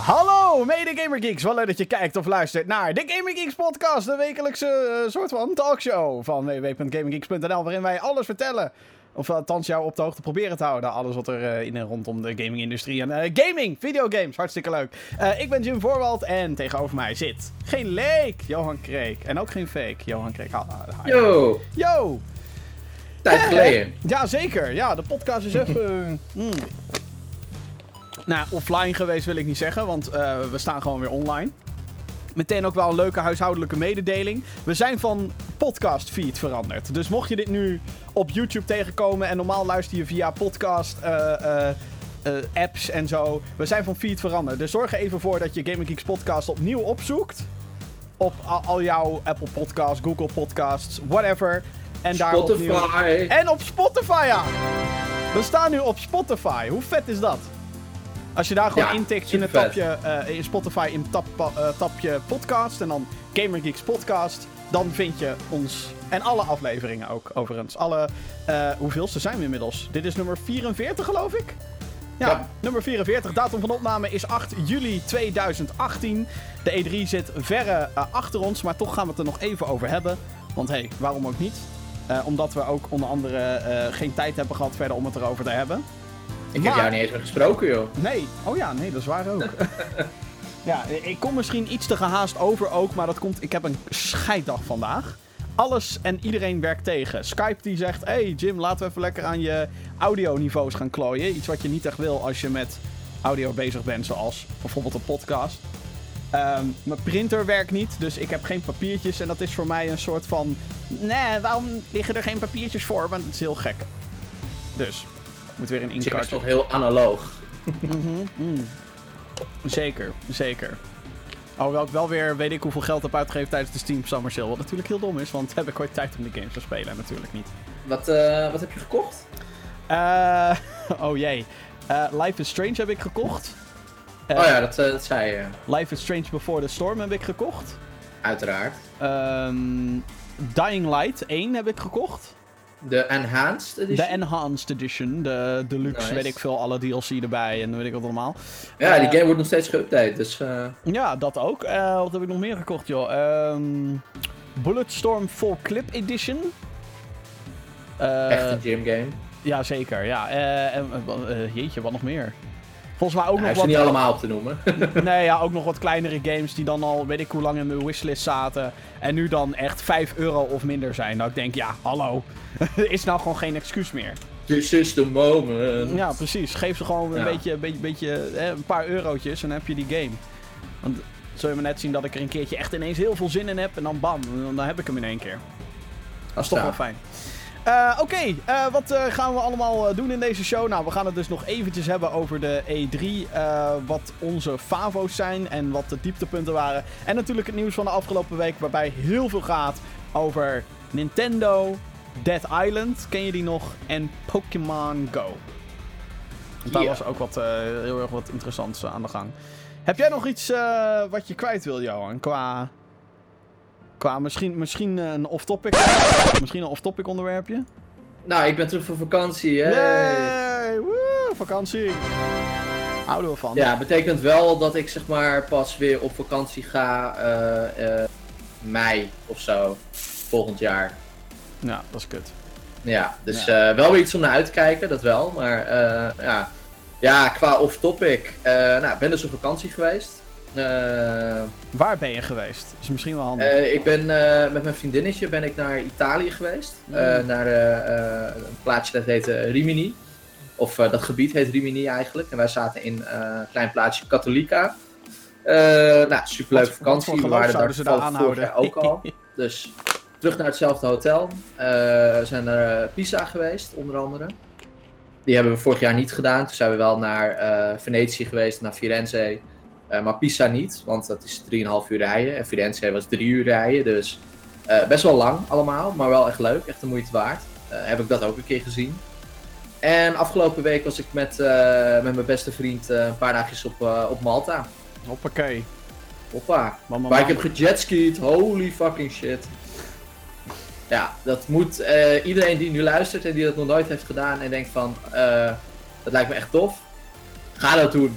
Hallo, mede Gamer Geeks. Wel leuk dat je kijkt of luistert naar de Gamer Geeks podcast. De wekelijkse eh, soort van talkshow van www.gaminggeeks.nl. Waarin wij alles vertellen. Of althans jou op de hoogte proberen te houden. Alles wat er eh, in en rondom de gaming-industrie en eh, gaming, videogames. Hartstikke leuk. Ik ben Jim Voorwald en tegenover mij zit geen leek, Johan Kreek. En ook geen fake, Johan Kreek. Ha, ha, ha. Yo, Yo! tijd geleden. Ja, zeker. Ja, de podcast is even... mm. Nou, offline geweest wil ik niet zeggen, want eh, we staan gewoon weer online. Meteen ook wel een leuke huishoudelijke mededeling. We zijn van podcast feed veranderd. Dus mocht je dit nu op YouTube tegenkomen en normaal luister je via podcast eh, eh, apps en zo. We zijn van feed veranderd. Dus zorg er even voor dat je Gaming Geeks podcast opnieuw opzoekt. Op al, al jouw Apple Podcasts, Google Podcasts, whatever. En daar opnieuw- Spotify. en op Spotify, ja! We staan nu op Spotify. Hoe vet is dat? Als je daar gewoon Ja, intikt in het tapje, eh, in Spotify in het tap, eh, tapje podcast en dan Gamer Geeks podcast, dan vind je ons en alle afleveringen ook overigens. Alle, eh hoeveelste zijn we inmiddels? Dit is nummer 44 geloof ik? Ja, Ja. nummer 44. Datum van opname is 8 juli 2018. De E3 zit verre achter ons, maar toch gaan we het er nog even over hebben. Want hé, hey, waarom ook niet? Omdat we ook onder andere geen tijd hebben gehad verder om het erover te hebben. Ik heb jou niet eens meer gesproken, joh. Nee. Oh ja, nee, dat is waar ook. ja, ik kom misschien iets te gehaast over ook, maar dat komt... Ik heb een scheiddag vandaag. Alles en iedereen werkt tegen. Skype die zegt, hey Jim, laten we even lekker aan je audioniveaus gaan klooien. Iets wat je niet echt wil als je met audio bezig bent, zoals bijvoorbeeld een podcast. Ehm, mijn printer werkt niet, dus ik heb geen papiertjes. En dat is voor mij een soort van... Nee, waarom liggen er geen papiertjes voor? Want het is heel gek. Dus, moet weer een Jim is inkaartje. toch heel analoog. Mm. Zeker, zeker. Alhoewel ik wel weer weet ik hoeveel geld heb uitgegeven tijdens de Steam Summer Sale. Wat natuurlijk heel dom is, want heb ik ooit tijd om de games te spelen? Natuurlijk niet. Wat, eh, wat heb je gekocht? Eh, oh jee. Eh, Life is Strange heb ik gekocht. Oh ja, dat, dat zei je. Life is Strange Before the Storm heb ik gekocht. Uiteraard. Ehm, Dying Light 1 heb ik gekocht. De Enhanced De Edition. Enhanced Edition, de Deluxe, Nice. weet ik veel, alle DLC erbij en weet ik wat allemaal. ja, die eh, game wordt nog steeds geüpdate, dus... eh, Ja, dat ook. Eh, wat heb ik nog meer gekocht, joh? Ehm Bulletstorm Full Clip Edition. Echt een gym game. Ja, zeker. Ja. En, jeetje, wat nog meer? Volgens mij ook nog wat... niet allemaal op te nomen. Nee, ja, ook nog wat kleinere games die dan al weet ik hoe lang in mijn wishlist zaten. En nu dan echt 5 euro of minder zijn. Nou, ik denk, ja, hallo. is nou gewoon geen excuus meer. This is the moment. Ja, precies. Geef ze gewoon een beetje, beetje, beetje eh, een paar eurotjes en dan heb je die game. Want zul je maar net zien dat ik er een keertje echt ineens heel veel zin in heb. En dan bam, dan, dan heb ik hem in één keer. Dat is toch wel fijn. Eh, Oké, eh, wat eh, gaan we allemaal doen in deze show? Nou, we gaan het dus nog eventjes hebben over de E3. eh, wat onze favo's zijn en wat de dieptepunten waren. En natuurlijk het nieuws van de afgelopen week, waarbij heel veel gaat over Nintendo, Dead Island, ken je die nog? En Pokémon Go. Daar was ook wat, heel erg wat interessants aan de gang. Heb jij nog iets wat je kwijt wil, Johan? Qua, qua misschien, misschien een off-topic, misschien een off-topic onderwerpje? Nou, ik ben terug van vakantie, hè. Yay! Woe, vakantie. Houden we van. Ja, betekent wel dat ik zeg maar pas weer op vakantie ga eh, eh, mei of zo. Volgend jaar. Ja, dat is kut. Ja, dus eh, wel weer iets om naar uit te kijken, dat wel. Maar eh, ja. ja, qua off-topic. eh nou, ik ben dus op vakantie geweest. Eh, Waar ben je geweest? is misschien wel handig. eh, ik ben eh, met mijn vriendinnetje ben ik naar Italië geweest. Mm. naar een plaatsje dat heet Rimini. Of dat gebied heet Rimini eigenlijk. En wij zaten in een klein plaatsje Catholica. Nou, superleuke Wat- wat vakantie. voor We waren zouden daar ze daar vorig ook al. Dus terug naar hetzelfde hotel. We zijn naar Pisa geweest, onder andere. Die hebben we vorig jaar niet gedaan. Toen zijn we wel naar Venetië geweest, naar Firenze. Eh, maar Pisa niet, want dat is 3,5 uur rijden. En Firenze was 3 uur rijden. Dus eh, best wel lang allemaal, maar wel echt leuk. Echt de moeite waard. Eh, heb ik dat ook een keer gezien. En afgelopen week was ik met, met mijn beste vriend een paar dagjes op, op Malta. Hoppakee. Hoppa. Mama, Maar ik heb gejetskied, holy fucking shit. Ja, dat moet iedereen die nu luistert en die dat nog nooit heeft gedaan en denkt van, dat lijkt me echt tof. Ga dat doen.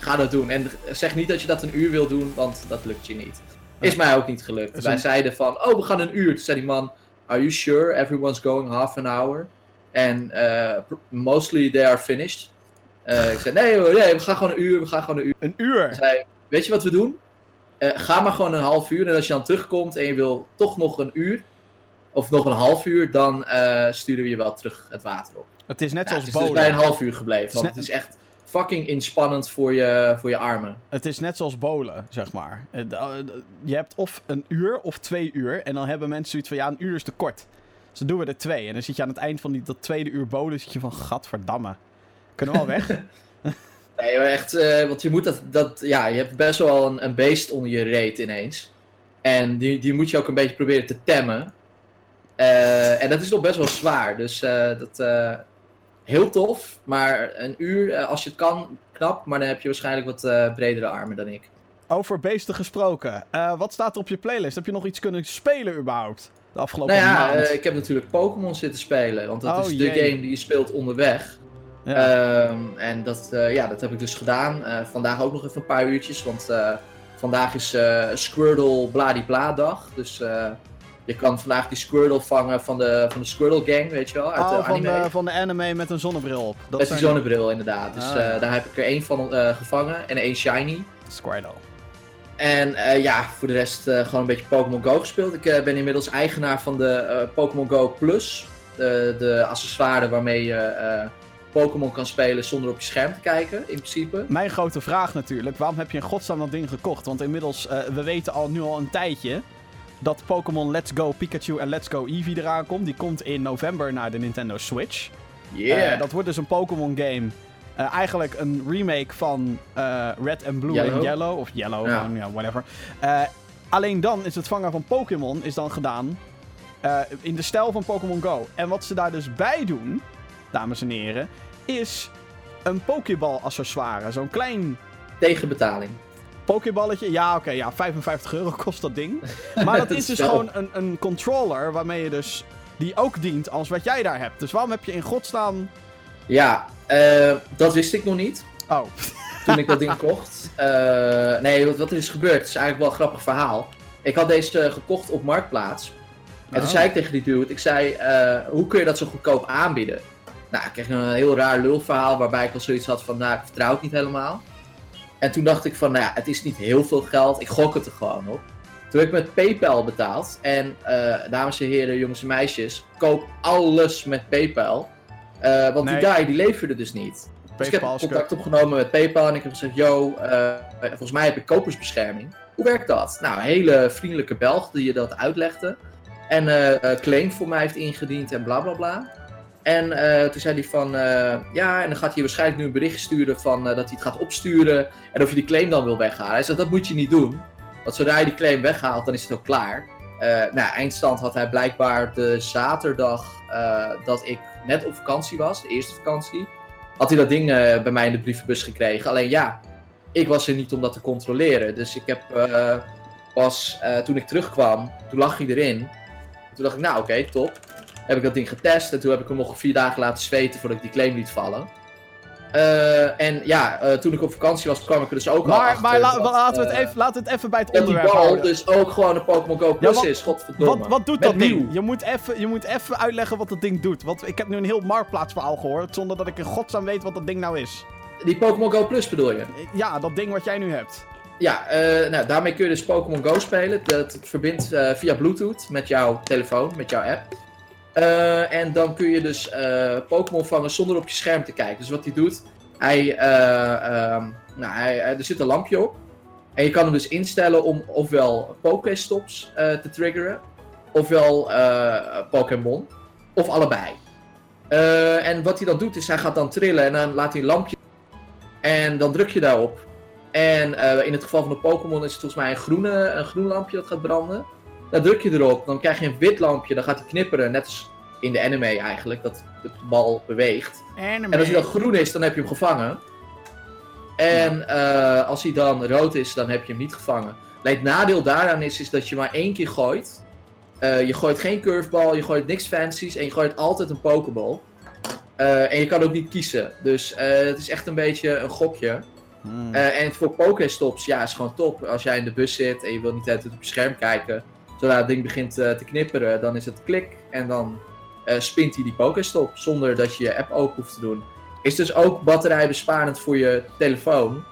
Ga dat doen. En zeg niet dat je dat een uur wil doen, want dat lukt je niet. Is mij ook niet gelukt. Dus Wij zeiden van, oh, we gaan een uur. Toen zei die man, are you sure everyone's going half an hour? En eh, mostly they are finished. Eh, ik zei, nee we gaan gewoon een uur, we gaan gewoon een uur. Een Hij uur. zei, weet je wat we doen? Eh, ga maar gewoon een half uur. En als je dan terugkomt en je wil toch nog een uur, of nog een half uur, dan eh, sturen we je wel terug het water op. Het is net Ja, zoals het is dus bij een half uur gebleven. Want net- het is echt fucking inspannend voor je, voor je armen. Het is net zoals bolen, zeg maar. Eh, eh, Je hebt of een uur of twee uur. En dan hebben mensen zoiets van, ja, een uur is te kort. Dus dan doen we er twee. En dan zit je aan het eind van die, dat tweede uur bolen, zit je van, gadverdamme. Kunnen we al weg? Nee, echt, eh, want je moet dat, dat, ja, je hebt best wel een, een beest onder je reet ineens. En die, die moet je ook een beetje proberen te temmen. En dat is nog best wel zwaar, dus dat, heel tof. Maar een uur, eh, als je het kan, knap, maar dan heb je waarschijnlijk wat eh, bredere armen dan ik. Over beesten gesproken. Eh, wat staat er op je playlist? Heb je nog iets kunnen spelen überhaupt? De afgelopen Nou ja, maand? ik heb natuurlijk Pokémon zitten spelen, want dat Oh, is de game die je speelt onderweg. ja. Ehm, en dat, ja, dat heb ik dus gedaan. Vandaag ook nog even een paar uurtjes, want vandaag is Squirtle Bladibla dag. Dus je kan vandaag die Squirtle vangen van de, van de Squirtle Gang, weet je wel, uit oh, de van, anime. de, van de anime met een zonnebril op. Dat Met die zijn- zonnebril inderdaad. Dus Ah, eh, ja. daar heb ik er één van eh, gevangen en één shiny. Squirtle. En eh, ja, voor de rest eh, gewoon een beetje Pokémon Go gespeeld. Ik eh, ben inmiddels eigenaar van de eh, Pokémon Go Plus. De, accessoire waarmee je eh, Pokémon kan spelen zonder op je scherm te kijken, in principe. Mijn grote vraag natuurlijk, waarom heb je in godsnaam dat ding gekocht? Want inmiddels, eh, we weten al nu al een tijdje dat Pokémon Let's Go Pikachu en Let's Go Eevee eraan komt. Die komt in november naar de Nintendo Switch. Yeah! Eh, dat wordt dus een Pokémon game. Eh, eigenlijk een remake van eh, Red and Blue Yellow. en Yellow. Of Yellow, Ja. whatever. Alleen dan is het vangen van Pokémon is dan gedaan in de stijl van Pokémon Go. En wat ze daar dus bij doen, dames en heren, is een Pokéball accessoire. Zo'n klein Tegen betaling. Pokéballetje. Ja, oké, ja, 55 euro kost dat ding. Maar dat is dus gewoon een, een controller waarmee je dus... Die ook dient als wat jij daar hebt. Dus waarom heb je in godsnaam... Ja, eh, dat wist ik nog niet Oh, toen ik dat ding kocht. Eh, nee, wat, wat er is gebeurd, is eigenlijk wel een grappig verhaal. Ik had deze gekocht op Marktplaats. En toen Oh. zei ik tegen die dude, ik zei, eh, hoe kun je dat zo goedkoop aanbieden? Nou, ik kreeg een heel raar lulverhaal waarbij ik al zoiets had van, nou, ik vertrouw het niet helemaal. En toen dacht ik van, nou ja, het is niet heel veel geld, ik gok het er gewoon op. Toen heb ik met PayPal betaald. En eh, dames en heren, jongens en meisjes, koop alles met PayPal. Eh, want Nee. die guy, die leverde dus niet. Dus ik heb contact opgenomen met PayPal en ik heb gezegd, yo, eh, volgens mij heb ik kopersbescherming. Hoe werkt dat? Nou, een hele vriendelijke Belg die je dat uitlegde. En claim voor mij heeft ingediend en bla bla bla. En eh, toen zei hij van, eh, ja, en dan gaat hij waarschijnlijk nu een bericht sturen van eh, dat hij het gaat opsturen. En of je die claim dan wil weghalen. Hij zei, dat moet je niet doen. Want zodra je die claim weghaalt, dan is het ook klaar. Nou, eindstand had hij blijkbaar de zaterdag dat ik net op vakantie was, de eerste vakantie had hij dat ding bij mij in de brievenbus gekregen. Alleen ja, ik was er niet om dat te controleren. Dus ik heb pas toen ik terugkwam, toen lag hij erin. Toen dacht ik, nou oké, top. Heb ik dat ding getest en toen heb ik hem nog vier dagen laten zweten voordat ik die claim liet vallen. Eh, en ja, eh, toen ik op vakantie was, kwam ik er dus ook al maar, achter. maar la- dat, laten, we het eh, even, laten we het even bij het dat die onderwerp houden. dus ook gewoon een Pokémon Go Plus wat- is, godverdomme. Wat, wat doet Met dat ding? nieuw. Je moet, even, je moet even uitleggen wat dat ding doet. Want ik heb nu een heel marktplaatsverhaal gehoord, zonder dat ik in godsnaam weet wat dat ding nou is. Die Pokémon Go Plus bedoel je? Ja, dat ding wat jij nu hebt. Ja, nou, daarmee kun je dus Pokémon Go spelen. Dat verbindt via Bluetooth met jouw telefoon, met jouw app. Eh, en dan kun je dus eh, Pokémon vangen zonder op je scherm te kijken. Dus wat hij doet, hij, eh, ehm, nou, hij, er zit een lampje op. En je kan hem dus instellen om ofwel Pokéstops te triggeren, ofwel Pokémon, of allebei. En wat hij dan doet, is hij gaat dan trillen en dan laat hij een lampje. En dan druk je daarop. En in het geval van de Pokémon is het volgens mij een, groene, een groen lampje dat gaat branden. Dan druk je erop, dan krijg je een wit lampje, dan gaat hij knipperen, net als in de anime eigenlijk, dat de bal beweegt. En als hij dan groen is, dan heb je hem gevangen. En eh, als hij dan rood is, dan heb je hem niet gevangen. Het nadeel daaraan is, is dat je maar één keer gooit. Eh, je gooit geen curveball, je gooit niks fancies en je gooit altijd een pokeball. Eh, en je kan ook niet kiezen. Dus eh, het is echt een beetje een gokje. Hmm. Eh, en voor Pokéstops, ja, is gewoon top. Als jij in de bus zit en je wil niet altijd op je scherm kijken, zodra het ding begint eh, te knipperen, dan is het klik en dan eh, spint hij die Pokéstop zonder dat je je app open hoeft te doen. Is dus ook batterijbesparend voor je telefoon,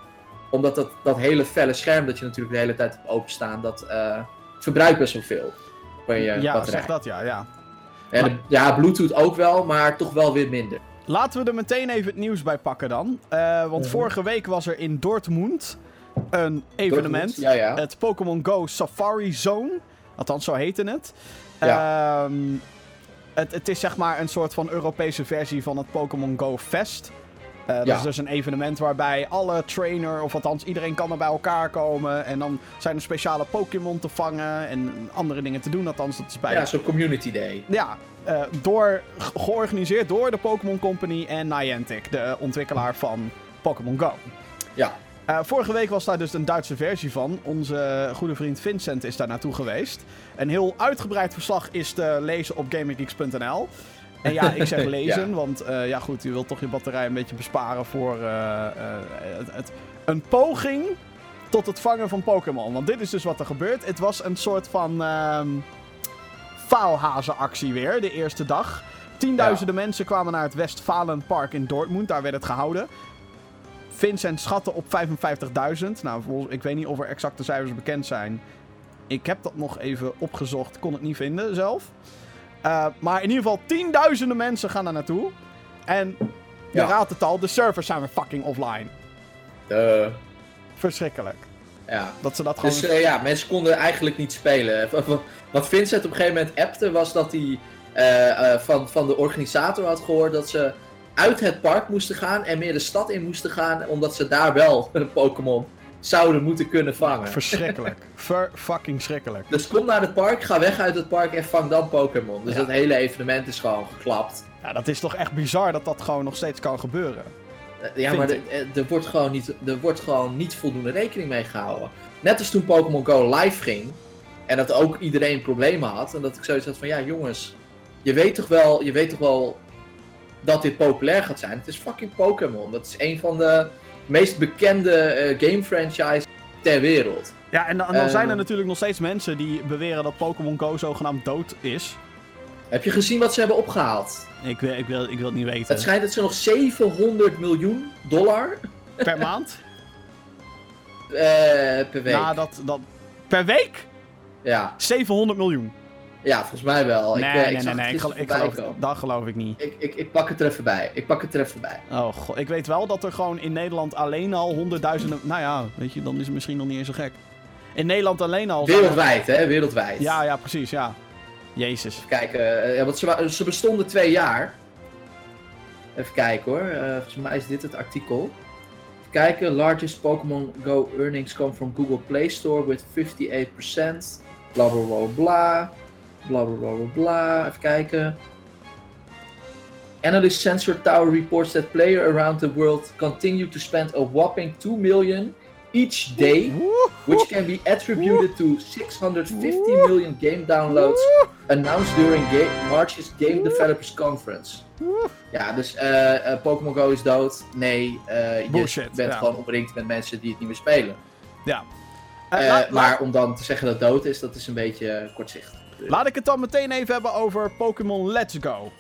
omdat dat, dat hele felle scherm dat je natuurlijk de hele tijd hebt openstaan, dat eh, verbruikt best wel veel van je ja, batterij. zeg dat ja, ja. En de- ja, Bluetooth ook wel, maar toch wel weer minder. Laten we er meteen even het nieuws bij pakken dan. Want Mhm. vorige week was er in Dortmund een evenement. Ja, ja. Het Pokémon Go Safari Zone. Althans, zo heette het. Ja. Ehm, het. Het is zeg maar een soort van Europese versie van het Pokémon Go Fest. Eh, dat Ja. is dus een evenement waarbij alle trainer, of althans iedereen kan er bij elkaar komen. En dan zijn er speciale Pokémon te vangen en andere dingen te doen. Althans, dat is bij Ja, zo'n community day. ja, eh, door, ge- georganiseerd door de Pokémon Company en Niantic, de ontwikkelaar van Pokémon Go. Ja. Eh, vorige week was daar dus een Duitse versie van. Onze goede vriend Vincent is daar naartoe geweest. Een heel uitgebreid verslag is te lezen op gaminggeeks.nl. En ja, ik zeg lezen, want eh, ja goed, je wilt toch je batterij een beetje besparen voor eh, het, het- een poging tot het vangen van Pokémon. Want dit is dus wat er gebeurt. Het was een soort van ehm faalhazenactie weer, de eerste dag. Tienduizenden mensen kwamen naar het Westfalenpark in Dortmund, daar werd het gehouden. Vincent schatte op 55.000. Nou, ik weet niet of er exacte cijfers bekend zijn. Ik heb dat nog even opgezocht, kon het niet vinden zelf. Eh, maar in ieder geval, tienduizenden mensen gaan daar naartoe. En je Ja. raadt het al, de servers zijn weer fucking offline. Eh, Verschrikkelijk. ja. Dat ze dat gewoon... Dus ja, mensen konden eigenlijk niet spelen. Wat Vincent op een gegeven moment appte was dat hij van, van de organisator had gehoord dat ze uit het park moesten gaan en meer de stad in moesten gaan, omdat ze daar wel een Pokémon zouden moeten kunnen vangen. Verschrikkelijk. Ver fucking schrikkelijk. Dus kom naar het park, ga weg uit het park en vang dan Pokémon. Dus Ja. dat hele evenement is gewoon geklapt. Ja, dat is toch echt bizar dat dat gewoon nog steeds kan gebeuren. Eh, Ja, maar er- er wordt, gewoon niet, er wordt gewoon niet voldoende rekening mee gehouden. Net als toen Pokémon Go live ging. En dat ook iedereen problemen had. En dat ik zoiets had van, ja jongens. Je weet toch wel, je weet toch wel dat dit populair gaat zijn. Het is fucking Pokémon. Dat is een van de meest bekende eh, game franchises ter wereld. Ja, en dan, en dan Eh. zijn er natuurlijk nog steeds mensen die beweren dat Pokémon Go zogenaamd dood is. Heb je gezien wat ze hebben opgehaald? Ik wil, ik wil, ik wil het niet weten. Het schijnt dat ze nog 700 miljoen dollar Per maand? eh, per week. Nou, dat, dat... Per week? Ja. 700 miljoen. Ja, volgens mij wel. Nee, ik, eh, ik nee, nee, nee. Ik, gel- geloof, dat geloof ik niet. Ik, ik, ik pak het er even bij. Ik pak het er even bij. Oh god, ik weet wel dat er gewoon in Nederland alleen al honderdduizenden... Nou ja, weet je, dan is het misschien nog niet eens zo gek. In Nederland alleen al... er- Wereldwijd, hè? Wereldwijd. Ja, ja, precies, ja. Jezus. Even kijken, eh, ja, want ze, ze bestonden twee jaar. Even kijken hoor. Eh, volgens mij is dit het artikel. Even kijken. Largest Pokémon Go earnings come from Google Play Store with 58%. Bla bla bla bla. Bla bla bla bla bla. Even kijken. Analyst Sensor Tower reports that players around the world continue to spend a whopping 2 million each day which can be attributed to 650 million game downloads announced during March's Game Developers Conference. Ja, dus eh, Pokémon Go is dood. Nee, eh, je bent ja. gewoon omringd met mensen die het niet meer spelen. Ja. Maar om dan te zeggen dat het dood is, dat is een beetje kortzichtig. Laat ik het dan meteen even hebben over Pokémon Let's Go.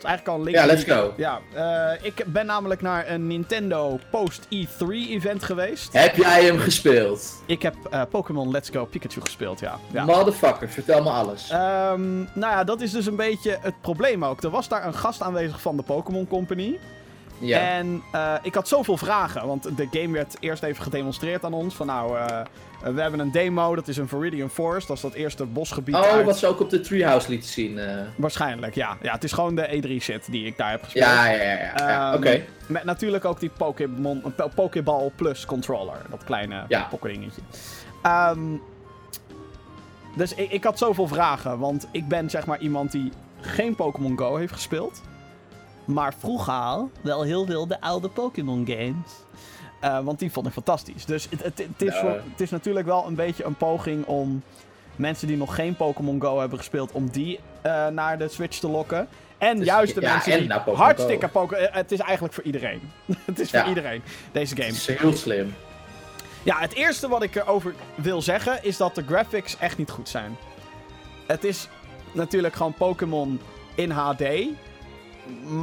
Dat is eigenlijk al een link. Ja, let's go. Ja, eh, ik ben namelijk naar een Nintendo Post E3 event geweest. Heb jij hem gespeeld? Ik heb eh, Pokémon Let's Go Pikachu gespeeld, ja. ja. Motherfucker, vertel me alles. Ehm, nou ja, dat is dus een beetje het probleem ook. Er was daar een gast aanwezig van de Pokémon Company. ja. En eh, ik had zoveel vragen, want de game werd eerst even gedemonstreerd aan ons. Van nou, eh, we hebben een demo, dat is een Viridian Forest. Dat is dat eerste bosgebied oh, uit- wat ze ook op de Treehouse lieten zien. eh. Waarschijnlijk, ja. Ja, het is gewoon de E3-shit die ik daar heb gespeeld. Ja, ja, ja. ja, ja. Ehm, Oké. Met natuurlijk ook die Pokémon, Pokéball Plus controller. Dat kleine Ja. Ehm, dus ik, ik had zoveel vragen, want ik ben zeg maar iemand die geen Pokémon Go heeft gespeeld. Maar vroeger wel heel veel de oude Pokémon games. Eh, want die vond ik fantastisch. Dus het, is voor- het is natuurlijk wel een beetje een poging om mensen die nog geen Pokémon Go hebben gespeeld, om die eh, naar de Switch te lokken. En Dus juist de ja, mensen en die naar Pokémon hartstikke. Pokémon... eh, Het is eigenlijk voor iedereen. het is Ja. voor iedereen, deze game. Het is heel slim. Ja, het eerste wat ik erover wil zeggen is dat de graphics echt niet goed zijn. Het is natuurlijk gewoon Pokémon in HD.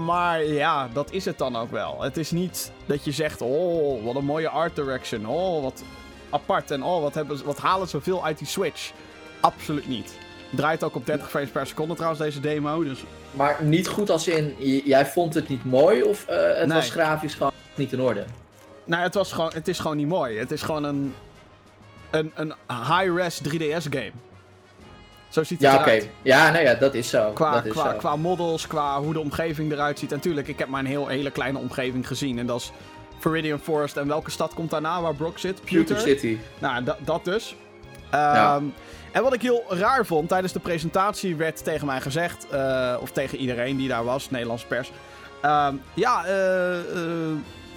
Maar ja, dat is het dan ook wel. Het is niet dat je zegt, oh, wat een mooie art direction. Oh, wat apart. En oh, wat, hebben, wat halen ze veel uit die Switch. Absoluut niet. Draait ook op 30 frames per seconde trouwens, deze demo. Dus Maar niet goed als in, jij vond het niet mooi of eh, het Nee. was grafisch gewoon niet in orde? nou, het, was gewoon, het is gewoon niet mooi. Het is gewoon een, een, een high-res 3DS game. Zo ziet het Ja, oké. eruit. Ja, nee, ja, dat is zo. Qua, dat is qua, zo. qua models, qua hoe de omgeving eruit ziet. En tuurlijk, ik heb maar een heel, hele kleine omgeving gezien. En dat is Viridian Forest. En welke stad komt daarna waar Brock zit? Pewter City. Nou, da- dat dus. Ehm, Ja. En wat ik heel raar vond, tijdens de presentatie werd tegen mij gezegd, eh, of tegen iedereen die daar was, Nederlandse pers. ehm, ja, eh, eh,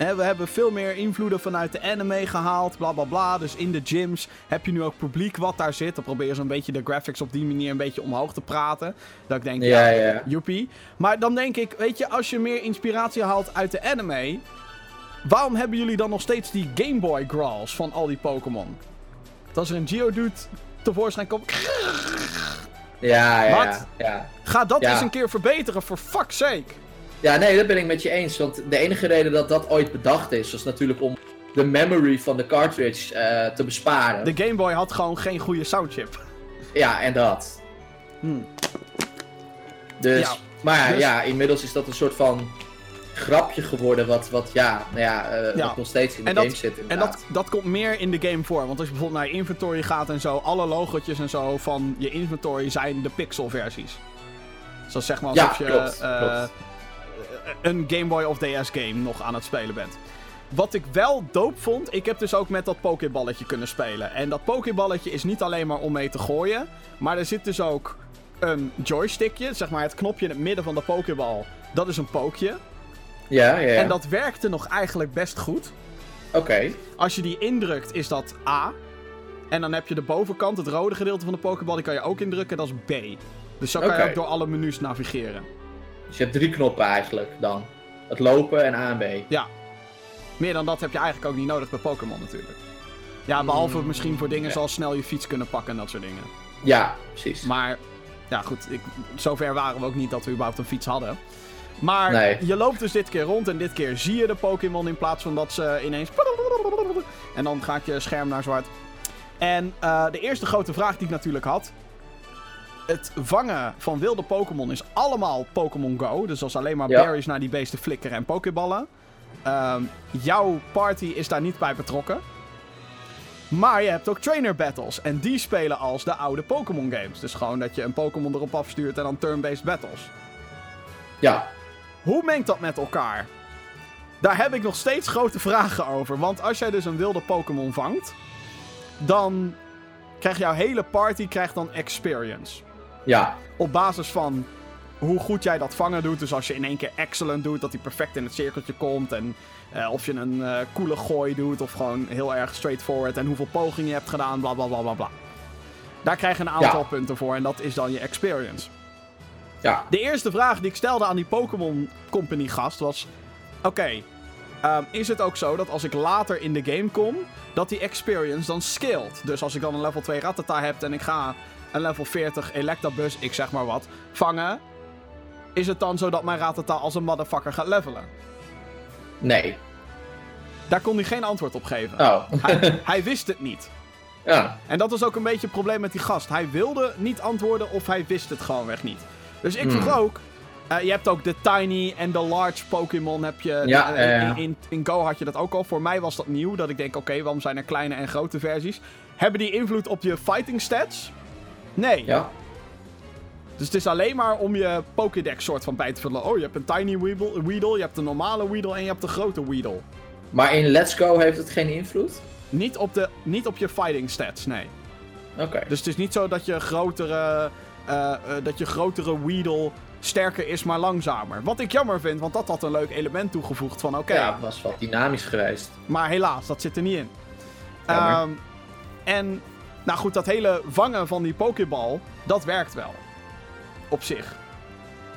we hebben veel meer invloeden vanuit de anime gehaald, bla bla bla. Dus in de gyms heb je nu ook publiek wat daar zit. Dan proberen ze een beetje de graphics op die manier een beetje omhoog te praten. Dat ik denk, Ja, ja, ja. Joepie. Maar dan denk ik, weet je, als je meer inspiratie haalt uit de anime, waarom hebben jullie dan nog steeds die Game Boy Growls van al die Pokémon? Dat als er een Geodude tevoorschijn komt, Ja, ja, Wat? ja, ja. ga dat eens een keer verbeteren, for fuck's sake. Ja, nee, dat ben ik met je eens. Want de enige reden dat dat ooit bedacht is, was natuurlijk om de memory van de cartridge eh, te besparen. De Game Boy had gewoon geen goede soundchip. Ja, en dat. Hmm. Dus, Ja, maar ja, dus- ja, inmiddels is dat een soort van grapje geworden, wat, wat ja, nou ja, Ja. wat nog steeds in de En game dat- zit En dat, dat komt meer in de game voor. Want als je bijvoorbeeld naar je inventory gaat en zo, alle logotjes en zo van je inventory zijn de pixel-versies. Zoals zeg maar Ja, alsof je klopt, eh, klopt. Een Game Boy of DS game nog aan het spelen bent. Wat ik wel dope vond, ik heb dus ook met dat pokeballetje kunnen spelen. En dat pokeballetje is niet alleen maar om mee te gooien, maar er zit dus ook een joystickje, zeg maar het knopje in het midden van de pokeball. Dat is een pookje. Ja, ja, ja. En dat werkte nog eigenlijk best goed. Oké. Als je die indrukt, is dat A. En dan heb je de bovenkant, het rode gedeelte van de Pokéball, die kan je ook indrukken, dat is B. Dus zo kan je ook door alle menus navigeren. Dus je hebt drie knoppen eigenlijk dan. Het lopen en A en B. Ja. Meer dan dat heb je eigenlijk ook niet nodig bij Pokémon natuurlijk. Ja, behalve Mm, misschien voor dingen ja. zoals snel je fiets kunnen pakken en dat soort dingen. Ja, precies. Maar, ja goed, ik, zover waren we ook niet dat we überhaupt een fiets hadden. Maar Nee. je loopt dus dit keer rond en dit keer zie je de Pokémon in plaats van dat ze ineens... En dan gaat je scherm naar zwart. En eh, de eerste grote vraag die ik natuurlijk had... Het vangen van wilde Pokémon is allemaal Pokémon Go. Dus als alleen maar Ja. berries naar die beesten flikkeren en Pokéballen. Ehm, jouw party is daar niet bij betrokken. Maar je hebt ook trainer battles. En die spelen als de oude Pokémon games. Dus gewoon dat je een Pokémon erop afstuurt en dan turn-based battles. Ja. Hoe mengt dat met elkaar? Daar heb ik nog steeds grote vragen over. Want als jij dus een wilde Pokémon vangt, dan krijgt jouw hele party krijgt dan experience. Ja. Op basis van hoe goed jij dat vangen doet. Dus als je in één keer excellent doet, dat hij perfect in het cirkeltje komt. En eh, of je een eh, coole gooi doet, of gewoon heel erg straightforward. En hoeveel pogingen je hebt gedaan, bla bla bla bla bla. Daar krijg je een aantal Ja. punten voor en dat is dan je experience. Ja. De eerste vraag die ik stelde aan die Pokémon Company gast was... Oké, ehm, is het ook zo dat als ik later in de game kom, dat die experience dan scaled? Dus als ik dan een level 2 Rattata heb en ik ga een level 40 Electabuzz, ik zeg maar wat, vangen... Is het dan zo dat mijn Rattata als een motherfucker gaat levelen? Nee. Daar kon hij geen antwoord op geven. Oh. Hij, hij wist het niet. ja. En dat was ook een beetje het probleem met die gast. Hij wilde niet antwoorden of hij wist het gewoonweg niet. Dus ik vroeg Hmm. ook... eh, je hebt ook de tiny en de large Pokémon heb je... Ja, eh, in, in Go had je dat ook al. Voor mij was dat nieuw. Dat ik denk, oké, waarom zijn er kleine en grote versies? Hebben die invloed op je fighting stats? Nee. Ja. Dus het is alleen maar om je Pokédex soort van bij te vullen. Oh, je hebt een tiny Weedle, Weedle, je hebt een normale Weedle en je hebt de grote Weedle. Maar in Let's Go heeft het geen invloed? Niet op, de, niet op je fighting stats, nee. Oké. Dus het is niet zo dat je grotere, eh, dat je grotere Weedle sterker is, maar langzamer. Wat ik jammer vind, want dat had een leuk element toegevoegd van oké. Ja, het was wat dynamisch geweest. Maar helaas, dat zit er niet in. Ehm, en, nou goed, dat hele vangen van die Pokéball, dat werkt wel. Op zich.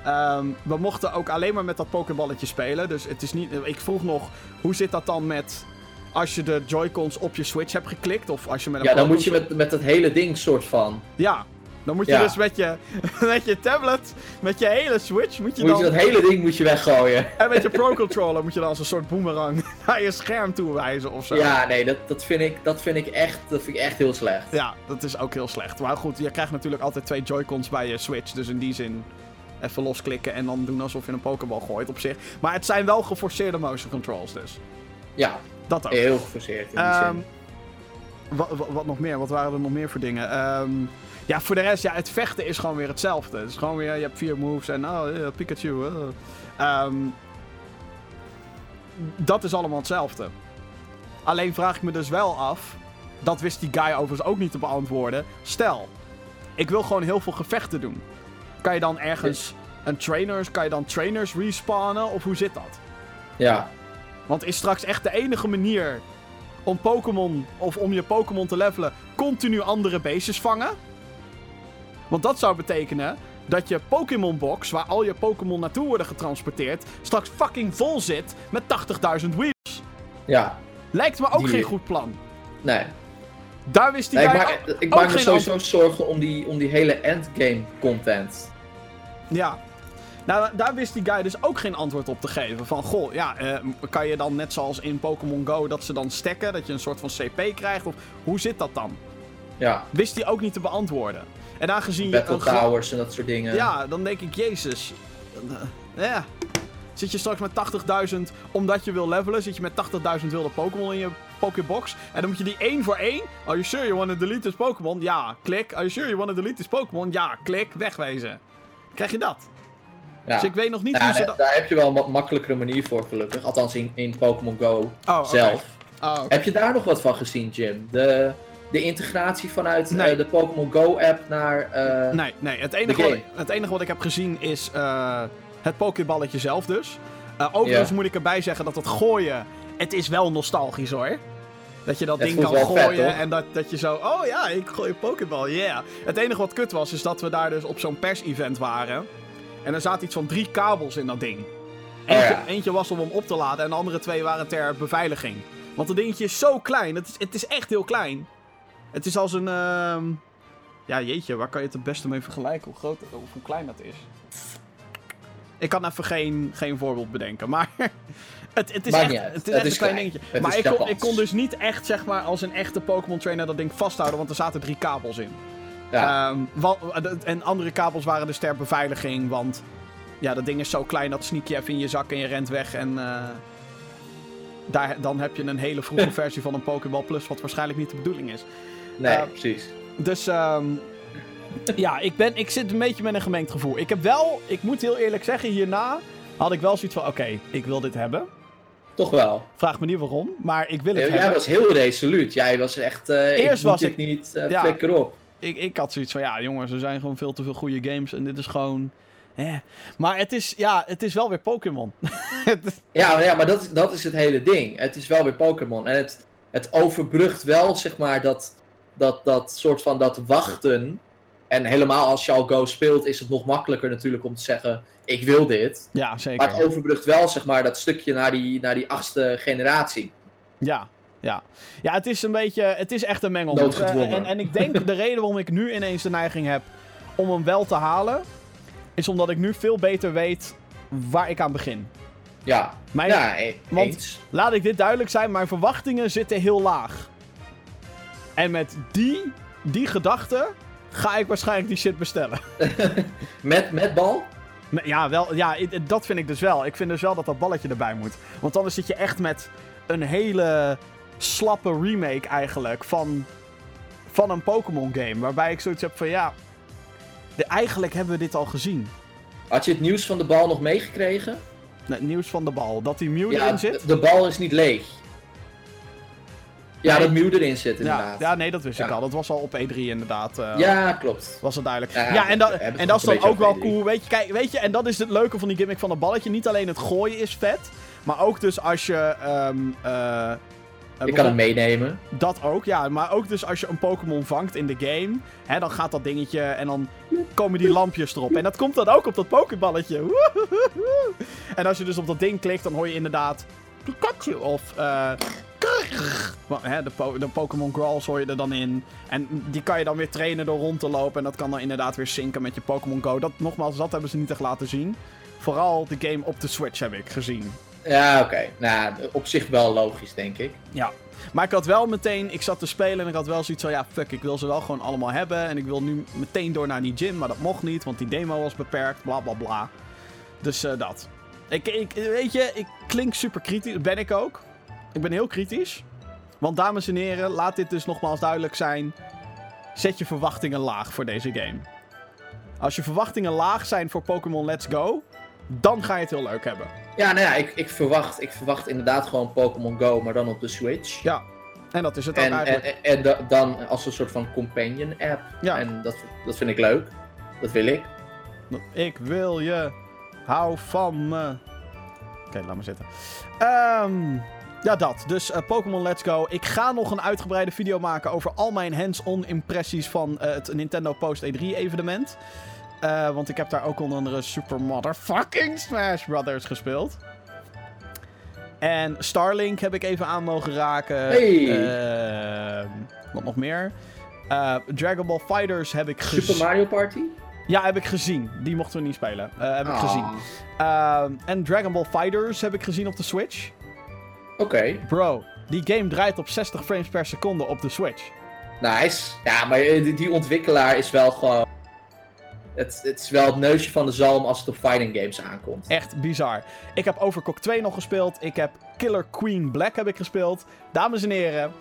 Ehm, we mochten ook alleen maar met dat pokeballetje spelen. Dus het is niet. Ik vroeg nog, hoe zit dat dan met. Als je de Joy-Cons op je Switch hebt geklikt? Of als je met een Ja, dan moet je met, met dat hele ding soort van. Ja, dan moet je Ja. dus met je, met je tablet, met je hele Switch, moet je Moet dan... je dat hele ding moet je weggooien. En met je Pro Controller moet je dan als een soort boomerang naar je scherm toe wijzen of zo. Ja, nee, dat, dat, vind ik, dat, vind ik echt, dat vind ik echt heel slecht. Ja, dat is ook heel slecht. Maar goed, je krijgt natuurlijk altijd twee Joy-Cons bij je Switch. Dus in die zin even losklikken en dan doen alsof je een Pokéball gooit op zich. Maar het zijn wel geforceerde motion controls dus. Ja, Dat ook. heel geforceerd in die Ehm, zin. wat, wat, wat nog meer? Wat waren er nog meer voor dingen? Ehm, ja, voor de rest, ja, het vechten is gewoon weer hetzelfde. Het is gewoon weer, je hebt vier moves en oh, ja, Pikachu. eh. Ehm, dat is allemaal hetzelfde. Alleen vraag ik me dus wel af, dat wist die guy overigens ook niet te beantwoorden. Stel, ik wil gewoon heel veel gevechten doen. Kan je dan ergens een trainers, kan je dan trainers respawnen of hoe zit dat? Ja, Want is straks echt de enige manier om Pokémon of om je Pokémon te levelen continu andere beestjes vangen? Want dat zou betekenen dat je Pokémon box, waar al je Pokémon naartoe worden getransporteerd, straks fucking vol zit met 80.000 wheels. ja, Lijkt me ook Die- geen goed plan. nee. Daar wist die nee ik guy maak, ook- ik ook maak me sowieso zorgen om die, om die hele endgame content. Ja. Nou, daar wist die guy dus ook geen antwoord op te geven. Van, goh, ja, eh, kan je dan net zoals in Pokémon Go dat ze dan stekken, dat je een soort van CP krijgt? Of hoe zit dat dan? Ja, Wist hij ook niet te beantwoorden. En aangezien je Battle Towers en dat soort dingen. Ja, dan denk ik, jezus. Eh, Ja. Zit je straks met 80.000 omdat je wil levelen? Zit je met 80.000 wilde Pokémon in je Pokébox? En dan moet je die één voor één. Are you sure you want to delete this Pokémon? Ja, klik. Are you sure you want to delete this Pokémon? Ja, klik. Wegwezen. Krijg je dat? Ja. Dus ik weet nog niet Ja, hoe ze da- dat... daar heb je wel een wat makkelijkere manier voor, gelukkig. Althans, in, in Pokémon Go Oh, zelf. Oh. Heb je daar nog wat van gezien, Jim? De, de integratie vanuit eh, de Pokémon Go-app naar... eh, Nee, nee. Het enige, wat ik, het enige wat ik heb gezien is eh, het Pokéballetje zelf dus. Overigens Ja. moet ik erbij zeggen dat het gooien... Het is wel nostalgisch hoor. Dat je dat Het ding kan vet, gooien en dat, dat je zo... Oh ja, ik gooi een Pokéball, yeah. Het enige wat kut was, is dat we daar dus op zo'n pers-event waren. En er zaten iets van drie kabels in dat ding. Eentje, Oh ja. eentje was om hem op te laden en de andere twee waren ter beveiliging. Want dat dingetje is zo klein. Het is, het is echt heel klein. Het is als een... ehm, Ja, jeetje, waar kan je het het beste mee vergelijken? Hoe groot of hoe klein dat is? Ik kan even geen, geen voorbeeld bedenken, maar... Het, het is echt, het is Het echt is een klein dingetje. Het maar ik kon, ik kon dus niet echt, zeg maar, als een echte Pokémon trainer dat ding vasthouden, want er zaten drie kabels in. ja. Ehm, wa- en andere kabels waren dus ter beveiliging, want ja, dat ding is zo klein dat sneak je even in je zak en je rent weg en eh, daar, dan heb je een hele vroege versie van een Pokéball Plus, wat waarschijnlijk niet de bedoeling is. Nee, eh, precies. Dus ehm, ja, ik, ben, ik zit een beetje met een gemengd gevoel. Ik heb wel, ik moet heel eerlijk zeggen, hierna had ik wel zoiets van, oké, ik wil dit hebben. Toch wel. Vraag me niet waarom, maar ik wil het Jij hebben. was heel resoluut. Jij was echt... eh Eerst ik was ik- niet eh ja. flikker op. Ik, ik had zoiets van, ja jongens, er zijn gewoon veel te veel goede games en dit is gewoon... Eh. Maar het is, ja, het is wel weer Pokémon. Ja, maar, ja, maar dat, is- dat is het hele ding. Het is wel weer Pokémon. En het, het overbrugt wel, zeg maar, dat, dat, dat soort van dat wachten. En helemaal als je al Go speelt, is het nog makkelijker natuurlijk om te zeggen: Ik wil dit. ja, Maar zeker. het overbrugt wel, zeg maar, dat stukje naar die, naar die achtste generatie. Ja, ja. Ja, het is een beetje, het is echt een mengelmoes. Eh, en, en ik denk de reden waarom ik nu ineens de neiging heb om hem wel te halen, is omdat ik nu veel beter weet waar ik aan begin. Ja, Mijn, ja e- want-. Laat ik dit duidelijk zijn, mijn verwachtingen zitten heel laag. En met die, die gedachte ga ik waarschijnlijk die shit bestellen. Met, met bal? Ja, wel, ja, dat vind ik dus wel. Ik vind dus wel dat dat balletje erbij moet. Want anders zit je echt met een hele slappe remake eigenlijk van, van een Pokémon game. Waarbij ik zoiets heb van ja, de, eigenlijk hebben we dit al gezien. Had je het nieuws van de bal nog meegekregen? Het nieuws van de bal. Dat die Mew Ja, erin zit. de, de bal is niet leeg. Ja, dat Mew erin zit inderdaad. ja, nee, dat wist ik al. Dat was al op E3 inderdaad. eh, Ja, klopt. Was het duidelijk. Ja, Ja, en, dat, het en dat is dan ook wel over cool. Weet je, kijk, weet je, en dat is het leuke van die gimmick van het balletje. Niet alleen het gooien is vet, maar ook dus als je ehm, eh, Eh, Je kan hem meenemen. Dat ook, ja. Maar ook dus als je een Pokémon vangt in de game, hè, dan gaat dat dingetje en dan komen die lampjes erop. En dat komt dan ook op dat Pokéballetje. En als je dus op dat ding klikt, dan hoor je inderdaad Pikachu of eh hè, de, po de Pokémon Growls hoor je er dan in. En die kan je dan weer trainen door rond te lopen. En dat kan dan inderdaad weer synken met je Pokémon Go. Dat, nogmaals, dat hebben ze niet echt laten zien. Vooral de game op de Switch heb ik gezien. Ja, oké. Nou, op zich wel logisch, denk ik. Ja. Maar ik had wel meteen, ik zat te spelen en ik had wel zoiets van, ja, fuck, ik wil ze wel gewoon allemaal hebben. En ik wil nu meteen door naar die gym, maar dat mocht niet, want die demo was beperkt, bla bla bla. Dus eh, dat. Ik, ik, weet je, ik klink super kritisch, ben ik ook. Ik ben heel kritisch. Want dames en heren, laat dit dus nogmaals duidelijk zijn. Zet je verwachtingen laag voor deze game. Als je verwachtingen laag zijn voor Pokémon Let's Go, dan ga je het heel leuk hebben. Ja, nou ja, ik, ik, verwacht, ik verwacht inderdaad gewoon Pokémon Go, maar dan op de Switch. Ja, en dat is het ook En, en, eigenlijk. en, en da- dan als een soort van companion app. Ja. En dat, dat vind ik leuk. Dat wil ik. Ik wil je. Hou van me. Oké, laat maar zitten. Ehm, ja, dat. Dus eh, Pokémon Let's Go. Ik ga nog een uitgebreide video maken over al mijn hands-on impressies van eh, het Nintendo Post E3 evenement. Eh, want ik heb daar ook onder andere Super Motherfucking Smash Brothers gespeeld. En Starlink heb ik even aan mogen raken. Hey. Wat nog meer? Dragon Ball Fighters heb ik gezien. Super Mario Party? Ja, heb ik gezien. Die mochten we niet spelen. Heb ik Ah, gezien. Ehm, en Dragon Ball Fighters heb ik gezien op de Switch. Oké, Bro, die game draait op 60 frames per seconde op de Switch. nice. Ja, maar eh, die, ontwikkelaar is wel gewoon... Het, het is wel het neusje van de zalm als het op fighting games aankomt. Echt bizar. Ik heb Overcooked 2 nog gespeeld. Ik heb Killer Queen Black heb ik gespeeld. Dames en heren,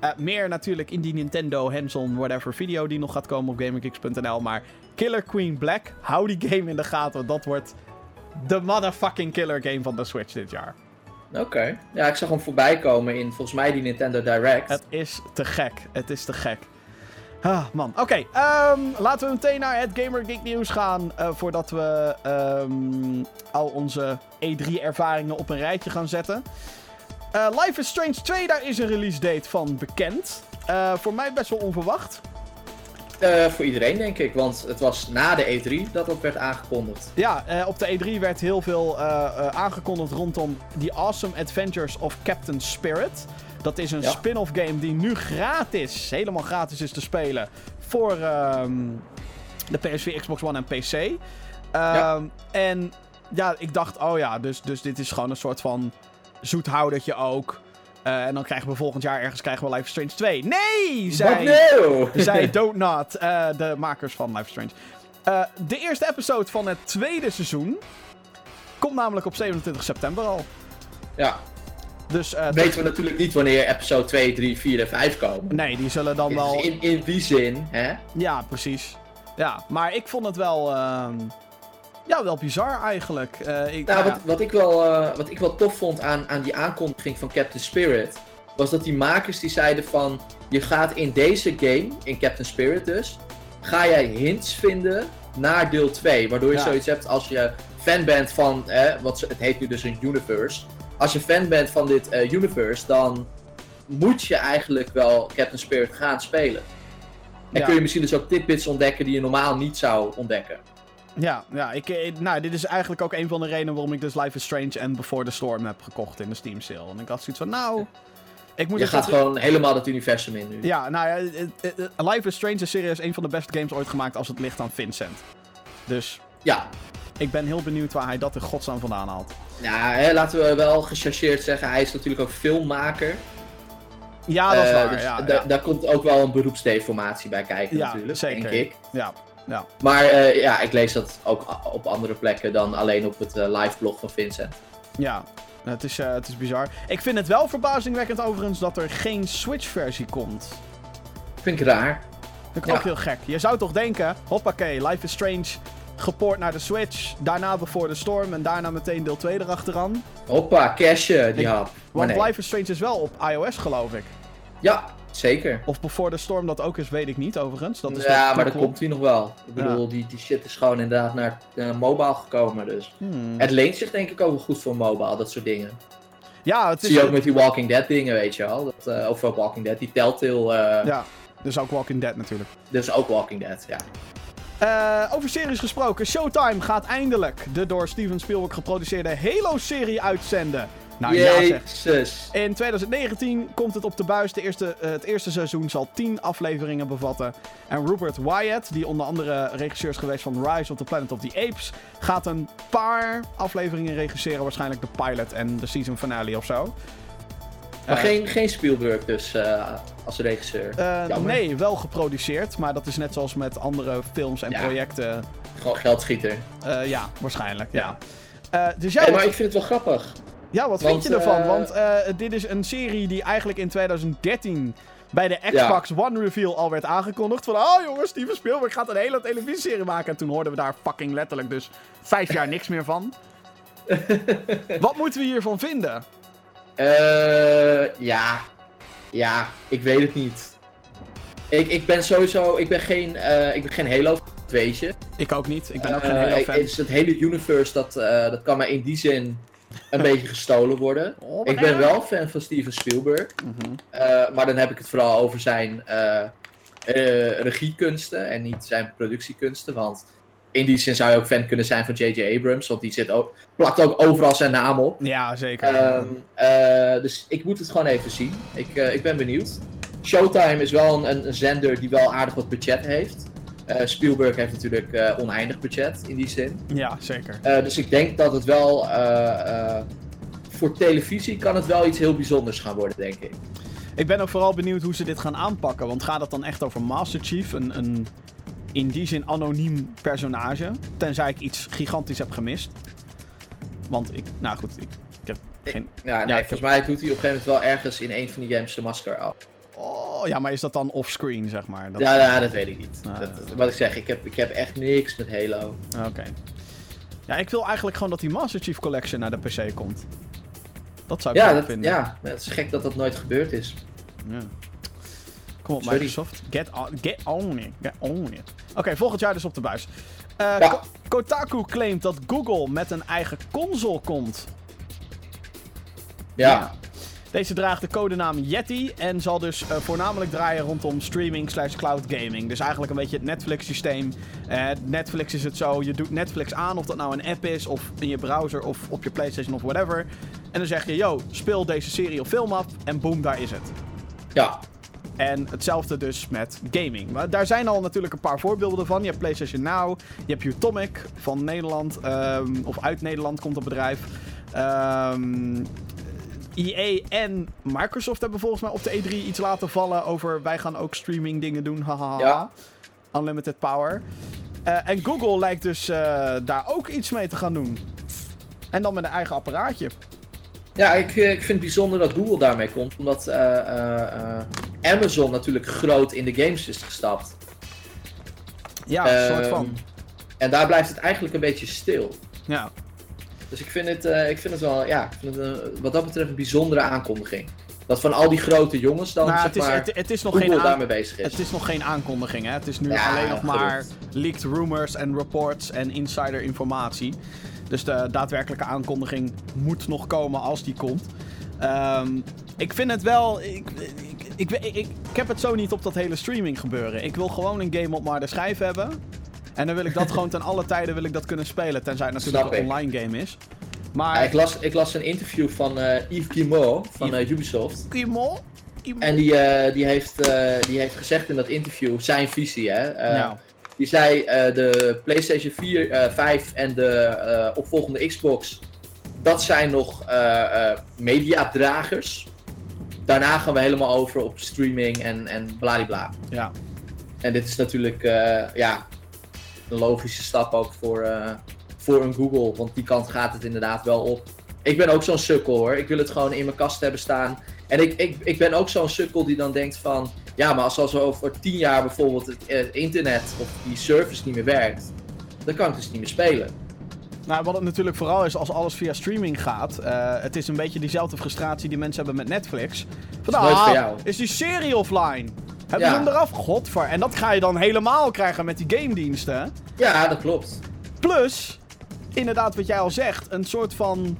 eh, meer natuurlijk in die Nintendo hands-on whatever video die nog gaat komen op GamerGeeks.nl. Maar Killer Queen Black, hou die game in de gaten. want Dat wordt de motherfucking killer game van de Switch dit jaar. Oké. Ja, ik zag hem voorbij komen in volgens mij die Nintendo Direct. Het is te gek. Het is te gek. Ah, man. Oké, ehm, laten we meteen naar het Gamer Geek nieuws gaan. eh, voordat we ehm, al onze E3-ervaringen op een rijtje gaan zetten. Eh, Life is Strange 2, daar is een release date van bekend. Eh, voor mij best wel onverwacht. Eh, voor iedereen denk ik, want het was na de E3 dat dat werd aangekondigd. Ja, eh, op de E3 werd heel veel eh, aangekondigd rondom The Awesome Adventures of Captain Spirit. Dat is een Ja. spin-off game die nu gratis, helemaal gratis is te spelen voor ehm, de PS4, Xbox One en PC. Ehm, Ja. En ja, ik dacht, oh ja, dus, dus dit is gewoon een soort van zoethoudertje ook. Eh, en dan krijgen we volgend jaar ergens krijgen we Life Strange 2. Nee, zei... Wat nou? Zij Don't Not, eh, de makers van Life Strange. Eh, de eerste episode van het tweede seizoen komt namelijk op 27 september al. Ja, Dus weten we natuurlijk niet wanneer episode 2, 3, 4 en 5 komen. nee, die zullen dan wel... In, in die zin, hè? Ja, precies. Ja, maar ik vond het wel... ehm, Ja, wel bizar eigenlijk. Eh, ik, Nou, nou wat, wat, ik wel, eh, wat ik wel tof vond aan, aan die aankondiging van Captain Spirit, was dat die makers die zeiden van, je gaat in deze game, in Captain Spirit dus, ga jij hints vinden naar deel 2. Waardoor je Ja. zoiets hebt als je fan bent van, eh, wat het heet nu dus een universe. Als je fan bent van dit eh, universe, dan moet je eigenlijk wel Captain Spirit gaan spelen. En Ja. kun je misschien dus ook tidbits ontdekken die je normaal niet zou ontdekken. Ja, ja ik, eh, nou, dit is eigenlijk ook een van de redenen waarom ik dus Life is Strange en Before the Storm heb gekocht in de Steam sale. En ik had zoiets van, nou... Ik moet Je gaat gewoon helemaal het universum in nu. Ja, nou ja, het- het- Life is Strange is serieus een van de beste games ooit gemaakt als het ligt aan Vincent. Dus ja. ik ben heel benieuwd waar hij dat in godsnaam vandaan haalt. Ja, hè, laten we wel gechargeerd zeggen, hij is natuurlijk ook filmmaker. Ja, dat is Eh, waar. dus ja, ja. Daar komt ook wel een beroepsdeformatie bij kijken Ja, natuurlijk, zeker. denk ik. ja, ja. Maar eh, ja, ik lees dat ook op andere plekken dan alleen op het eh, live blog van Vincent. Ja, het is, eh, het is bizar. Ik vind het wel verbazingwekkend overigens dat er geen Switch-versie komt. Vind ik raar. Vind ik Ja. ook heel gek. Je zou toch denken, hoppakee, Life is Strange gepoord naar de Switch, daarna Before the Storm en daarna meteen deel 2 erachteraan. Hoppa, cashen die hap. Want nee. Life is Strange is wel op iOS, geloof ik. Ja, zeker. Of Before the Storm dat ook is, weet ik niet overigens. Dat is ja, maar dat komt hij nog wel. Ik bedoel, die, die shit is gewoon inderdaad naar eh, mobile gekomen. Dus. Hmm. Het leent zich denk ik ook wel goed voor mobile, dat soort dingen. Ja, het is... zie je ook met die Walking Dead dingen, weet je wel. Dat, eh, of uh, Walking Dead, die Telltale. eh Ja, dus ook Walking Dead natuurlijk. Dus ook Walking Dead, ja. Over series gesproken. Showtime gaat eindelijk de door Steven Spielberg geproduceerde Halo-serie uitzenden. Nou ja zeg. Jezus. In 2019 komt het op de buis. De eerste, eh, het eerste seizoen zal 10 afleveringen bevatten. En Rupert Wyatt, die onder andere regisseur is geweest van Rise of the Planet of the Apes, gaat een paar afleveringen regisseren. Waarschijnlijk de pilot en de season finale of zo. Maar Eh, geen, geen Spielberg dus eh, als regisseur. nee, wel geproduceerd. Maar dat is net zoals met andere films en Ja. projecten. Gewoon geldschieter. Ja, waarschijnlijk. Ja. Ja. Dus ja, Hey, wat, maar ik vind het wel grappig. Ja, wat want, vind je ervan? eh, Want eh, dit is een serie die eigenlijk in 2013 bij de Xbox One reveal al werd aangekondigd. Van, oh jongens, Steven Spielberg gaat een hele televisieserie maken. En toen hoorden we daar fucking letterlijk dus vijf jaar niks meer van. wat moeten we hiervan vinden? Eh, ja. Ja, ik weet het niet. Ik, ik ben sowieso, ik ben geen, eh, ik ben geen Halo weet je. Ik ook niet. Ik ben ook geen Halo fan. het hele universe, dat, dat kan mij in die zin een beetje gestolen worden. Oh, Ik ben wel fan van Steven Spielberg. Mhm. eh, maar dan heb ik het vooral over zijn eh, eh, regiekunsten en niet zijn productiekunsten. Want in die zin zou je ook fan kunnen zijn van J.J. Abrams. Want die zit ook, plakt ook overal zijn naam op. Ja, zeker. Ehm, eh, dus ik moet het gewoon even zien. Ik, eh, ik ben benieuwd. Showtime is wel een, een zender die wel aardig wat budget heeft. Eh, Spielberg heeft natuurlijk eh, oneindig budget in die zin. ja, zeker. Eh, dus ik denk dat het wel. voor televisie kan het wel iets heel bijzonders gaan worden, denk ik. Ik ben ook vooral benieuwd hoe ze dit gaan aanpakken. Want gaat het dan echt over Master Chief? Een, een in die zin anoniem personage. Tenzij ik iets gigantisch heb gemist. Want ik, nou goed, ik, ik heb geen... Ja, nee, ik- volgens mij doet hij op een gegeven moment wel ergens in een van die games de masker af. Oh, ja, maar is dat dan offscreen, zeg maar? Dat... Ja, ja, dat weet ik niet. Ah. Dat, wat ik zeg, ik heb, ik heb echt niks met Halo. Oké. Ja, ik wil eigenlijk gewoon dat die Master Chief Collection naar de PC komt. Dat zou ik Ja, dat, vinden. ja, het is gek dat dat nooit gebeurd is. Ja. Kom op, Sorry. Microsoft. Get on, get on it. Get on it. Oké, volgend jaar dus op de buis. Eh, Ja. Ko- Kotaku claimt dat Google met een eigen console komt. Ja, Deze draagt de codenaam Yeti en zal dus eh, voornamelijk draaien rondom streaming slash cloud gaming. Dus eigenlijk een beetje het Netflix systeem. Eh, Netflix is het zo, je doet Netflix aan of dat nou een app is of in je browser of op je Playstation of whatever. En dan zeg je, yo, speel deze serie of film af en boom, daar is het. ja. En hetzelfde dus met gaming. Maar daar zijn al natuurlijk een paar voorbeelden van. Je hebt PlayStation Now, je hebt Utomic van Nederland, ehm, of uit Nederland komt het bedrijf. Ehm EA en Microsoft hebben volgens mij op de E3 iets laten vallen over wij gaan ook streaming dingen doen. Haha. Ja. Unlimited power. Eh, en Google lijkt dus eh, daar ook iets mee te gaan doen. En dan met een eigen apparaatje. Ja, ik, eh, ik vind het bijzonder dat Google daarmee komt. Omdat Amazon natuurlijk groot in de games is gestapt. Ja, een soort Ehm, van. En daar blijft het eigenlijk een beetje stil. Ja. Dus ik vind het, eh, ik vind het wel, ja, ik vind het een- wat dat betreft een bijzondere aankondiging. Dat van al die grote jongens dan, Nou, zeg het, is, maar, het, het is nog Google geen daarmee bezig is. Het is nog geen aankondiging, hè? Het is nu Ja, alleen nog maar leaked rumors en reports en insider informatie. Dus de daadwerkelijke aankondiging moet nog komen als die komt. Ehm, ik vind het wel. Ik, ik, ik, ik, ik heb het zo niet op dat hele streaming gebeuren. Ik wil gewoon een game op maar de schijf hebben. En dan wil ik dat gewoon ten alle tijden wil ik dat kunnen spelen. Tenzij het natuurlijk Snap een ik. online game is. Maar. Ja, ik, las, ik las een interview van eh, Yves Guillemot van eh, Ubisoft. Kimo? En die, eh, die, heeft, die heeft gezegd in dat interview zijn visie. Hè? Ja. Die zei de PlayStation 4, eh 5 en de opvolgende Xbox. Dat zijn nog mediadragers. Daarna gaan we helemaal over op streaming en, en bladibla. Ja. En dit is natuurlijk ja, een logische stap ook voor, eh, voor een Google. Want die kant gaat het inderdaad wel op. Ik ben ook zo'n sukkel hoor. Ik wil het gewoon in mijn kast hebben staan. En ik, ik, ik ben ook zo'n sukkel die dan denkt van... Ja, maar als, als er over tien jaar bijvoorbeeld het, eh, internet of die service niet meer werkt... Dan kan ik dus niet meer spelen. Nou, wat het natuurlijk vooral is als alles via streaming gaat. eh, het is een beetje diezelfde frustratie die mensen hebben met Netflix. Van, ah, is die serie offline? Hebben Ja. ze hem eraf? Godver. En dat ga je dan helemaal krijgen met die game diensten. Ja, dat klopt. Plus, inderdaad wat jij al zegt, een soort van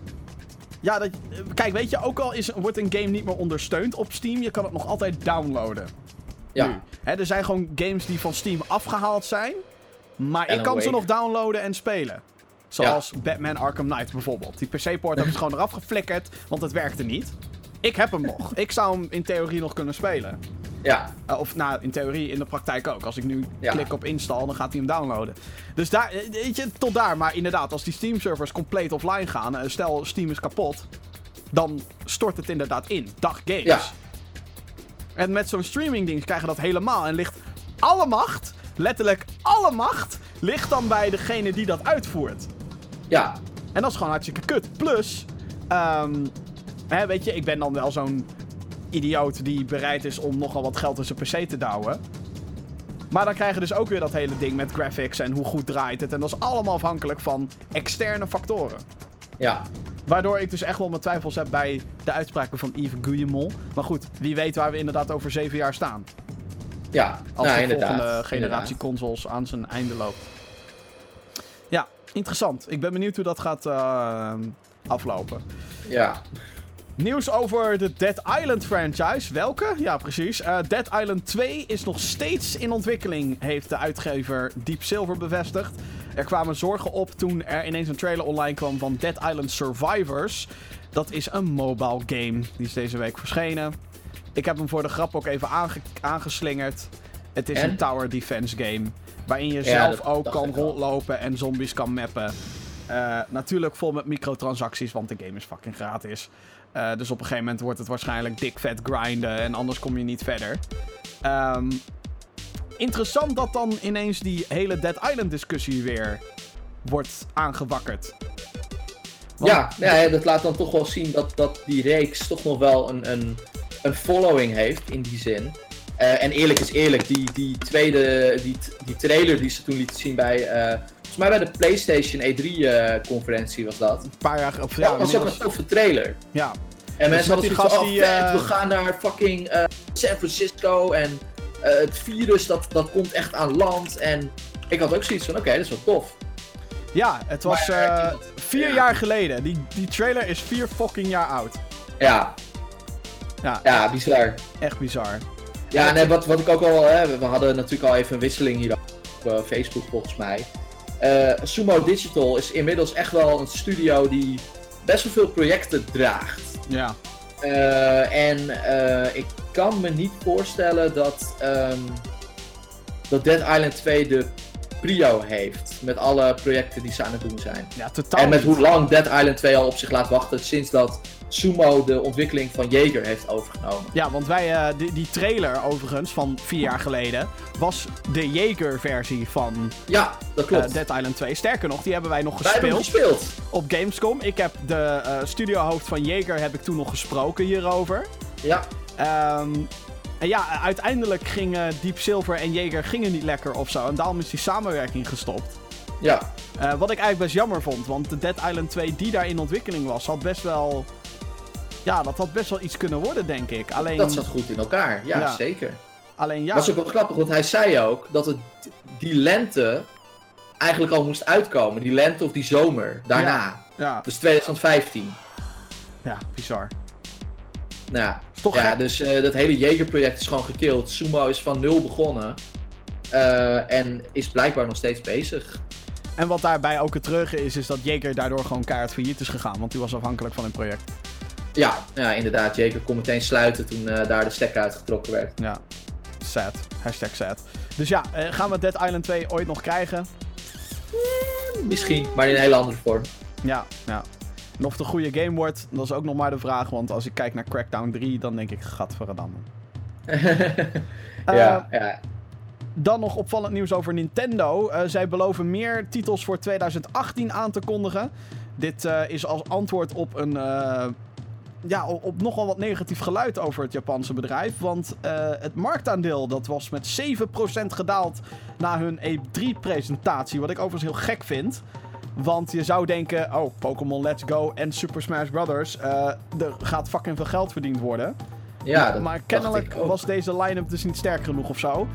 Ja, dat, kijk, weet je, ook al is, wordt een game niet meer ondersteund op Steam, je kan het nog altijd downloaden. Ja. Nu. Hè, er zijn gewoon games die van Steam afgehaald zijn, maar ik kan ze nog downloaden en spelen. Zoals Batman Arkham Knight bijvoorbeeld. Die PC-poort hebben ze gewoon eraf geflikkerd, want het werkte niet. Ik heb hem nog. Ik zou hem in theorie nog kunnen spelen. Ja, Uh, of nou, in theorie in de praktijk ook. Als ik nu Ja. klik op install, dan gaat hij hem downloaden. Dus daar, eh, weet je, tot daar. Maar inderdaad, als die Steam-servers compleet offline gaan, eh, stel Steam is kapot, dan stort het inderdaad in. Dag games. Ja. En met zo'n streaming-ding krijg je dat helemaal. En ligt alle macht, letterlijk alle macht, ligt dan bij degene die dat uitvoert. ja, En dat is gewoon hartstikke kut. Plus, ehm, hè, weet je, ik ben dan wel zo'n idioot die bereid is om nogal wat geld in zijn PC te douwen. Maar dan krijg je dus ook weer dat hele ding met graphics en hoe goed draait het. En dat is allemaal afhankelijk van externe factoren. ja. Waardoor ik dus echt wel mijn twijfels heb bij de uitspraken van Yves Guillemot. Maar goed, wie weet waar we inderdaad over zeven jaar staan. Ja, Als nou, de inderdaad. volgende generatie inderdaad. consoles aan zijn einde loopt. Ja, interessant. Ik ben benieuwd hoe dat gaat eh, aflopen. Ja, Nieuws over de Dead Island franchise. Welke? Ja, precies. Eh, Dead Island 2 is nog steeds in ontwikkeling, heeft de uitgever Deep Silver bevestigd. Er kwamen zorgen op toen er ineens een trailer online kwam van Dead Island Survivors. Dat is een mobile game. Die is deze week verschenen. Ik heb hem voor de grap ook even aange- aangeslingerd. Het is En? een tower defense game. Waarin je Ja, zelf ook kan rondlopen en zombies kan mappen. Eh, natuurlijk vol met microtransacties, want de game is fucking gratis. Eh, dus op een gegeven moment wordt het waarschijnlijk dik vet grinden en anders kom je niet verder. Ehm, interessant dat dan ineens die hele Dead Island discussie weer wordt aangewakkerd. Want- ja, ja, dat laat dan toch wel zien dat, dat die reeks toch nog wel een, een, een following heeft in die zin. Eh, en eerlijk is eerlijk, die, die tweede, die, die trailer die ze toen lieten zien bij, eh, volgens mij bij de PlayStation E3-conferentie was dat. Een paar jaar... Of, Ja, dat was ook een toffe trailer. ja. En mensen met hadden die zoiets van, gast oh die, vet, eh, we gaan naar fucking eh, San Francisco en eh, het virus dat, dat komt echt aan land. En ik had ook zoiets van, oké, dat is wel tof. ja, het was Maar, eh, vier ja. jaar geleden. Die, die trailer is vier fucking jaar oud. Ja, Ja, ja, bizar. echt bizar. Ja, en eh, wat, wat ik ook al, hè, we- hadden natuurlijk al even een wisseling hier op eh, Facebook volgens mij. Eh, Sumo Digital is inmiddels echt wel een studio die best wel veel projecten draagt. Ja. Eh, en ik kan me niet voorstellen dat, ehm, dat Dead Island 2 de prio heeft. Met alle projecten die ze aan het doen zijn. Ja, totaal en met hoe lang Dead Island 2 al op zich laat wachten sinds dat Sumo de ontwikkeling van Jaeger heeft overgenomen. Ja, want wij, eh, die, die trailer overigens van vier jaar geleden was de Jaeger-versie van Ja, dat klopt. eh, Dead Island 2. Sterker nog, die hebben wij nog Wij hebben gespeeld gespeeld. op Gamescom. Ik heb de eh, studiohoofd van Jaeger heb ik toen nog gesproken hierover. Ja, Ehm, en ja, uiteindelijk gingen Deep Silver en Jaeger gingen niet lekker of zo. En daarom is die samenwerking gestopt. ja, Eh, wat ik eigenlijk best jammer vond, want de Dead Island 2 die daar in ontwikkeling was, had best wel... Ja, dat had best wel iets kunnen worden, denk ik. Alleen, dat zat goed in elkaar. Ja, Ja. zeker. alleen ja, Dat is ook wel grappig, want hij zei ook dat het die lente eigenlijk al moest uitkomen. Die lente of die zomer daarna. ja, Dus 2015. ja, bizar. Nou ja, toch ja gek? dus eh, dat hele Jaeger-project is gewoon gekild. Sumo is van nul begonnen. eh, en is blijkbaar nog steeds bezig. En wat daarbij ook het terug is, is dat Jaeger daardoor gewoon keihard failliet is gegaan. Want die was afhankelijk van een project. Ja, ja inderdaad. Jaeger kon meteen sluiten toen eh, daar de stekker uitgetrokken werd. Ja, sad. Hashtag sad. Dus ja, gaan we Dead Island 2 ooit nog krijgen? Misschien, maar in een hele andere vorm. Ja, ja. En of het een goede game wordt, dat is ook nog maar de vraag. Want als ik kijk naar Crackdown 3, dan denk ik, gadverdamme. ja, ja. Dan nog opvallend nieuws over Nintendo. Eh, zij beloven meer titels voor 2018 aan te kondigen. Dit eh, is als antwoord op een. eh, ja, op, nogal wat negatief geluid over het Japanse bedrijf. Want eh, het marktaandeel dat was met 7% gedaald na hun E3-presentatie. Wat ik overigens heel gek vind. Want je zou denken, oh, Pokémon Let's Go en Super Smash Brothers. eh, er gaat fucking veel geld verdiend worden. ja dat maar dacht kennelijk was deze line-up dus niet sterk genoeg of zo.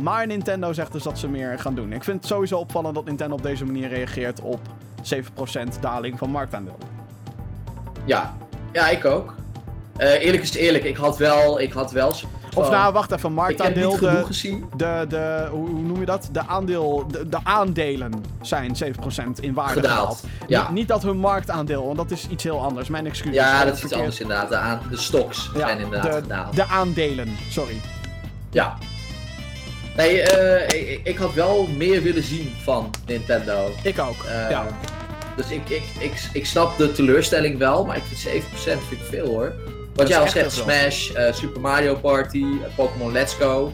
Maar Nintendo zegt dus dat ze meer gaan doen. Ik vind het sowieso opvallend dat Nintendo op deze manier reageert op 7% daling van marktaandeel. Ja, ja ik ook. Eh, eerlijk is eerlijk, ik had wel, ik had wel of nou, wacht even, Ik heb marktaandeel. niet De, gezien. de, de, hoe noem je dat? De, aandeel, de, de aandelen zijn 7% in waarde Gedaald. gedaald. Ja. Niet, niet dat hun marktaandeel, want dat is iets heel anders. Mijn excuus. Ja, dat is iets anders inderdaad. De, aan, de stocks Ja, zijn inderdaad de, gedaald. de aandelen, sorry. Ja. Nee, eh, ik, ik had wel meer willen zien van Nintendo. Ik ook. Eh, ja. Dus ik, ik, ik, ik snap de teleurstelling wel, maar ik vind 7% vind ik veel hoor. Wat jij al zegt. Smash, eh, Super Mario Party, eh, Pokémon Let's Go.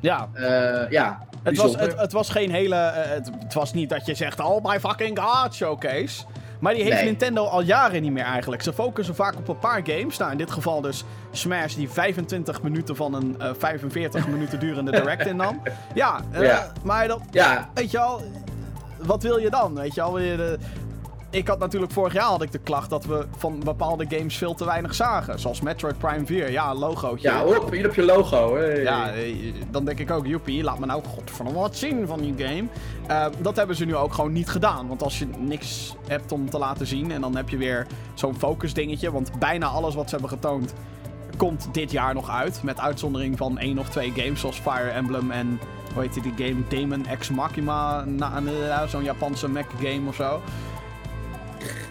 ja. Eh, ja, Het was, het, het was geen hele. het, het was niet dat je zegt, oh my fucking god, showcase. Maar die heeft Nee. Nintendo al jaren niet meer eigenlijk. Ze focussen vaak op een paar games. Nou, in dit geval dus Smash, die 25 minuten van een eh, 45 minuten durende direct in nam. Ja, eh, Ja. maar dat, Ja, weet je al, wat wil je dan? Weet je al, wil je de... Ik had natuurlijk vorig jaar had ik de klacht dat we van bepaalde games veel te weinig zagen. Zoals Metroid Prime 4, ja, logootje. ja hop, hier op je logo. Hey. Ja, eh, dan denk ik ook, joepie, laat me nou godverdomme wat zien van die game. Eh, dat hebben ze nu ook gewoon niet gedaan. Want als je niks hebt om te laten zien en dan heb je weer zo'n focus dingetje. Want bijna alles wat ze hebben getoond komt dit jaar nog uit. Met uitzondering van één of twee games zoals Fire Emblem en... Hoe heet die game? Demon X Machina. na- na- Zo'n Japanse mech game of zo.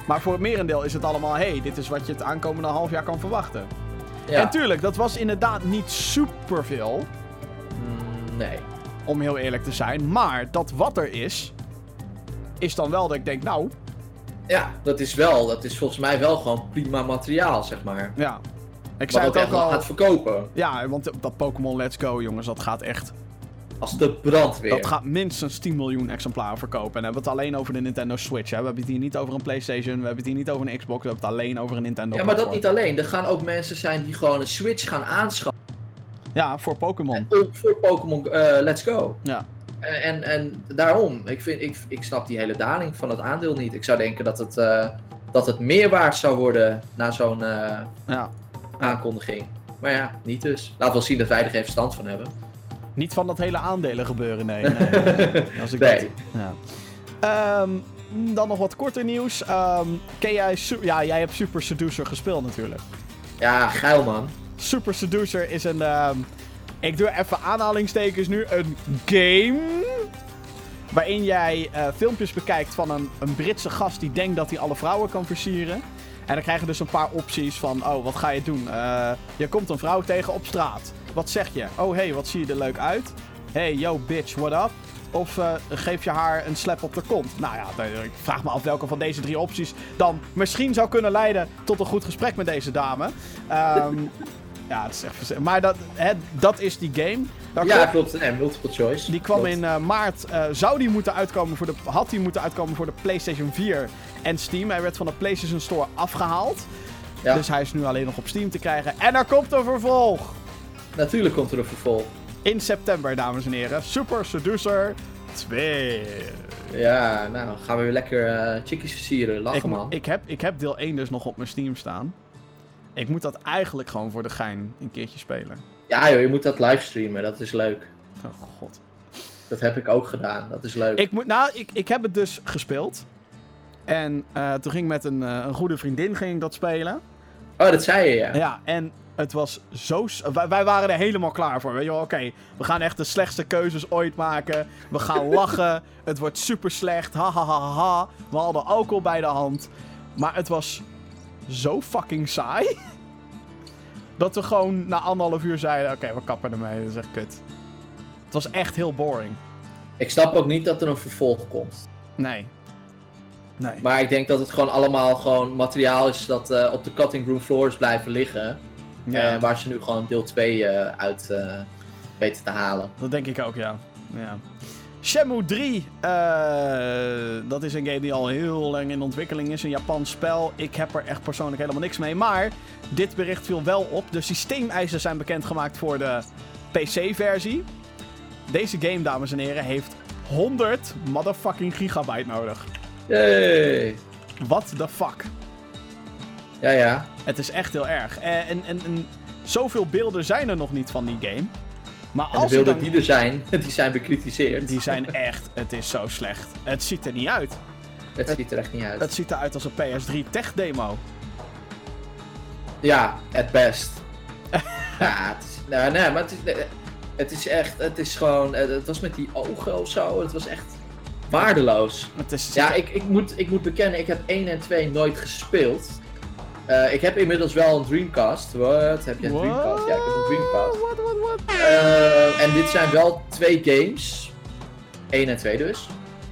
Maar voor het merendeel is het allemaal... hey, dit is wat je het aankomende half jaar kan verwachten. Ja. En tuurlijk, dat was inderdaad niet superveel Mm, nee. om heel eerlijk te zijn. Maar dat wat er is, is dan wel dat ik denk, nou, Ja, dat is wel, dat is volgens mij wel gewoon prima materiaal, zeg maar. ja. Ik ook het echt ook wel al. gaat verkopen. Ja, want dat Pokémon Let's Go, jongens, dat gaat echt. Als de brandweer. Dat gaat minstens 10 miljoen exemplaren verkopen. En dan hebben we het alleen over de Nintendo Switch. Hè? We hebben het hier niet over een PlayStation, we hebben het hier niet over een Xbox, we hebben het alleen over een Nintendo. Ja, maar dat niet alleen. Er gaan ook mensen zijn die gewoon een Switch gaan aanschaffen Ja, voor Pokémon. voor Pokémon eh, Let's Go. Ja. En, en, en daarom, ik, vind, ik, ik snap die hele daling van het aandeel niet. Ik zou denken dat het, eh, dat het meer waard zou worden na zo'n eh, ja. aankondiging. Maar ja, niet dus. Laat wel zien dat wij er geen verstand van hebben. Niet van dat hele aandelen gebeuren, nee. nee. Als ik Nee. dat- ja. Ehm, dan nog wat korter nieuws. Ehm, ken jij... Ja, jij hebt Super Seducer gespeeld natuurlijk. Ja, geil man. Super Seducer is een. ehm, ik doe even aanhalingstekens nu. Een game. Waarin jij eh, filmpjes bekijkt van een, een Britse gast die denkt dat hij alle vrouwen kan versieren. En dan krijg je dus een paar opties van: oh, wat ga je doen? Eh, je komt een vrouw tegen op straat. Wat zeg je? Oh, hey, wat zie je er leuk uit? Hey, yo, bitch, what up? Of eh, geef je haar een slap op de kont? Nou ja, ik vraag me af welke van deze drie opties dan misschien zou kunnen leiden tot een goed gesprek met deze dame. Ehm, ja, het is echt Maar dat, hè, dat is die game. Daar Ja, klopt- klopt. Nee, multiple choice. die kwam Klopt. in eh, maart. eh, zou die moeten uitkomen voor de. Had die moeten uitkomen voor de PlayStation 4 en Steam. Hij werd van de PlayStation Store afgehaald. Ja. Dus hij is nu alleen nog op Steam te krijgen. En er komt een vervolg. Natuurlijk komt er een vervolg. In september, dames en heren. Super Seducer 2. Ja, nou gaan we weer lekker eh chickies versieren. Lachen Ik, man. ik, heb, ik heb deel 1 dus nog op mijn Steam staan. Ik moet dat eigenlijk gewoon voor de gein een keertje spelen. Ja joh, je moet dat livestreamen. Dat is leuk. Oh god. Dat heb ik ook gedaan. Dat is leuk. Ik, moet, nou, ik, ik heb het dus gespeeld. En eh, toen ging ik met een, eh, een goede vriendin ging ik dat spelen. Oh, dat zei je ja. Ja, en het was zo... Wij, wij waren er helemaal klaar voor. Weet je wel, oké, we gaan echt de slechtste keuzes ooit maken. We gaan lachen. Het wordt super slecht. Ha, ha, ha, ha. We hadden alcohol bij de hand. Maar het was zo fucking saai. Dat we gewoon na anderhalf uur zeiden... Oké, we kappen ermee. Dat is echt kut. Het was echt heel boring. Ik snap ook niet dat er een vervolg komt. Nee. Nee. Maar ik denk dat het gewoon allemaal gewoon materiaal is dat eh, op de cutting room floors blijven liggen. Ja, Eh, waar ze nu gewoon deel 2 eh, uit eh, weten te halen. dat denk ik ook, ja. ja. Shenmue 3. eh, dat is een game die al heel lang in ontwikkeling is. Een Japans spel. Ik heb er echt persoonlijk helemaal niks mee. Maar dit bericht viel wel op. De systeemeisen zijn bekendgemaakt voor de PC-versie. Deze game, dames en heren, heeft 100 motherfucking gigabyte nodig. Yay! What the fuck? Ja, ja. Het is echt heel erg. Eh, En, en, en zoveel beelden zijn er nog niet van die game. Maar En de als er beelden dan... die er zijn, die zijn bekritiseerd. Die zijn echt, het is zo slecht. Het ziet er niet uit. Het ziet er echt niet uit. Het ziet eruit als een PS3 tech demo. Ja, at best. ja, het is, nee, nee, maar het is, het is echt, het is gewoon, het was met die ogen of zo, het was echt waardeloos. Het is, Ja, ik, ik, moet, ik moet bekennen, ik heb 1 en 2 nooit gespeeld. Eh, ik heb inmiddels wel een Dreamcast. Wat? Heb je een? Dreamcast? Ja, ik heb een Dreamcast. What, what, what? Eh, en dit zijn wel twee games. 1 en 2 dus.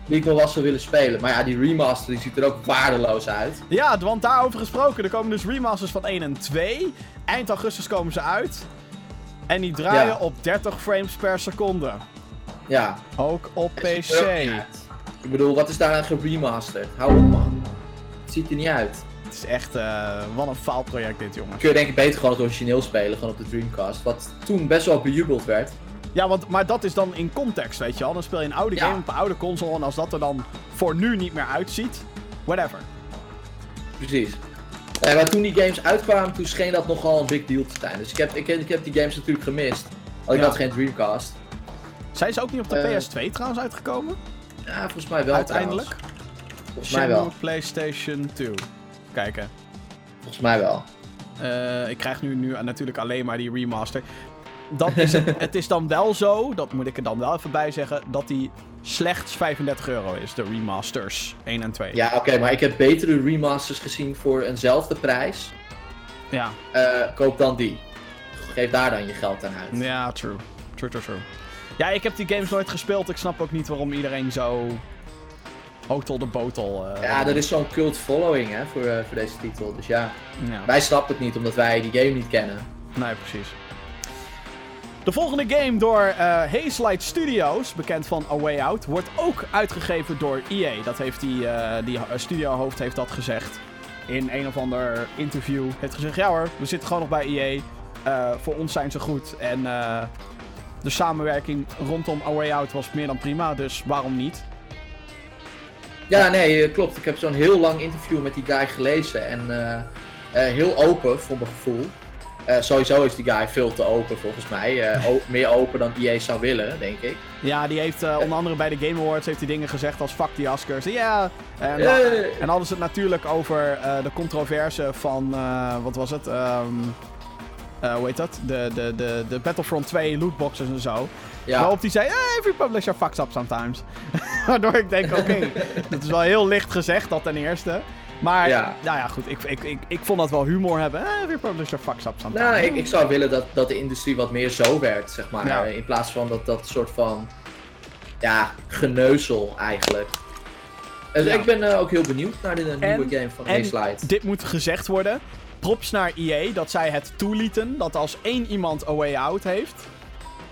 Die ik wel was zou willen spelen. Maar ja, die remaster die ziet er ook waardeloos uit. Ja, want daarover gesproken, er komen dus remasters van 1 en 2. Eind augustus komen ze uit. En die draaien Ja. op 30 frames per seconde. Ja. Ook op PC. Ik bedoel, wat is daar aan geremasterd? Hou op man. Het ziet er niet uit. Het is echt, eh, wat een faalproject dit, jongens. Kun je denk ik beter gewoon het origineel spelen, gewoon op de Dreamcast. Wat toen best wel bejubeld werd. Ja, want, maar dat is dan in context, weet je wel. Dan speel je een oude Ja. game op een oude console. En als dat er dan voor nu niet meer uitziet, whatever. Precies. Eh, maar toen die games uitkwamen, toen scheen dat nogal een big deal te zijn. Dus ik heb, ik, heb- ik heb die games natuurlijk gemist. Want ik Ja. had geen Dreamcast. Zijn ze ook niet op de Eh, PS2 trouwens uitgekomen? Ja, volgens mij wel Uiteindelijk? trouwens. Volgens mij wel. PlayStation 2. Kijken. Volgens mij wel. Eh, ik krijg nu, nu natuurlijk alleen maar die remaster. Dat is het, het is dan wel zo, dat moet ik er dan wel even bij zeggen, dat die slechts 35 euro is, de remasters 1 en 2. Ja, oké, maar ik heb betere remasters gezien voor eenzelfde prijs. ja. Eh, koop dan die. Geef daar dan je geld aan uit. Ja, true. True, true, true. Ja, ik heb die games nooit gespeeld. Ik snap ook niet waarom iedereen zo hotel de botel. eh, Ja, er is zo'n cult following hè, voor, eh, voor deze titel. Dus ja, ja. wij snappen het niet omdat wij die game niet kennen. Nee, precies. De volgende game door eh Hazelight Studios, bekend van A Way Out, wordt ook uitgegeven door EA. Dat heeft die, eh, die studiohoofd heeft dat gezegd in een of ander interview. Heeft gezegd, ja hoor, we zitten gewoon nog bij EA. Voor ons zijn ze goed. En de samenwerking rondom A Way Out was meer dan prima, dus waarom niet? Ja, nee, eh, klopt. Ik heb zo'n heel lang interview met die guy gelezen. En eh, eh, heel open, voor mijn gevoel. Sowieso is die guy veel te open, volgens mij. Meer open dan EA zou willen, denk ik. Ja, die heeft onder andere bij de Game Awards heeft hij dingen gezegd als fuck die Oscars. Ja, en, En hadden ze het natuurlijk over de controverse van, wat was het? Ehm, eh, hoe heet dat? De, de, de, de Battlefront 2 lootboxes en zo. Ja. Waarop die zei, eh, every publisher fucks up sometimes. Waardoor ik denk, oké, dat is wel heel licht gezegd, dat ten eerste. Maar, Ja. nou ja, goed, ik, ik, ik, ik vond dat wel humor hebben. Eh, every publisher fucks up sometimes. Nou, ik, ik zou willen dat, dat de industrie wat meer zo werd, zeg maar. Ja. In plaats van dat, dat soort van, ja, geneuzel eigenlijk. Dus Ja. ik ben eh, ook heel benieuwd naar de En- nieuwe game van Hazelight. dit moet gezegd worden. Props naar EA dat zij het toelieten dat als één iemand A Way Out heeft,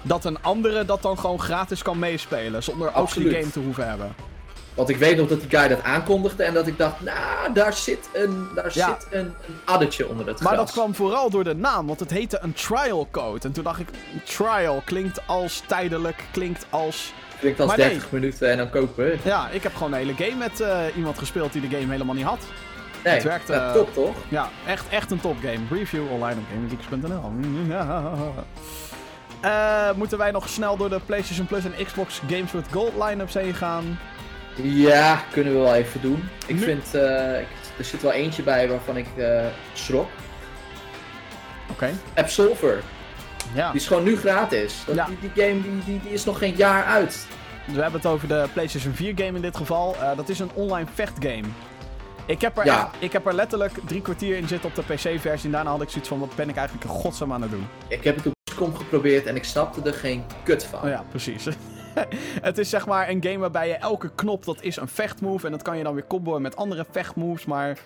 dat een andere dat dan gewoon gratis kan meespelen. Zonder ook die game te hoeven hebben. Want ik weet nog dat die guy dat aankondigde en dat ik dacht, nou, daar zit een, daar Ja. zit een, een addertje onder het Maar gras. dat kwam vooral door de naam, want het heette een trial code. En toen dacht ik, trial klinkt als tijdelijk, klinkt als... Klinkt als Maar 30 minuten en dan kopen. Ja, ik heb gewoon een hele game met eh, iemand gespeeld die de game helemaal niet had. Nee, Het werkt, ja, eh, top toch? Ja, echt, echt een topgame. Review online op gamegeeks.nl. Eh, moeten wij nog snel door de PlayStation Plus en Xbox Games with Gold line-ups heen gaan? Ja, kunnen we wel even doen. Ik Nu- vind, eh, er zit wel eentje bij waarvan ik eh, schrok. Oké. Absolver. Ja. Die is gewoon nu gratis. Dat, Ja. die, die game die, die, die is nog geen jaar uit. We hebben het over de PlayStation 4 game in dit geval. Dat is een online vechtgame. Ik heb, er Ja. echt- ik heb er letterlijk drie kwartier in zitten op de PC-versie. En daarna had ik zoiets van: wat ben ik eigenlijk in godsnaam aan het doen? Ik heb het op Scom geprobeerd en ik snapte er geen kut van. Oh ja, precies. het is zeg maar een game waarbij je elke knop, dat is een vechtmove. En dat kan je dan weer comboen met andere vechtmoves. Maar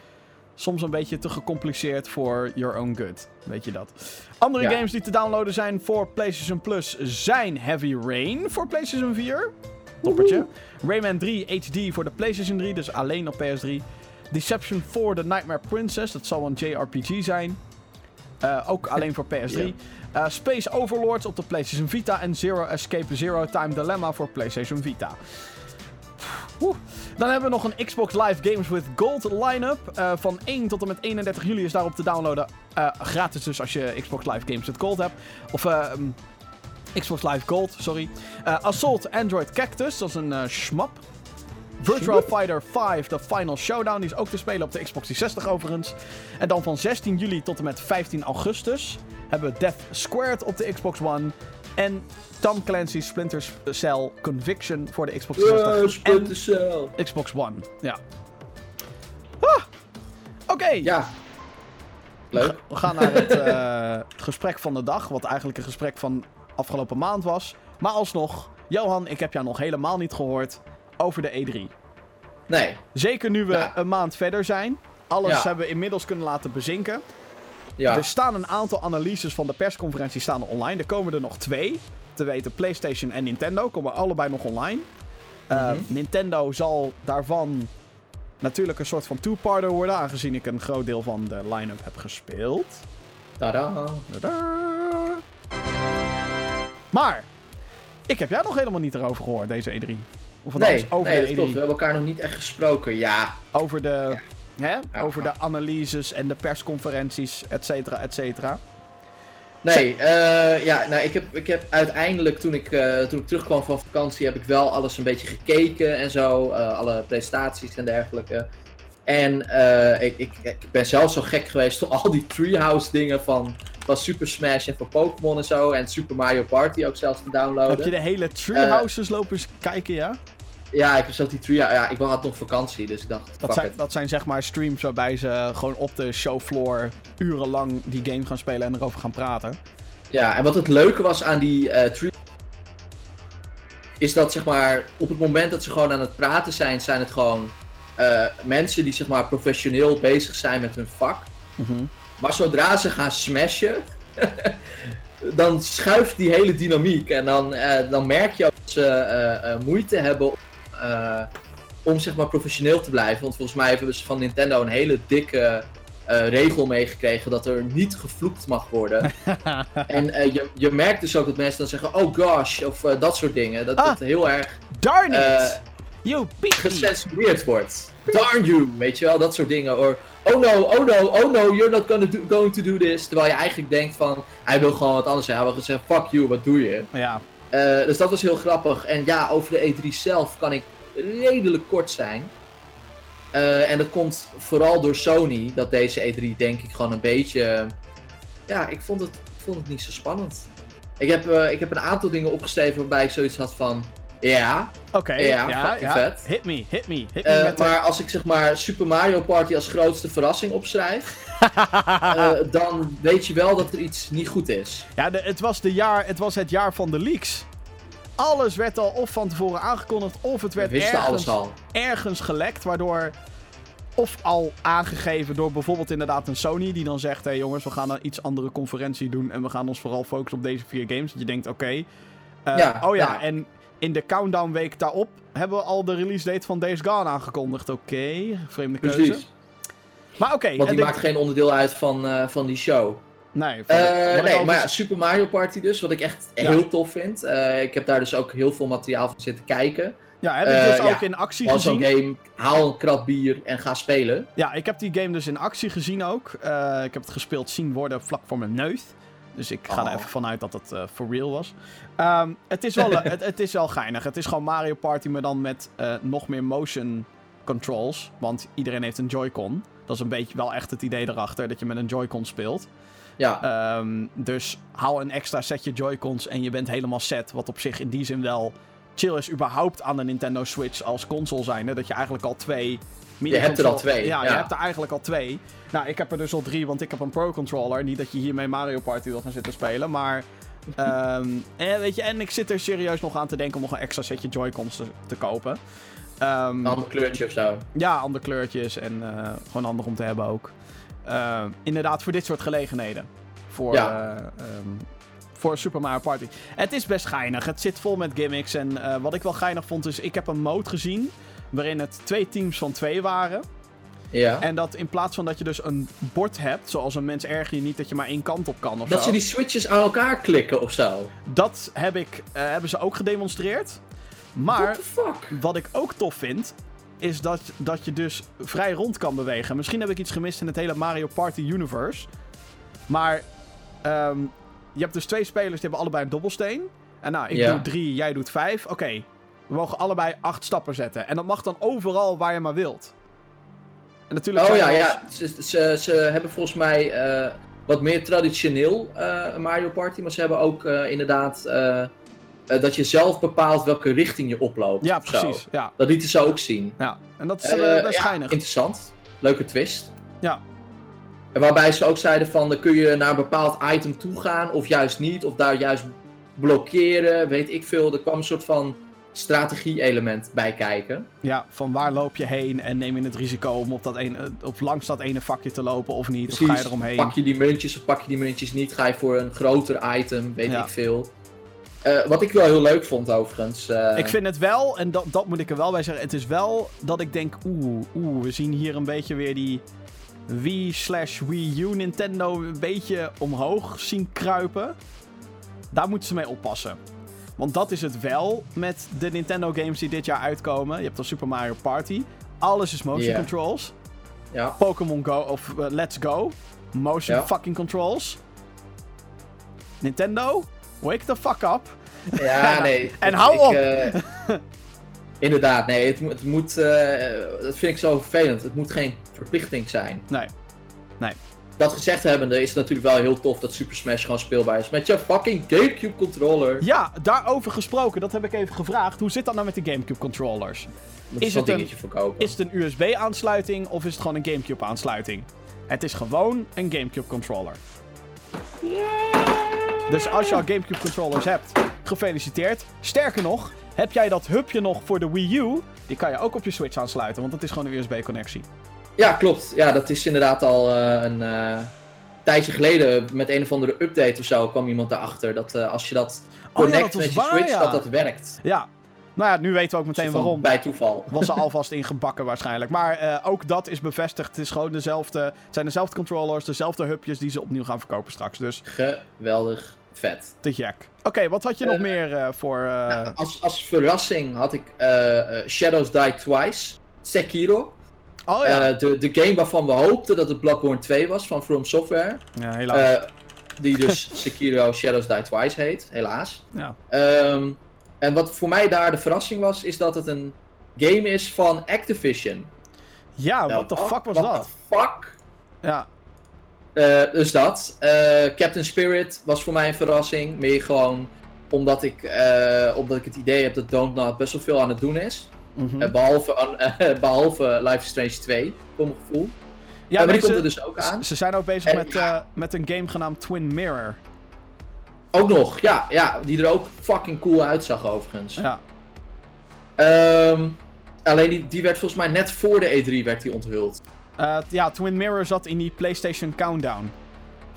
soms een beetje te gecompliceerd voor your own good. Weet je dat? Andere Ja. games die te downloaden zijn voor PlayStation Plus zijn Heavy Rain voor PlayStation 4. Toppertje. Rayman 3 HD voor de PlayStation 3, dus alleen op PS3. Deception 4 The Nightmare Princess, dat zal een JRPG zijn. Eh, ook alleen voor PS3. Ja. Eh, Space Overlords op de PlayStation Vita en Zero Escape Zero Time Dilemma voor PlayStation Vita. Oeh. Dan hebben we nog een Xbox Live Games with Gold line-up. Eh, van 1 tot en met 31 juli is daarop te downloaden. Gratis dus als je Xbox Live Games with Gold hebt. Of eh, mm, Xbox Live Gold, sorry. Assault Android Cactus, dat is een schmap. Virtual Fighter 5, de Final Showdown, die is ook te spelen op de Xbox 360 overigens. En dan van 16 juli tot en met 15 augustus hebben we Death Squared op de Xbox One. En Tom Clancy's Splinter Cell Conviction voor de Xbox 360 Splinter Cell. en Xbox One. Ja. Ah, Oké, Ja. Leuk. we gaan naar het eh, gesprek van de dag. Wat eigenlijk een gesprek van afgelopen maand was. Maar alsnog, Johan, ik heb jou nog helemaal niet gehoord over de E3. Nee. Zeker nu we Ja. een maand verder zijn. Alles Ja. hebben we inmiddels kunnen laten bezinken. Ja. Er staan een aantal analyses van de persconferentie staan online. Er komen er nog twee. Te weten PlayStation en Nintendo komen allebei nog online. Uh, Mhm. Nintendo zal daarvan natuurlijk een soort van two-parter worden. Aangezien ik een groot deel van de line-up heb gespeeld. Tada. Tadaa. Maar, ik heb jij nog helemaal niet erover gehoord, deze E3. Of Nee, over nee, de dat E3. klopt. We hebben elkaar nog niet echt gesproken. Ja. Over de, hè? Ja. over de analyses en de persconferenties, et cetera, et cetera. Nee, eh, ja, nou, ik heb, ik heb uiteindelijk toen ik, eh, toen ik terugkwam van vakantie, heb ik wel alles een beetje gekeken en zo. eh, alle presentaties en dergelijke. En ik, ik, ik ben zelf zo gek geweest om al die Treehouse dingen van, van Super Smash en van Pokémon en zo. En Super Mario Party ook zelfs te downloaden. Heb je de hele Treehouses lopen eens kijken, ja? Ja, ik zelf die Treehouse. Ja, ik had nog vakantie, dus ik dacht. Dat zijn, it. dat zijn zeg maar streams waarbij ze gewoon op de showfloor urenlang die game gaan spelen en erover gaan praten. Ja, en wat het leuke was aan die eh tree... Is dat zeg maar, op het moment dat ze gewoon aan het praten zijn, zijn het gewoon eh, mensen die zeg maar professioneel bezig zijn met hun vak. Mhm. Maar zodra ze gaan smashen, dan schuift die hele dynamiek. En dan, eh, dan merk je dat ze eh, eh, moeite hebben om, om zeg maar professioneel te blijven. Want volgens mij hebben ze van Nintendo een hele dikke regel meegekregen dat er niet gevloekt mag worden. en je, je merkt dus ook dat mensen dan zeggen, oh gosh, of dat soort dingen. Dat Ah. het heel erg Darn it! You gecensureerd wordt. Darn you, weet je wel, dat soort dingen. Or, oh no, oh no, oh no, you're not gonna do, going to do this. Terwijl je eigenlijk denkt van, hij wil gewoon wat anders. Hij wil gewoon zeggen, fuck you, wat doe je? Ja, Eh, dus dat was heel grappig. En ja, over de E3 zelf kan ik redelijk kort zijn. Eh, en dat komt vooral door Sony, dat deze E3 denk ik gewoon een beetje... Ja, ik vond het, ik vond het niet zo spannend. Ik heb, eh, ik heb een aantal dingen opgeschreven waarbij ik zoiets had van... Ja, oké. Ja, ja, ja. vet. Hit me, hit me, hit me eh, met de- maar als ik zeg maar Super Mario Party als grootste verrassing opschrijf... eh, dan weet je wel dat er iets niet goed is. Ja, de, het, was de jaar, het was het jaar van de leaks. Alles werd al of van tevoren aangekondigd, of het We werd ergens, al. ergens gelekt, waardoor... Of al aangegeven door bijvoorbeeld inderdaad een Sony, die dan zegt... Hé hey jongens, we gaan een iets andere conferentie doen en we gaan ons vooral focussen op deze vier games. Dat je denkt, oké. eh, Ja, oh ja, ja. en in de countdown week daarop hebben we al de release date van Days Gone aangekondigd. Oké, vreemde keuze. Precies. Maar oké. Want die dit- maakt geen onderdeel uit van, eh, van die show. Nee, van- Eh, wat ik nee, al maar ja, Super Mario Party dus, wat ik echt Ja. heel tof vind. Eh, ik heb daar dus ook heel veel materiaal van zitten kijken. Ja, heb ik eh, dus ja, ook in actie gezien. game, haal een krat bier en ga spelen. Ja, ik heb die game dus in actie gezien ook. Eh, ik heb het gespeeld zien worden vlak voor mijn neus. Dus ik ga er Oh. even vanuit dat het eh for real was. Ehm, het, is wel, het, het is wel geinig. Het is gewoon Mario Party, maar dan met eh, nog meer motion controls. Want iedereen heeft een Joy-Con. Dat is een beetje wel echt het idee erachter, dat je met een Joy-Con speelt. Ja, Ehm, dus haal een extra setje Joy-Cons en je bent helemaal set. Wat op zich in die zin wel chill is überhaupt aan de Nintendo Switch als console zijn. Dat je eigenlijk al twee... Je hebt er al twee, Ja, je ja. hebt er eigenlijk al twee. Nou, ik heb er dus al drie, want ik heb een Pro-controller. Niet dat je hiermee Mario Party wil gaan zitten spelen, maar... ehm, en, weet je, en ik zit er serieus nog aan te denken om nog een extra setje Joy-Cons te, te kopen. Ehm, een ander kleurtje of zo. ja, andere kleurtjes en eh, gewoon handig om te hebben ook. Eh, inderdaad, voor dit soort gelegenheden. Voor, Ja. eh, ehm, voor Super Mario Party. Het is best geinig. Het zit vol met gimmicks. En eh, wat ik wel geinig vond, is ik heb een mode gezien. Waarin het twee teams van twee waren. Ja. En dat in plaats van dat je dus een bord hebt, zoals een mens erger je niet dat je maar één kant op kan of Dat zo. ze die switches aan elkaar klikken of zo. Dat heb ik, eh, hebben ze ook gedemonstreerd. Maar wat ik ook tof vind, is dat, dat je dus vrij rond kan bewegen. Misschien heb ik iets gemist in het hele Mario Party universe. Maar ehm, je hebt dus twee spelers die hebben allebei een dobbelsteen. En nou, ik Ja. doe drie, jij doet vijf. Oké, We mogen allebei acht stappen zetten. En dat mag dan overal waar je maar wilt. En natuurlijk Oh ja, ja. Ze, ze, ze hebben volgens mij eh, wat meer traditioneel eh, Mario Party. Maar ze hebben ook eh, inderdaad dat je zelf bepaalt welke richting je oploopt. Ja, precies. Ja, Dat lieten ze ook zien. ja. En dat is uh, best ja, schijnig. interessant. Leuke twist. Ja. En waarbij ze ook zeiden van, dan kun je naar een bepaald item toe gaan, of juist niet, of daar juist blokkeren, weet ik veel. Er kwam een soort van strategie-element bij kijken. Ja, van waar loop je heen en neem je het risico om op, dat ene, op langs dat ene vakje te lopen of niet? Of ga je eromheen? Pak je die muntjes of pak je die muntjes niet, ga je voor een groter item, weet Ja. ik veel. Eh, wat ik wel heel leuk vond overigens. eh, Ik vind het wel, en dat, dat moet ik er wel bij zeggen, het is wel dat ik denk, oeh, oeh, we zien hier een beetje weer die Wii slash Wii U Nintendo een beetje omhoog zien kruipen. Daar moeten ze mee oppassen. Want dat is het wel met de Nintendo games die dit jaar uitkomen. Je hebt dan Super Mario Party. Alles is motion controls. Ja, Pokémon Go of eh, Let's Go. Motion Ja. fucking controls. Nintendo, wake the fuck up. ja nee. En hou op! eh, inderdaad, nee, het, moet- het moet, eh, dat vind ik zo vervelend. Het moet geen verplichting zijn. Nee. Dat gezegd hebbende is het natuurlijk wel heel tof dat Super Smash gewoon speelbaar is met je fucking Gamecube controller. Ja, daarover gesproken, dat heb ik even gevraagd. Hoe zit dat nou met de GameCube controllers? Moet is het een-. Is het een USB-aansluiting of is het gewoon een GameCube-aansluiting? Het is gewoon een GameCube controller. Dus als je al GameCube controllers hebt, gefeliciteerd. Sterker nog, heb jij dat hubje nog voor de Wii U? Die kan je ook op je Switch aansluiten, want dat is gewoon een USB-connectie. Ja, klopt. Ja, dat is inderdaad al eh, een eh, tijdje geleden met een of andere update of zo kwam iemand daarachter. Dat eh, als je dat Oh ja, connect dat met je waar, Switch, ja. dat dat werkt. Ja, nou ja, nu weten we ook meteen waarom. Bij toeval. Was er alvast ingebakken waarschijnlijk. Maar ook dat is bevestigd. Het, is gewoon dezelfde, het zijn dezelfde controllers, dezelfde hubjes die ze opnieuw gaan verkopen straks. Dus Geweldig vet. te jack. Oké, wat had je nog meer voor... Nou, als, als verrassing had ik Shadows Die Twice, Sekiro. Oh ja. Eh, de, de game waarvan we hoopten dat het Bloodborne 2 was van From Software. ja, helaas. Eh, die dus Sekiro Shadows Die Twice heet, helaas. ja. Ehm, en wat voor mij daar de verrassing was, is dat het een game is van Activision. ja, Nou, what the fuck was what dat? the fuck? Ja. Eh, dus dat. Eh, Captain Spirit was voor mij een verrassing. Meer gewoon omdat ik, eh, omdat ik het idee heb dat Don't best wel veel aan het doen is. Mhm. Eh, behalve, aan- eh, behalve Life is Strange 2, voor mijn gevoel. ja, maar die nee, komt er ze, dus ook aan. ze zijn ook bezig En- met, eh, met een game genaamd Twin Mirror. Ook nog, ja, ja, die er ook fucking cool uitzag overigens. Ja. Ehm, alleen die, die werd volgens mij net voor de E3 werd die onthuld. Eh, ja, Twin Mirror zat in die PlayStation Countdown.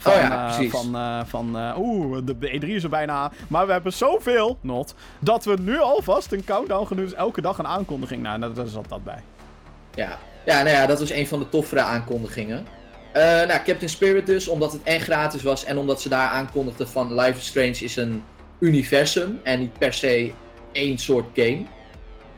Van, Oh ja, eh, precies. van, eh, van eh, oeh, de de E3 is er bijna. Maar we hebben zoveel, not, dat we nu alvast een countdown gaan doen. Dus elke dag een aankondiging. Nou, daar daar zat dat bij. Ja, ja, nou ja, dat was een van de toffere aankondigingen. Nou, Captain Spirit dus, omdat het en gratis was en omdat ze daar aankondigden van Life is Strange is een universum en niet per se één soort game.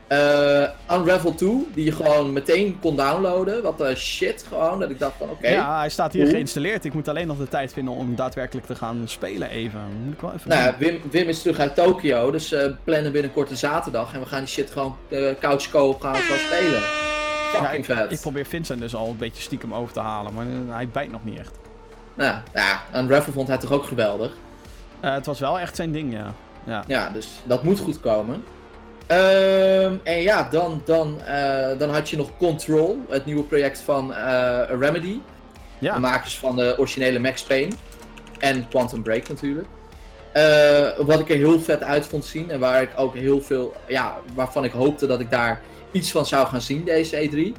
Eh, Unravel 2, die je gewoon meteen kon downloaden. Wat de shit gewoon, dat ik dacht van oké. Ja, hij staat hier Cool. geïnstalleerd. Ik moet alleen nog de tijd vinden om daadwerkelijk te gaan spelen even. Moet ik wel even Nou ja. Wim, Wim is terug uit Tokio, dus eh plannen binnenkort een zaterdag en we gaan die shit gewoon uh, couch co gaan gewoon spelen. Ja, ik, vet. ik probeer Vincent dus al een beetje stiekem over te halen. Maar hij bijt nog niet echt. Nou ja, Unravel vond hij toch ook geweldig. Het was wel echt zijn ding, ja. Ja. Ja, dus dat moet goed komen. Ehm, en ja, dan, dan, eh, dan had je nog Control, het nieuwe project van eh, Remedy. De Ja, makers van de originele Max Payne. En Quantum Break natuurlijk. Eh, wat ik er heel vet uit vond zien en waar ik ook heel veel, ja, waarvan ik hoopte dat ik daar iets van zou gaan zien deze E3.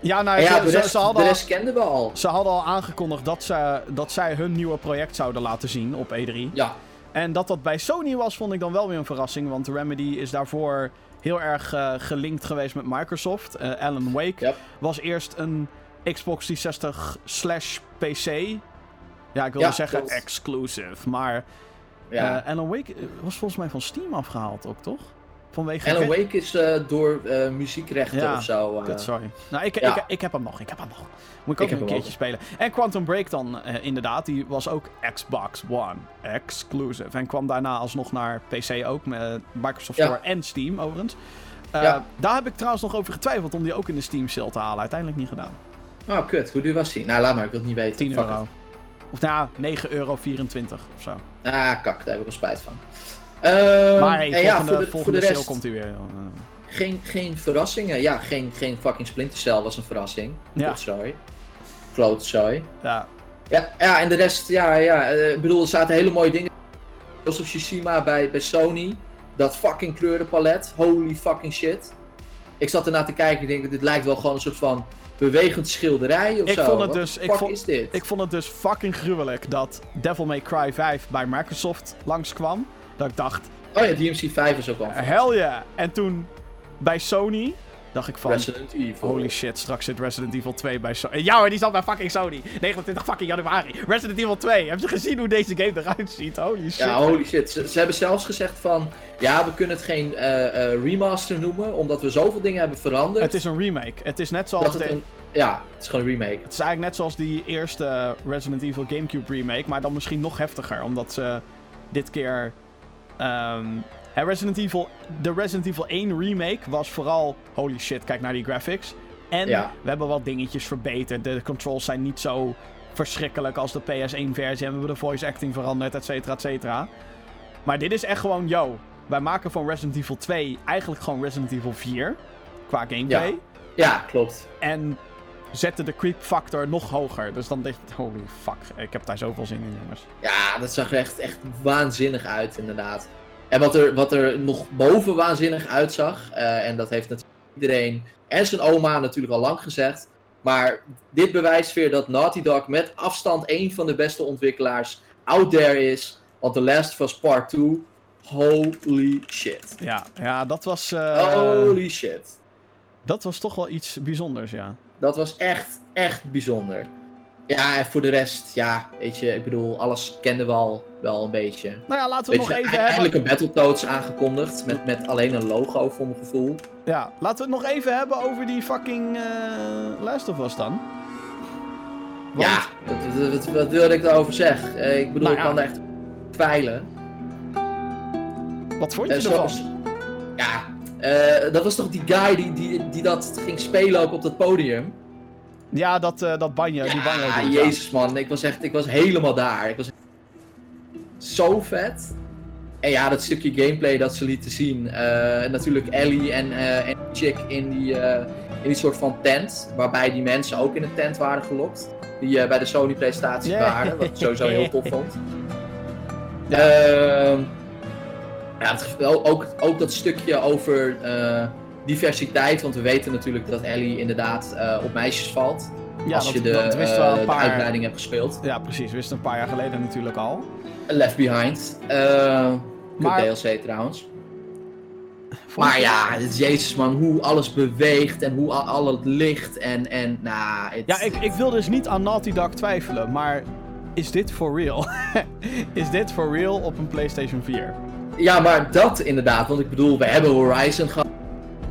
ja nou, ja, de rest, ze hadden de rest kenden we al. Ze hadden al aangekondigd dat, ze, dat zij hun nieuwe project zouden laten zien op E3. Ja, En dat dat bij Sony was, vond ik dan wel weer een verrassing. Want Remedy is daarvoor heel erg eh, gelinkt geweest met Microsoft. Eh, Alan Wake Yep. was eerst een Xbox 360 slash PC. Ja, ik wilde Ja, zeggen klopt. exclusive. Maar ja. eh, Alan Wake was volgens mij van Steam afgehaald ook, toch? Vanwege... Alan Wake is eh, door eh, muziekrechten Ja, of zo. eh, sorry. Nou, ik, Ja. ik, ik heb hem nog. Ik heb hem nog. Moet ik ook Ik nog een keertje spelen. En Quantum Break dan, inderdaad. Die was ook Xbox One exclusive. En kwam daarna alsnog naar PC ook. Met Microsoft Ja. Store en Steam, overigens. Ja. Daar heb ik trouwens nog over getwijfeld om die ook in de Steam sale te halen. Uiteindelijk niet gedaan. Oh, kut. Hoe duur was die? Nou, laat maar. Ik wil het niet weten. 10 Fuck euro. Of nou, 9,24 euro of zo. Ah, kak. Daar heb ik wel spijt van. Ehm, maar hey, ja, voor de, voor de sale rest, komt hij weer. geen, geen verrassingen. Ja, geen, geen fucking Splinter Cell was een verrassing. Ja. Klotzooi. Klotzooi. ja. Ja, ja, en de rest, ja, ja. eh, Ik bedoel, er zaten hele mooie dingen. Zoals op Tsushima bij, bij Sony. Dat fucking kleurenpalet. Holy fucking shit. Ik zat ernaar te kijken en denk, dit lijkt wel gewoon een soort van bewegend schilderij of Ik zo. vond het Wat dus- ik vond- is dit? Ik vond het dus fucking gruwelijk dat Devil May Cry 5 bij Microsoft langskwam. Dat ik dacht, Oh ja, DMC 5 is ook al. hell yeah. En toen bij Sony dacht ik van... Resident Evil. Holy shit, straks zit Resident Evil 2 bij Sony. Ja hoor, die zat bij fucking Sony. 29 fucking januari. Resident Evil 2. Heb je gezien hoe deze game eruit ziet? Holy shit. Ja, holy shit. Ze, ze hebben zelfs gezegd van, ja, we kunnen het geen eh, eh, remaster noemen, omdat we zoveel dingen hebben veranderd. Het is een remake. Het is net zoals de... een, ja, het is gewoon een remake. Het is eigenlijk net zoals die eerste Resident Evil Gamecube remake, maar dan misschien nog heftiger, omdat ze dit keer. Ehm, hè, Resident Evil, de Resident Evil 1 remake was vooral holy shit, kijk naar die graphics. En Ja. we hebben wat dingetjes verbeterd. De controls zijn niet zo verschrikkelijk als de PS1 versie. En we hebben de voice acting veranderd, et cetera, et cetera. Maar dit is echt gewoon, yo, wij maken van Resident Evil 2 eigenlijk gewoon Resident Evil 4 qua gameplay. Ja. Ja, klopt. En zetten de creep factor nog hoger. Dus dan denk je, holy fuck, ik heb daar zoveel zin in, jongens. Ja, dat zag er echt, echt waanzinnig uit, inderdaad. En wat er, wat er nog boven waanzinnig uitzag, eh, en dat heeft natuurlijk iedereen en zijn oma natuurlijk al lang gezegd. Maar dit bewijst weer dat Naughty Dog met afstand een van de beste ontwikkelaars out there is. Want The Last of Us Part 2, holy shit. Ja, ja dat was... eh, Holy shit. Dat was toch wel iets bijzonders, ja. Dat was echt, echt bijzonder. Ja, en voor de rest, ja, weet je, ik bedoel, alles kenden we al wel een beetje. Nou ja, laten we Weet het je, nog even eindelijk hebben... een Battletoads aangekondigd, met, met alleen een logo voor mijn gevoel. Ja, laten we het nog even hebben over die fucking eh Last of Us dan. Want- Ja, wat, wat, wat wilde ik daarover zeggen? Eh, ik bedoel, Nou ik kan er echt twijlen. Wat vond je Eh, ervan? ja, eh, dat was toch die guy die, die, die dat ging spelen ook op dat podium? Ja, dat, eh dat banjo, die banjo. Ja, doet, ja. jezus man, ik was echt, ik was helemaal daar. Ik was zo vet. En ja, dat stukje gameplay dat ze lieten zien. eh, natuurlijk Ellie en, en Chick in die, in die soort van tent. Waarbij die mensen ook in een tent waren gelokt. Die bij de Sony presentatie Yeah. waren. Wat ik sowieso heel tof vond. Ja. Ja, het, ook, ook, dat stukje over eh, diversiteit. Want we weten natuurlijk dat Ellie inderdaad eh, op meisjes valt. Ja, als dat, je de, dat wisten we al eh, een de paar... uitbreiding hebt gespeeld. Ja, precies. Wisten een paar jaar geleden natuurlijk al. Left Behind. Eh Maar- DLC trouwens. Maar ja, jezus man, hoe alles beweegt en hoe al, al het licht en, en nou... Ja, ik, ik wil dus niet aan Naughty Dog twijfelen, maar is dit for real? is dit for real op een PlayStation 4? Ja, maar dat inderdaad, want ik bedoel, we hebben Horizon gehad.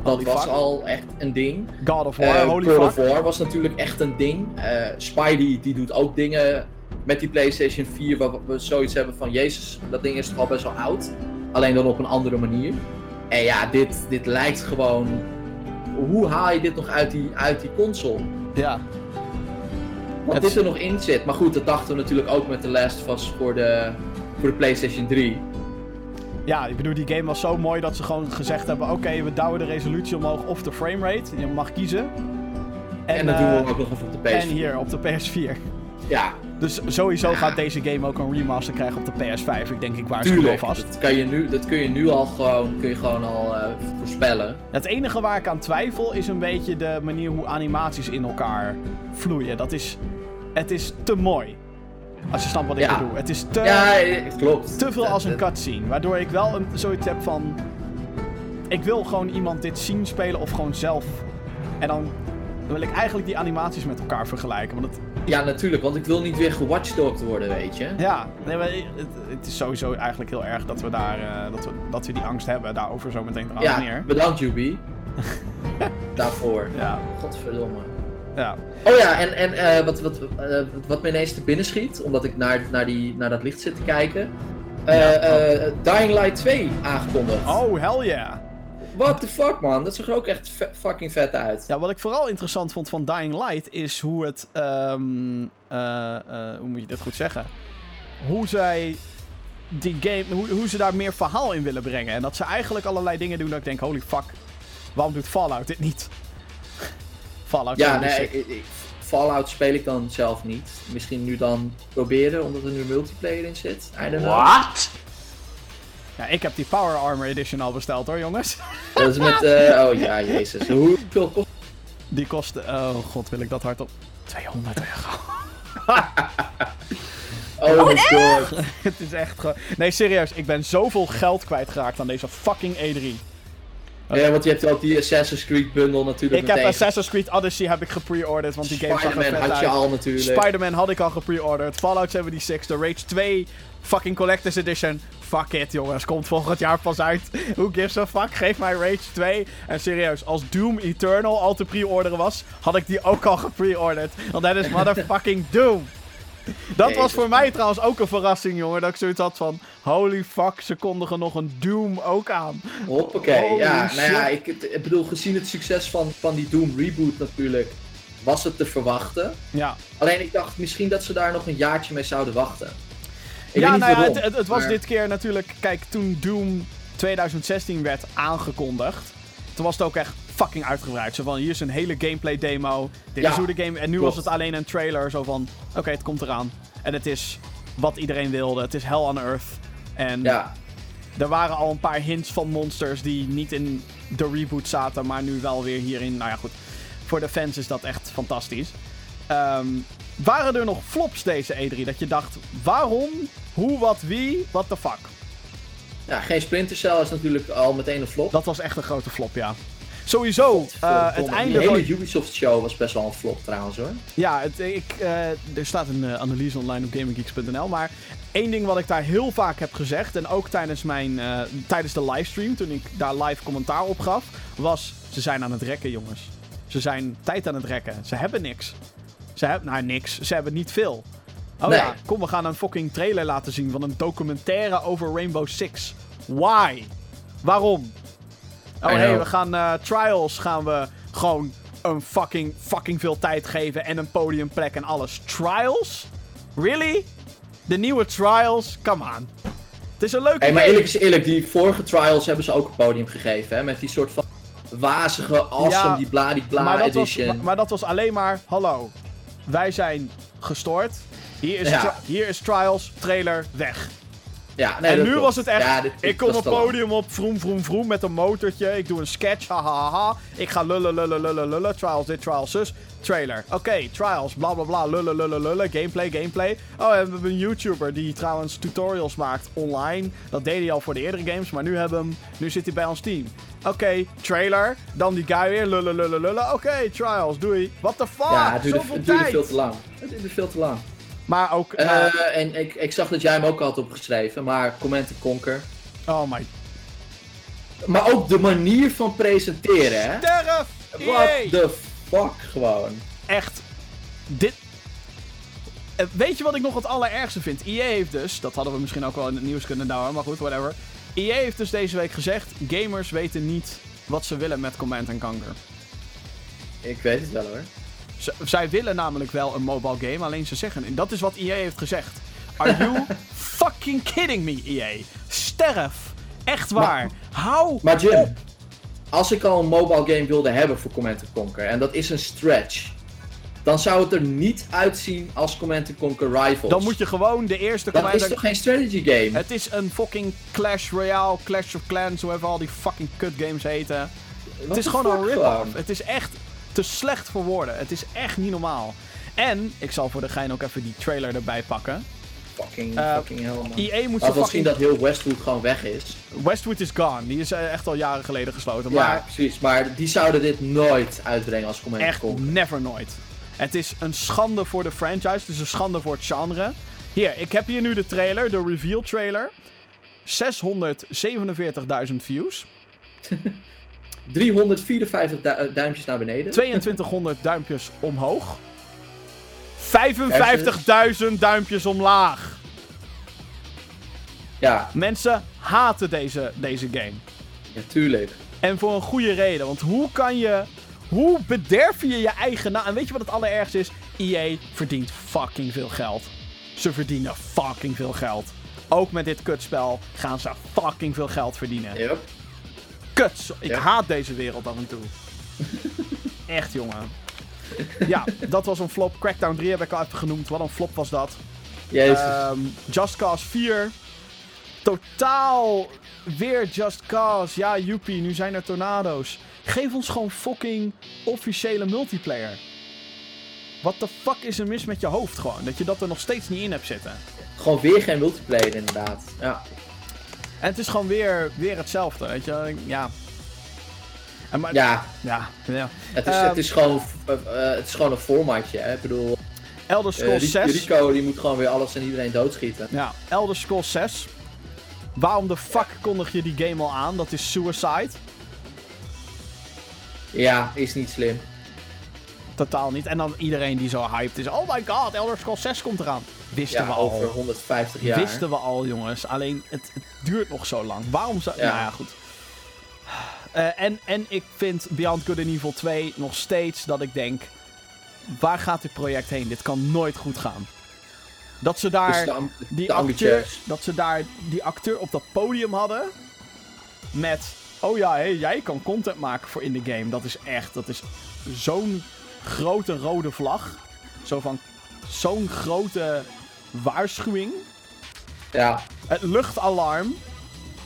Dat was fuck. al echt een ding. God of War, Eh holy fuck. of War was natuurlijk echt een ding. Eh, Spidey die doet ook dingen met die PlayStation 4 waar we zoiets hebben van Jezus, dat ding is toch al best wel oud. Alleen dan op een andere manier. En ja, dit, dit lijkt gewoon. Hoe haal je dit nog uit die, uit die console? Ja, Wat Het- dit er nog in zit. Maar goed, dat dachten we natuurlijk ook met The Last of Us voor de, voor de PlayStation 3. Ja, ik bedoel, die game was zo mooi dat ze gewoon gezegd hebben: oké, we douwen de resolutie omhoog of de framerate. Je mag kiezen. En, dat eh, doen we ook nog even op de PS4. En hier op de PS4. Ja, Dus sowieso Ja. gaat deze game ook een remaster krijgen op de PS5. Ik denk, ik waarschuw tuurlijk. vast. Dat, kan je nu, dat kun je nu al gewoon, kun je gewoon al eh, voorspellen. Het enige waar ik aan twijfel is een beetje de manier hoe animaties in elkaar vloeien. Dat is. Het is te mooi. Als je snapt wat ik Ja. bedoel. Het is te, Ja, klopt. te veel als een cutscene. Waardoor ik wel een, zoiets heb van. Ik wil gewoon iemand dit zien spelen of gewoon zelf. En dan wil ik eigenlijk die animaties met elkaar vergelijken. Want het ja, natuurlijk, want ik wil niet weer gewatchdogd worden, weet je. Ja, nee, maar het, het is sowieso eigenlijk heel erg dat we, daar, eh, dat we, dat we die angst hebben. Daarover zo meteen trouwens Ja, bedankt Juby. Daarvoor. Ja, Godverdomme. Ja. Oh ja, en, en eh, wat, wat, eh, wat me ineens te binnen schiet, omdat ik naar, naar, die, naar dat licht zit te kijken. Eh, Dying Light 2 aangekondigd. Oh, hell yeah. What the fuck, man? Dat zag er ook echt ve- fucking vet uit. Ja, wat ik vooral interessant vond van Dying Light is hoe het. ehm, eh, eh, hoe moet je dit goed zeggen? Hoe zij die game. Hoe, hoe ze daar meer verhaal in willen brengen. En dat ze eigenlijk allerlei dingen doen dat ik denk: holy fuck, waarom doet Fallout dit niet? Fallout Ja, nee, ik- ik- Fallout speel ik dan zelf niet. Misschien nu dan proberen, omdat er nu multiplayer in zit. What? Ja, ik heb die Power Armor Edition al besteld hoor, jongens. Dat is met, eh, oh ja, jezus. Hoeveel kost Die kostte. Oh god, wil ik dat hardop? 200 euro. Oh my god. het is echt gewoon. Nee, serieus, ik ben zoveel geld kwijtgeraakt aan deze fucking E3. Ja, want je hebt ook die Assassin's Creed bundle natuurlijk Ik heb. Assassin's Creed Odyssey heb ik gepreorderd, want die game zag er had je al natuurlijk. Spider-Man had ik al gepreorderd. Fallout 76, de Rage 2 fucking Collector's Edition. Fuck it, jongens. Komt volgend jaar pas uit. Who gives a fuck? Geef mij Rage 2. En serieus, als Doom Eternal al te pre-orderen was, had ik die ook al gepreorderd. Want dat is motherfucking Doom. Dat was voor mij trouwens ook een verrassing, jongen. Dat ik zoiets had van: holy fuck, ze kondigen nog een Doom ook aan. Hoppakee, Holy ja. shit. Nou ja, ik, ik bedoel, gezien het succes van, van die Doom reboot natuurlijk, was het te verwachten. Ja, Alleen ik dacht misschien dat ze daar nog een jaartje mee zouden wachten. Ik ja, weet niet nou ja, waarom. het, het, het was dit keer natuurlijk. Kijk, toen Doom 2016 werd aangekondigd. Toen was het ook echt fucking uitgebreid. Zo van: hier is een hele gameplay demo. Dit Ja, is hoe de game. En nu klopt. was het alleen een trailer. Zo van: oké, het komt eraan. En het is wat iedereen wilde. Het is Hell on Earth. En Ja, er waren al een paar hints van monsters die niet in de reboot zaten, maar nu wel weer hierin. Nou ja, goed. Voor de fans is dat echt fantastisch. Ehm, waren er nog flops deze E3 dat je dacht, waarom, hoe, wat, wie, what the fuck? ja, geen Splinter Cell is natuurlijk al meteen een flop. Dat was echt een grote flop, ja. Sowieso, eh, het einde Die hele van... Ubisoft show was best wel een flop trouwens hoor. Ja, het, ik, eh, er staat een eh, analyse online op gaminggeeks.nl. Maar één ding wat ik daar heel vaak heb gezegd, en ook tijdens, mijn, tijdens de livestream, toen ik daar live commentaar op gaf, was: ze zijn aan het rekken, jongens. Ze zijn tijd aan het rekken. Ze hebben niks. Ze hebben, nou, niks. Ze hebben niet veel. Oh Nee. ja, kom, we gaan een fucking trailer laten zien van een documentaire over Rainbow Six. Why? Waarom? Oh hey, we gaan eh, Trials gaan we gewoon een fucking, fucking veel tijd geven en een podiumplek en alles. Trials? Really? De nieuwe Trials? Come on. Het is een leuke Hey, maar eerlijk is eerlijk, die vorige trials hebben ze ook een podium gegeven. Hè? Met die soort van wazige, awesome, Ja, die bladibla maar, was, edition. maar, dat was alleen maar, hallo, wij zijn gestoord. Hier is, Ja. hier is Trials, trailer, weg. Ja, nee, en nu klopt. was het echt, Ja, dit- dit ik kom op lang. podium op, vroom, vroom, vroom, met een motortje. Ik doe een sketch, hahaha. Ik ga lullen, lullen, lullen, lullen. Trials dit, Trials zus. Trailer. Oké, Trials, bla bla bla, lullen, lullen, lullen. Gameplay, gameplay. Oh, en we hebben een YouTuber die trouwens tutorials maakt online. Dat deed hij al voor de eerdere games, maar nu, hebben hem, nu zit hij bij ons team. Oké, trailer. Dan die guy weer, lullen, lullen, lullen. Oké, Trials, doei. What the fuck? Ja, het duurde, het duurde veel te lang. Het duurde veel te lang. Maar ook, Eh, nou, en ik, ik zag dat jij hem ook had opgeschreven, maar Command Conquer. oh my. Maar ook de manier van presenteren, hè? Sterf! What the fuck, gewoon. echt. Dit. Eh, Weet je wat ik nog het allerergste vind? EA heeft dus, dat hadden we misschien ook wel in het nieuws kunnen douwen, maar goed, whatever. EA heeft dus deze week gezegd: gamers weten niet wat ze willen met Command Conquer. Ik weet het wel hoor. Z- zij willen namelijk wel een mobile game, alleen ze zeggen, en dat is wat EA heeft gezegd. Are you fucking kidding me, EA? Sterf! Echt waar. Hou Maar Jim, op. als ik al een mobile game wilde hebben voor Command Conquer, en dat is een stretch, dan zou het er niet uitzien als Command Conquer Rivals. Dan moet je gewoon de eerste Dat is toch geen strategy game? Het is een fucking Clash Royale, Clash of Clans, hoe even al die fucking kut games heten. What het is gewoon een rip-off. Het is echt te slecht voor woorden. Het is echt niet normaal. En, ik zal voor de gein ook even die trailer erbij pakken. Fucking, Eh, fucking hell man. EA moet ze we zien fucking... dat heel Westwood gewoon weg is. Westwood is gone. Die is eh, echt al jaren geleden gesloten. Ja, Maar precies. Maar die zouden dit nooit uitbrengen als Command echt Conquer. never nooit. Het is een schande voor de franchise. Het is een schande voor het genre. Hier, ik heb hier nu de trailer, de reveal trailer. 647.000 views. 354 du- eh, duimpjes naar beneden. 2200 duimpjes omhoog. 55.000 duimpjes omlaag. Ja, Mensen haten deze, deze game. ja, tuurlijk. En voor een goede reden. Want hoe kan je. Hoe bederf je je eigen naam? En weet je wat het allerergste is? EA verdient fucking veel geld. Ze verdienen fucking veel geld. Ook met dit kutspel gaan ze fucking veel geld verdienen. Yep. Kut. Ik Ja. haat deze wereld af en toe. Echt, jongen. Ja, dat was een flop. Crackdown 3 heb ik al even genoemd. Wat een flop was dat. Jezus. Ehm, Just Cause 4. Totaal weer Just Cause. Ja, joepie, nu zijn er tornado's. Geef ons gewoon fucking officiële multiplayer. Wat de fuck is er mis met je hoofd gewoon? Dat je dat er nog steeds niet in hebt zitten. Gewoon weer geen multiplayer inderdaad. Ja. En het is gewoon weer, weer hetzelfde, weet je. Ja. En maar, ja. ja, ja. het is, Ehm. het is, gewoon, eh, het is gewoon een formatje. Hè? Ik bedoel, Elder eh, Scrolls Ri- 6. Rico die moet gewoon weer alles en iedereen doodschieten. Ja, Elder Scrolls 6. Waarom de fuck kondig je die game al aan? Dat is suicide. Ja, is niet slim. Totaal niet. En dan iedereen die zo hyped is. Oh my god, Elder Scrolls 6 komt eraan. Wisten Ja, we al. over 150 jaar. Wisten we al, jongens. Alleen, het, het duurt nog zo lang. Waarom zou... Ja. Nou ja, goed. Eh, en, en ik vind Beyond Good and Evil 2 nog steeds dat ik denk... Waar gaat dit project heen? Dit kan nooit goed gaan. Dat ze daar... Die te acteur, dat ze daar die acteur op dat podium hadden. Met, oh ja, jij kan content maken voor in de game. Dat is echt, dat is zo'n grote rode vlag. Zo van, zo'n grote waarschuwing. Ja, Het luchtalarm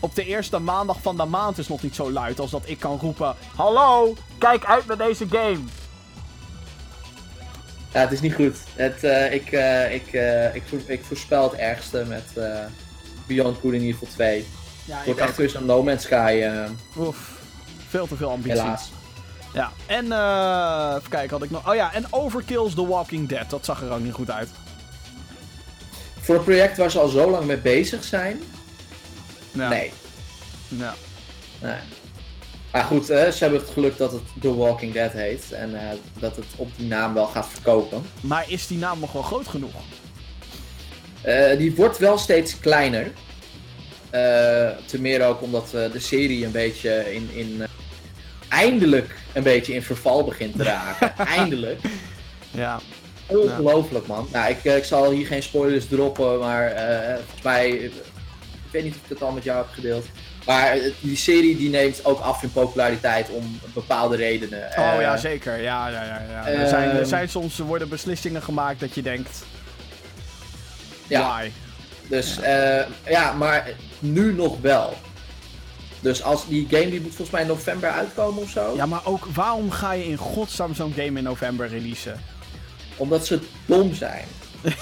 op de eerste maandag van de maand is nog niet zo luid als dat ik kan roepen: Hallo, kijk uit met deze game. ja, het is niet goed. Het, eh, ik, eh, ik, eh, ik, vo- ik voorspel het ergste met Beyond Good and Evil 2. Ja, wordt echt weer zo'n No Man's Sky, Oef, veel te veel ambitie. helaas. Ja, en eh even kijken, had ik nog. Oh ja, en Overkill's The Walking Dead. Dat zag er ook niet goed uit. Voor een project waar ze al zo lang mee bezig zijn, Ja. nee. Ja. nee. Maar goed, eh, ze hebben het geluk dat het The Walking Dead heet en eh, dat het op die naam wel gaat verkopen. Maar is die naam nog wel groot genoeg? Die wordt wel steeds kleiner. Eh te meer ook omdat de serie een beetje in, in eindelijk een beetje in verval begint te raken. eindelijk. Ja. Ongelooflijk man. Nou, ik, eh, ik zal hier geen spoilers droppen, maar eh, volgens mij, ik weet niet of ik het al met jou heb gedeeld. Maar eh, die serie die neemt ook af in populariteit om bepaalde redenen. Oh Eh, ja, zeker. Ja, ja, ja. ja. Er, zijn, er zijn soms worden beslissingen gemaakt dat je denkt: Ja, why? dus eh, ja, maar nu nog wel. Dus als die game die moet volgens mij in november uitkomen of zo. Ja, maar ook waarom ga je in godsnaam zo'n game in november releasen? Omdat ze dom zijn.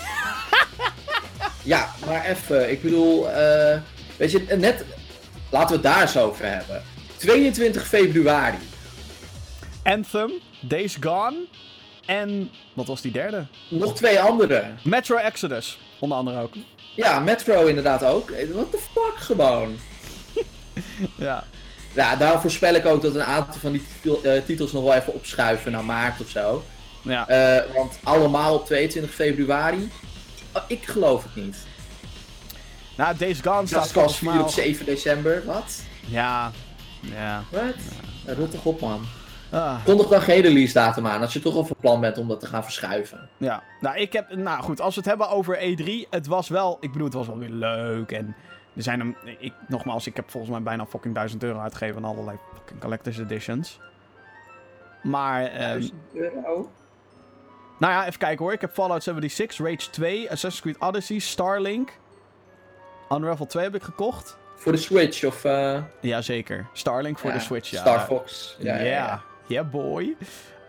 ja, maar even. Ik bedoel, eh, weet je, net. Laten we het daar eens over hebben. 22 februari. Anthem, Days Gone en wat was die derde? Nog twee andere. Metro Exodus, onder andere ook. Ja, Metro inderdaad ook. What the fuck gewoon. Ja. Ja, daar voorspel ik ook dat een aantal van die eh, titels nog wel even opschuiven naar maart of zo. Ja. Eh, want allemaal op 22 februari. Oh, ik geloof het niet. Nou, Days Gone staat volgens mij 4 op al- 7 december. Wat? Ja. Ja. Wat? Ja. Rot toch op, man. Ah. Kondig dan geen release datum aan als je toch al van plan bent om dat te gaan verschuiven. Ja, nou ik heb, nou goed, als we het hebben over E3, het was wel, ik bedoel, het was wel weer leuk en er zijn hem, ik, nogmaals, ik heb volgens mij bijna fucking 1000 euro uitgegeven aan allerlei fucking collector's editions. Maar, ehm, euro? nou ja, even kijken hoor, ik heb Fallout 76, Rage 2, Assassin's Creed Odyssey, Starlink, Unravel 2 heb ik gekocht. Voor de Switch of... eh Jazeker, Starlink voor ja, de Switch, ja. Star Fox. Ja, Ja, yeah boy.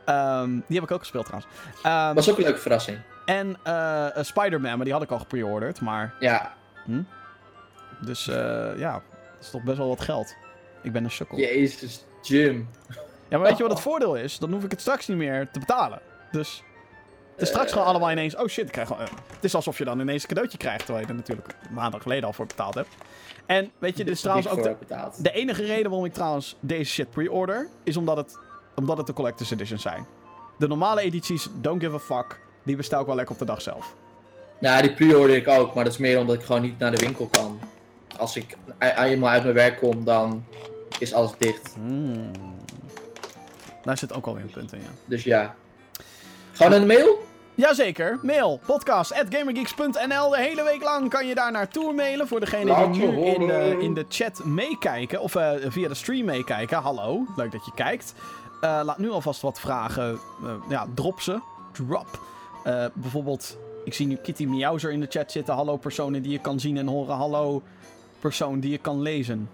Ehm, die heb ik ook gespeeld trouwens. Ehm, Was ook een leuke verrassing. En eh, Spider-Man, maar die had ik al gepreorderd. Maar, Ja, dus eh, ja, dat is toch best wel wat geld. Ik ben een sukkel. jezus, Jim. Ja, maar weet je wat het voordeel is? Dan hoef ik het straks niet meer te betalen. Dus, Het is straks gewoon allemaal ineens... Oh shit, ik krijg gewoon... eh, het is alsof je dan ineens een cadeautje krijgt... terwijl je er natuurlijk maanden geleden al voor betaald hebt. En weet je, dit is trouwens ook... De, de enige reden waarom ik trouwens deze shit pre-order... is omdat het, omdat het de collector's editions zijn. De normale edities, don't give a fuck... die bestel ik wel lekker op de dag zelf. Ja, die pre-order ik ook, maar dat is meer omdat ik gewoon niet naar de winkel kan. Als ik eenmaal uit mijn werk kom, dan is alles dicht. Hmm. Daar zit ook alweer een punt in, ja. Dus ja. Gewoon naar de mail? Jazeker, mail podcast.gamergeeks.nl. De hele week lang kan je daar naartoe mailen. Voor degenen die nu in de, horen. in de chat meekijken, of eh, via de stream meekijken. Hallo, leuk dat je kijkt. Eh, laat nu alvast wat vragen. eh, ja, drop ze. Drop. Eh, bijvoorbeeld, ik zie nu Kitty Miauzer in de chat zitten. Hallo personen die je kan zien en horen. Hallo persoon die je kan lezen.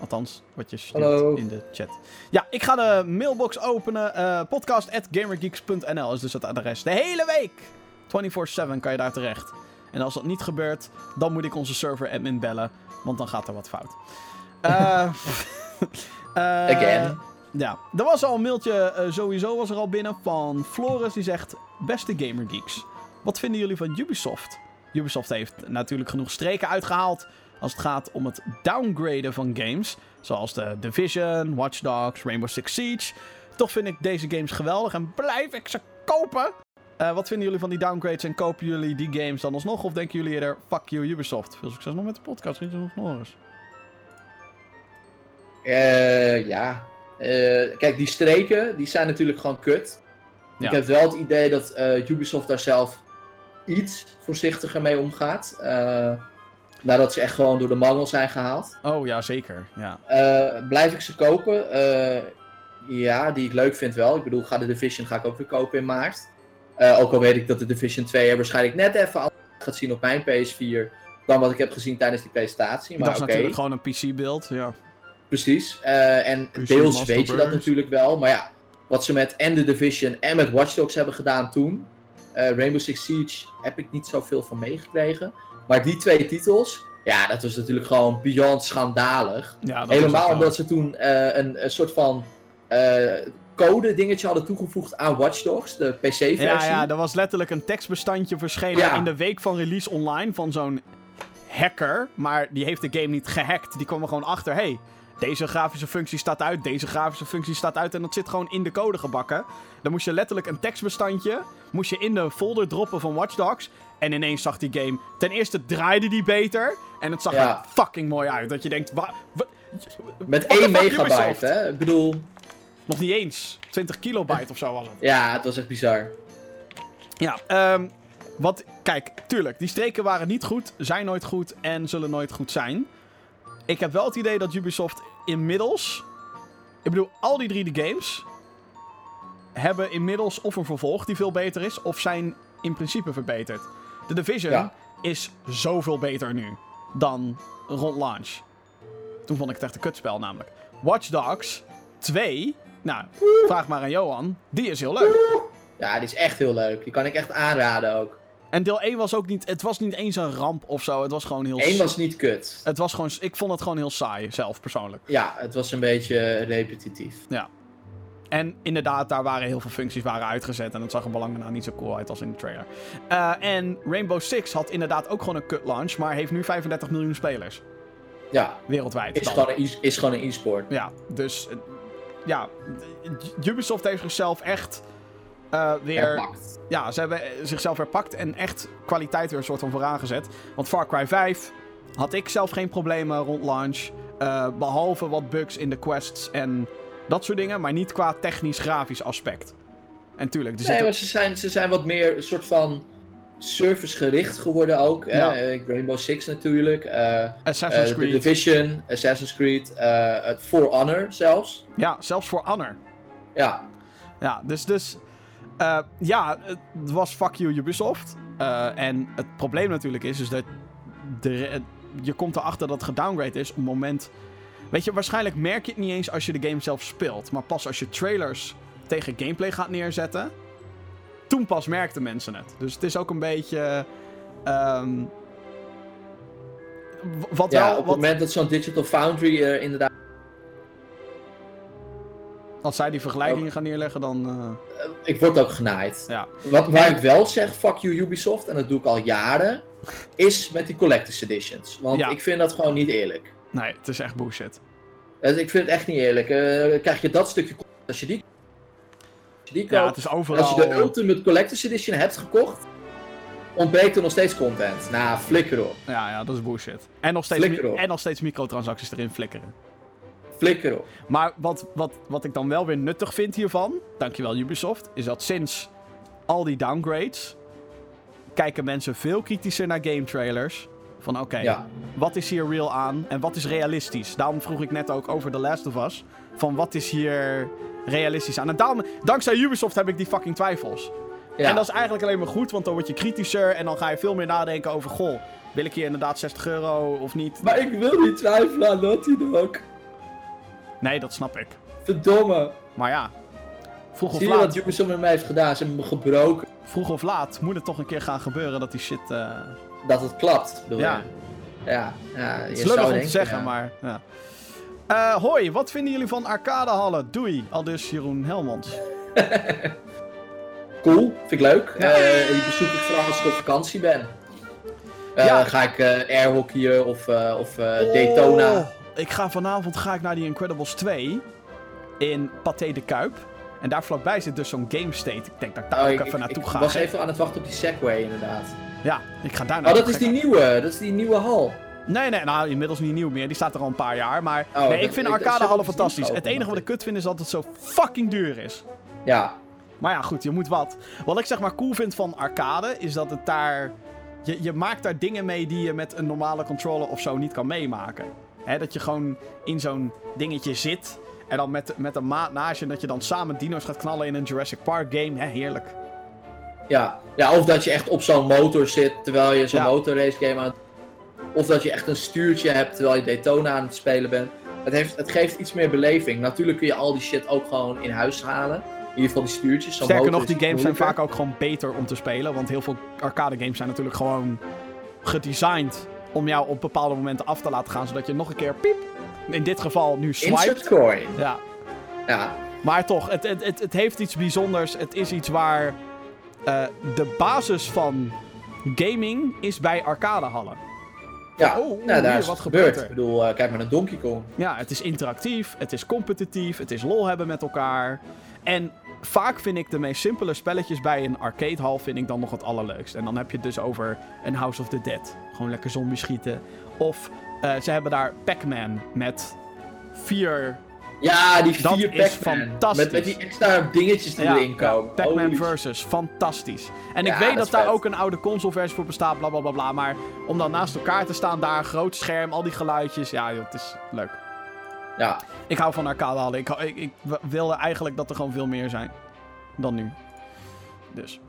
Althans, wat je stuurt in de chat. Ja, ik ga de mailbox openen. eh podcast.gamergeeks.nl is dus het adres. De hele week! 24-7 kan je daar terecht. En als dat niet gebeurt, dan moet ik onze server admin bellen. Want dan gaat er wat fout. Eh eh, Again. Ja, er was al een mailtje, sowieso was er al binnen, van Floris. Die zegt, beste Gamergeeks, wat vinden jullie van Ubisoft? Ubisoft heeft natuurlijk genoeg streken uitgehaald als het gaat om het downgraden van games. Zoals de Division, Watch Dogs, Rainbow Six Siege. Toch vind ik deze games geweldig en blijf ik ze kopen. Eh, wat vinden jullie van die downgrades en kopen jullie die games dan alsnog? Of denken jullie eerder, fuck you Ubisoft? Veel succes nog met de podcast, Rietje nog Norris. Eh, ja. Eh, kijk, die streken, die zijn natuurlijk gewoon kut. Ja. Ik heb wel het idee dat Ubisoft daar zelf iets voorzichtiger mee omgaat. Nadat ze echt gewoon door de mangel zijn gehaald. Oh ja, zeker. Ja. Eh, blijf ik ze kopen? Eh, ja, die ik leuk vind wel. Ik bedoel, ga de Division ga ik ook weer kopen in maart. Eh, ook al weet ik dat de Division 2 er waarschijnlijk net even anders gaat zien op mijn PS4 dan wat ik heb gezien tijdens die presentatie. Maar dat is natuurlijk gewoon een PC-beeld. Ja. precies. En PC deels Master weet je dat natuurlijk wel. Maar ja, wat ze met en de Division en met Watch Dogs hebben gedaan toen. Rainbow Six Siege heb ik niet zoveel van meegekregen. Maar die twee titels, ja, dat was natuurlijk gewoon beyond schandalig. Ja, Helemaal omdat ze toen eh, een, een soort van eh, code dingetje hadden toegevoegd aan Watch Dogs, de PC-versie. Ja, ja, er was letterlijk een tekstbestandje verschenen Ja. in de week van release online van zo'n hacker. Maar die heeft de game niet gehackt. Die kwam er gewoon achter. hey, deze grafische functie staat uit, deze grafische functie staat uit. En dat zit gewoon in de code gebakken. Dan moest je letterlijk een tekstbestandje moest je in de folder droppen van Watch Dogs. En ineens zag die game... Ten eerste draaide die beter. En het zag Ja. er fucking mooi uit. Dat je denkt... Wa, wa- Met what the 1 fuck, megabyte, hè? Ik bedoel, Nog niet eens. 20 kilobyte of zo was het. ja, het was echt bizar. Ja, ehm wat, kijk, tuurlijk, die streken waren niet goed, zijn nooit goed en zullen nooit goed zijn. Ik heb wel het idee dat Ubisoft inmiddels, ik bedoel, al die drie de games hebben inmiddels of een vervolg die veel beter is, of zijn in principe verbeterd. De Division Ja. is zoveel beter nu dan rond launch. Toen vond ik het echt een kutspel namelijk. Watch Dogs 2, nou, vraag maar aan Johan, die is heel leuk. Ja, die is echt heel leuk. Die kan ik echt aanraden ook. En deel 1 was ook niet. Het was niet eens een ramp of zo. Het was gewoon heel. Eén s- was niet kut. Het was gewoon. Ik vond het gewoon heel saai, zelf persoonlijk. Ja, het was een beetje repetitief. Ja. En inderdaad, daar waren heel veel functies waren uitgezet. En het zag er belangrijk nou niet zo cool uit als in de trailer. Eh, en Rainbow Six had inderdaad ook gewoon een cut launch. Maar heeft nu 35 miljoen spelers. Ja, Wereldwijd. is gewoon een, e- is gewoon een e-sport. Ja, dus. eh, Ja, Ubisoft heeft zichzelf echt. eh, weer. Herpakt. ja, ze hebben zichzelf herpakt en echt kwaliteit weer een soort van vooraan gezet. Want Far Cry 5 had ik zelf geen problemen rond launch. eh, behalve wat bugs in de quests en dat soort dingen. Maar niet qua technisch-grafisch aspect. En tuurlijk, Nee, maar ze zijn, ze zijn wat meer een soort van servicegericht geworden ook. Ja. Eh, Rainbow Six natuurlijk. eh, Assassin's eh, The Creed. Division, Assassin's Creed, het For Honor zelfs. Ja, zelfs voor Honor. Ja, Ja, dus... dus ja, het was fuck you Ubisoft. En het probleem natuurlijk is, is dat... De, je komt erachter dat het gedowngrade is op het moment... Weet je, waarschijnlijk merk je het niet eens als je de game zelf speelt. Maar pas als je trailers tegen gameplay gaat neerzetten... Toen pas merkten mensen het. Dus het is ook een beetje... w- wat ja wel... op het moment dat zo'n Digital Foundry er inderdaad... als zij die vergelijkingen gaan neerleggen, dan... eh, ik word ook genaaid. Ja. Wat, waar ik wel zeg, fuck you Ubisoft, en dat doe ik al jaren, is met die Collector's Editions. Want Ja. ik vind dat gewoon niet eerlijk. Nee, het is echt bullshit. Dus ik vind het echt niet eerlijk. Eh, krijg je dat stukje content, als je die, als je die Ja, koopt, het is als overal... je de Ultimate Collector's Edition hebt gekocht, ontbreekt er nog steeds content. Nou, flikker op. Ja, ja, dat is bullshit. En nog steeds, en nog steeds microtransacties erin flikkeren. Flikker op. Maar wat, wat, wat ik dan wel weer nuttig vind hiervan, dankjewel Ubisoft, is dat sinds al die downgrades kijken mensen veel kritischer naar game trailers. Van oké, Ja. wat is hier real aan en wat is realistisch? Daarom vroeg ik net ook over The Last of Us. Van wat is hier realistisch aan? En daarom, dankzij Ubisoft heb ik die fucking twijfels. Ja. En dat is eigenlijk alleen maar goed, want dan word je kritischer en dan ga je veel meer nadenken over: goh, wil ik hier inderdaad 60 euro of niet? Maar ik wil niet twijfelen aan Naughty Dog. Nee, dat snap ik. Verdomme. Maar ja, vroeg of Zie je laat. wat Ubisoft met mij heeft gedaan? Ze hebben me gebroken vroeg of laat moet het toch een keer gaan gebeuren dat die shit. eh dat het klapt. bedoel Ja. je? Ja. ja je het is zou lullig om te zeggen, ja. maar. Ja. Eh, hoi, wat vinden jullie van arcadehallen? Doei, al dus Jeroen Helmonds. Cool, vind ik leuk. Ja. Eh, die bezoek ik vooral als ik op vakantie ben. Eh, Ja. Ga ik eh airhockeyen of, eh, of eh, Daytona. Oh, ik ga vanavond ga ik naar die Incredibles 2 in Pathé de Kuip. En daar vlakbij zit dus zo'n game state. Ik denk dat ik daar Oh, ook ik, even ik- naartoe ik ga. was even aan het wachten op die Segway inderdaad. Ja, ik ga daar Oh, naartoe. dat is die nieuwe. Dat is die nieuwe hal. Nee, nee, nou inmiddels niet nieuw meer. Die staat er al een paar jaar. Maar Oh, nee, ik vind arcadehallen fantastisch. Het enige wat ik kut vind is dat het zo fucking duur is. Ja. Maar ja, goed, je moet wat. Wat ik zeg maar cool vind van arcade, is dat het daar... Je, je maakt daar dingen mee die je met een normale controller of zo niet kan meemaken. Hè, dat je gewoon in zo'n dingetje zit... En dan met, met een maat naast je... en dat je dan samen dino's gaat knallen in een Jurassic Park game. Hè, heerlijk. Ja. ja, of dat je echt op zo'n motor zit terwijl je zo'n Ja. motorrace game aan. Of dat je echt een stuurtje hebt terwijl je Daytona aan het spelen bent. Het, heeft, het geeft iets meer beleving. Natuurlijk kun je al die shit ook gewoon in huis halen. In ieder geval die stuurtjes. Sterker nog, die games zijn vaak ook gewoon beter om te spelen. Want heel veel arcade games zijn natuurlijk gewoon gedesigned... om jou op bepaalde momenten af te laten gaan... zodat je nog een keer piep... In dit geval nu coin. Ja, Ja. Maar toch, het, het, het, het heeft iets bijzonders. Het is iets waar eh, de basis van gaming is bij arcadehallen. Ja, Oh, nou, daar is wat gebeurd. Ik bedoel, eh, kijk maar naar Donkey Kong. Ja, het is interactief, het is competitief, het is lol hebben met elkaar. En vaak vind ik de meest simpele spelletjes bij een arcadehal vind ik dan nog het allerleukst. En dan heb je het dus over een House of the Dead. Gewoon lekker zombies schieten. Of eh, ze hebben daar Pac-Man met vier Ja, die Dat vier is fantastisch. Met, met die extra dingetjes die erin komen. Pac-Man Versus, fantastisch. En Ja, ik weet dat dat, daar vet. ook een oude consoleversie voor bestaat, bla bla bla bla. Maar om dan naast elkaar te staan, daar een groot scherm, al die geluidjes. Ja, joh, het is leuk. Ja, Ik hou van arcadehallen. Ik, hou- ik, ik wilde eigenlijk dat er gewoon veel meer zijn dan nu. Dus.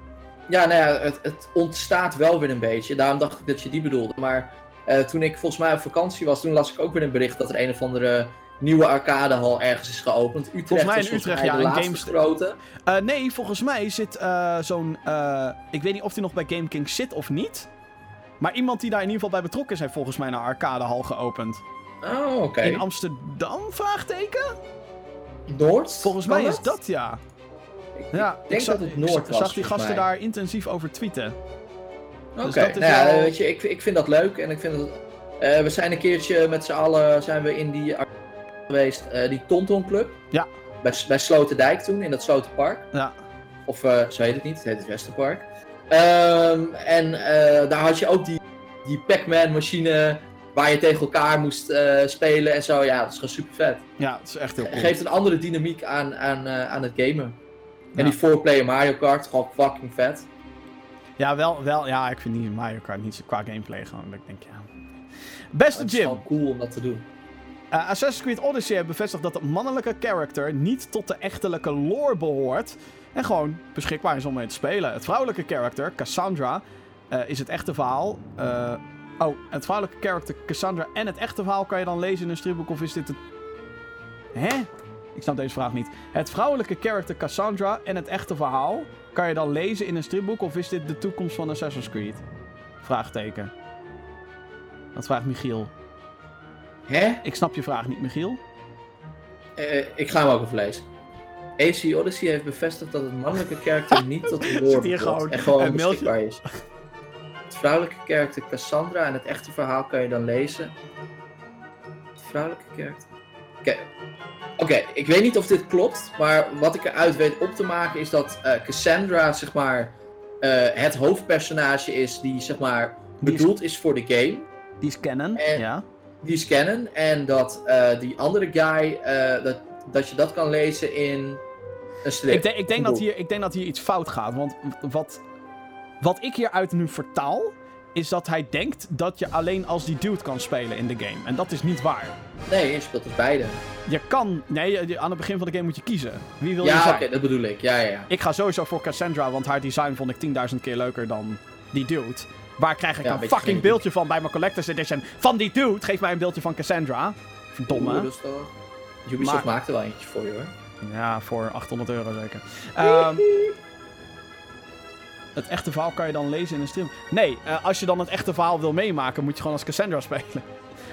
ja nou ja, het, het ontstaat wel weer een beetje. Daarom dacht ik dat je die bedoelde. Maar eh, toen ik volgens mij op vakantie was, toen las ik ook weer een bericht dat er een of andere nieuwe arcadehal ergens is geopend. Utrecht Volgens mij in Utrecht, ja, in Games- grote. Eh, nee, volgens mij zit eh, zo'n. eh, ik weet niet of hij nog bij Game King zit of niet. Maar iemand die daar in ieder geval bij betrokken is, heeft volgens mij een arcadehal geopend. Oh, oké. In Amsterdam? Vraagteken? Noord? Volgens mij is dat? ja. Ik Ja, denk zag- dat het ik Noord zag- was, zag die gasten mij. daar intensief over tweeten. Oké, Dus dat is nou ja, wel- weet je, ik, ik vind dat leuk en ik vind dat... we zijn een keertje met z'n allen zijn we in die geweest, eh, die Tonton Club. Ja. Bij, bij Sloterdijk toen, in dat Slotenpark. Ja. Of eh, zo heet het niet, het heet het Westerpark. Ehm, en eh, daar had je ook die, die Pac-Man machine waar je tegen elkaar moest spelen en zo. Ja, dat is gewoon super vet. Ja, het is echt heel cool. Geeft een andere dynamiek aan, aan, aan het gamen. Ja. En die 4-player Mario Kart, gewoon fucking vet. Ja, wel, wel, ja, ik vind die Mario Kart niet zo qua gameplay gewoon. Dat ik denk, ja. Beste Het is Jim. gewoon cool om dat te doen. Eh, Assassin's Creed Odyssey heeft bevestigd dat de mannelijke character niet tot de echtelijke lore behoort. En gewoon beschikbaar is om mee te spelen. Het vrouwelijke character, Cassandra, eh, is het echte verhaal. Eh, oh, het vrouwelijke character Cassandra en het echte verhaal kan je dan lezen in een stripboek of is dit het... Hè? Ik snap deze vraag niet. Het vrouwelijke character Cassandra en het echte verhaal kan je dan lezen in een stripboek of is dit de toekomst van Assassin's Creed? Vraagteken. Dat vraagt Michiel. Hè? Ik snap je vraag niet, Michiel. Eh, ik ga hem ook even lezen. AC Odyssey heeft bevestigd dat het mannelijke karakter niet tot een woord gewoon en gewoon beschikbaar is. Het vrouwelijke karakter Cassandra en het echte verhaal kan je dan lezen. Het vrouwelijke karakter. Oké. Oké, ik weet niet of dit klopt, maar wat ik eruit weet op te maken is dat eh, Cassandra, zeg maar, eh, het hoofdpersonage is die, zeg maar, is- bedoeld is voor de game. Die is canon, En- ja. Die is canon en dat eh, die andere guy, eh, dat, dat je dat kan lezen in een strip. Ik, denk- ik, denk dat hier, ik denk dat hier iets fout gaat. Want wat, wat ik hieruit nu vertaal, is dat hij denkt dat je alleen als die dude kan spelen in de game. En dat is niet waar. Nee, je speelt dus beide. Je kan... Nee, je- je- aan het begin van de game moet je kiezen. Wie wil je Ja, zijn? oké, dat bedoel ik. Ja, ja, ja. Ik ga sowieso voor Cassandra, want haar design vond ik 10.000 keer leuker dan die dude. Waar krijg ik Ja, een fucking beeldje van bij mijn Collector's Edition? Van die dude! Geef mij een beeldje van Cassandra. Verdomme. Is toch- Ubisoft Maar- maakt er wel eentje voor je hoor. Ja, voor 800 euro zeker. Ehm, het echte verhaal kan je dan lezen in een stream. Nee, eh, als je dan het echte verhaal wil meemaken, moet je gewoon als Cassandra spelen.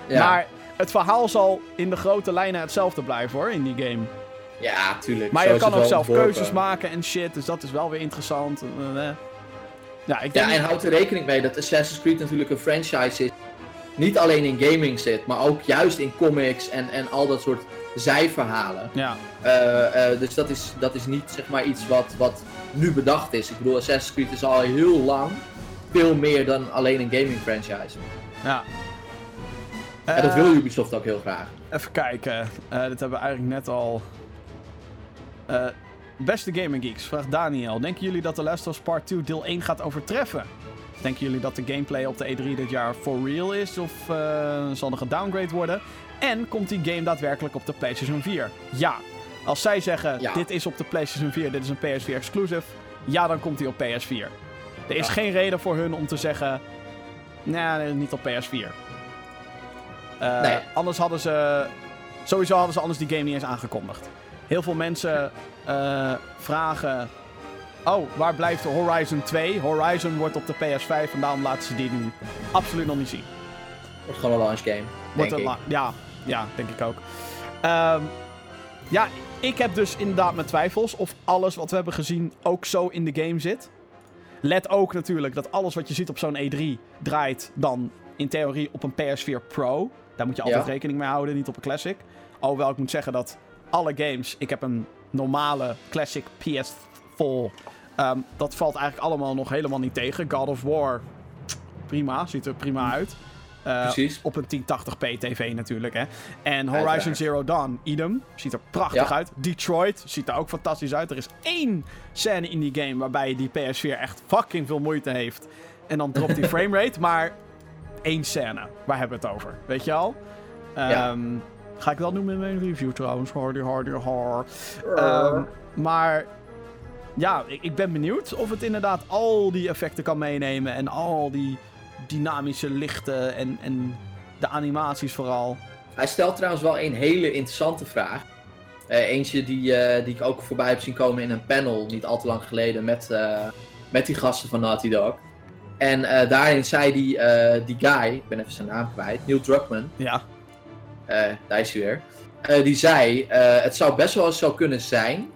Ja, Maar het verhaal zal in de grote lijnen hetzelfde blijven hoor, in die game. ja tuurlijk. Maar Zo je kan ook zelf ontworpen. keuzes maken en shit, dus dat is wel weer interessant. Eh, eh. Ja, ik denk... Ja, en houd er rekening mee dat Assassin's Creed natuurlijk een franchise is. Niet alleen in gaming zit, maar ook juist in comics en, en al dat soort zijverhalen. ja. Eh, eh, dus dat is, dat is niet zeg maar iets wat, wat nu bedacht is. Ik bedoel, Assassin's Creed is al heel lang veel meer dan alleen een gaming franchise. ja. en dat Eh, wil Ubisoft ook heel graag. Even kijken. Eh, dit hebben we eigenlijk net al. Eh, beste Gaming Geeks, vraagt Daniel. Denken jullie dat The Last of Us Part 2 deel 1 gaat overtreffen? Denken jullie dat de gameplay op de E3 dit jaar for real is? Of eh, zal er gedowngrade worden? En komt die game daadwerkelijk op de PlayStation 4? Ja. Als zij zeggen, Ja. dit is op de PlayStation 4, dit is een PS4 exclusive. Ja, dan komt hij op PS4. Er is Ja. geen reden voor hun om te zeggen, nee, niet op PS4. Eh, Nee. Anders hadden ze. Sowieso hadden ze anders die game niet eens aangekondigd. Heel veel mensen eh, vragen. Oh, waar blijft Horizon 2? Horizon wordt op de PS5 en daarom laten ze die nu absoluut nog niet zien. Wordt gewoon een launch game. Wordt la- ja, ja, denk ik ook. Ehm, ja, ik heb dus inderdaad mijn twijfels of alles wat we hebben gezien ook zo in de game zit. Let ook natuurlijk dat alles wat je ziet op zo'n E3 draait dan in theorie op een PS4 Pro. Daar moet je altijd Ja. rekening mee houden, niet op een Classic. Alhoewel ik moet zeggen dat alle games... Ik heb een normale Classic PS4. ehm, dat valt eigenlijk allemaal nog helemaal niet tegen. God of War, prima, ziet er prima uit. Eh, Precies. op een 1080p TV natuurlijk, hè. En Horizon Uiteraard. Zero Dawn, idem. Ziet er prachtig Ja. uit. Detroit ziet er ook fantastisch uit. Er is één scène in die game waarbij die PS4 echt fucking veel moeite heeft. En dan dropt die framerate. Maar één scène, waar hebben we het over? Weet je al? Ja. Ga ik wel noemen in mijn review trouwens. Hardy, hardy, har. Ehm, maar ja, ik, ik ben benieuwd of het inderdaad al die effecten kan meenemen. En al die dynamische lichten en, en de animaties vooral. Hij stelt trouwens wel een hele interessante vraag. Eh, eentje die, eh, die ik ook voorbij heb zien komen in een panel niet al te lang geleden met, eh, met die gasten van Naughty Dog. En eh, daarin zei die, eh, die guy, ik ben even zijn naam kwijt, Neil Druckmann, Ja, eh, daar is hij weer. Eh, die zei, eh, het zou best wel eens zo kunnen zijn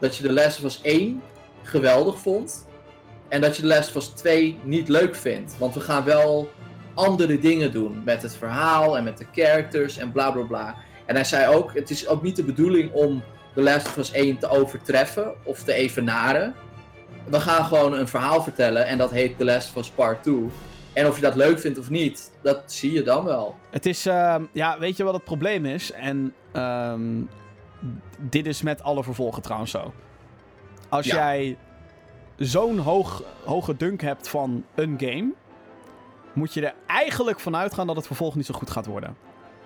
dat je The Last of Us 1 geweldig vond. En dat je The Last of Us 2 niet leuk vindt. Want we gaan wel andere dingen doen met het verhaal en met de characters en bla bla bla. En hij zei ook, het is ook niet de bedoeling om The Last of Us 1 te overtreffen of te evenaren. We gaan gewoon een verhaal vertellen en dat heet The Last of Part 2. En of je dat leuk vindt of niet, dat zie je dan wel. het is... ehm, ja, weet je wat het probleem is? En ehm, dit is met alle vervolgen trouwens zo. Als Ja. jij zo'n hoog, hoge dunk hebt van een game... moet je er eigenlijk van uitgaan dat het vervolg niet zo goed gaat worden.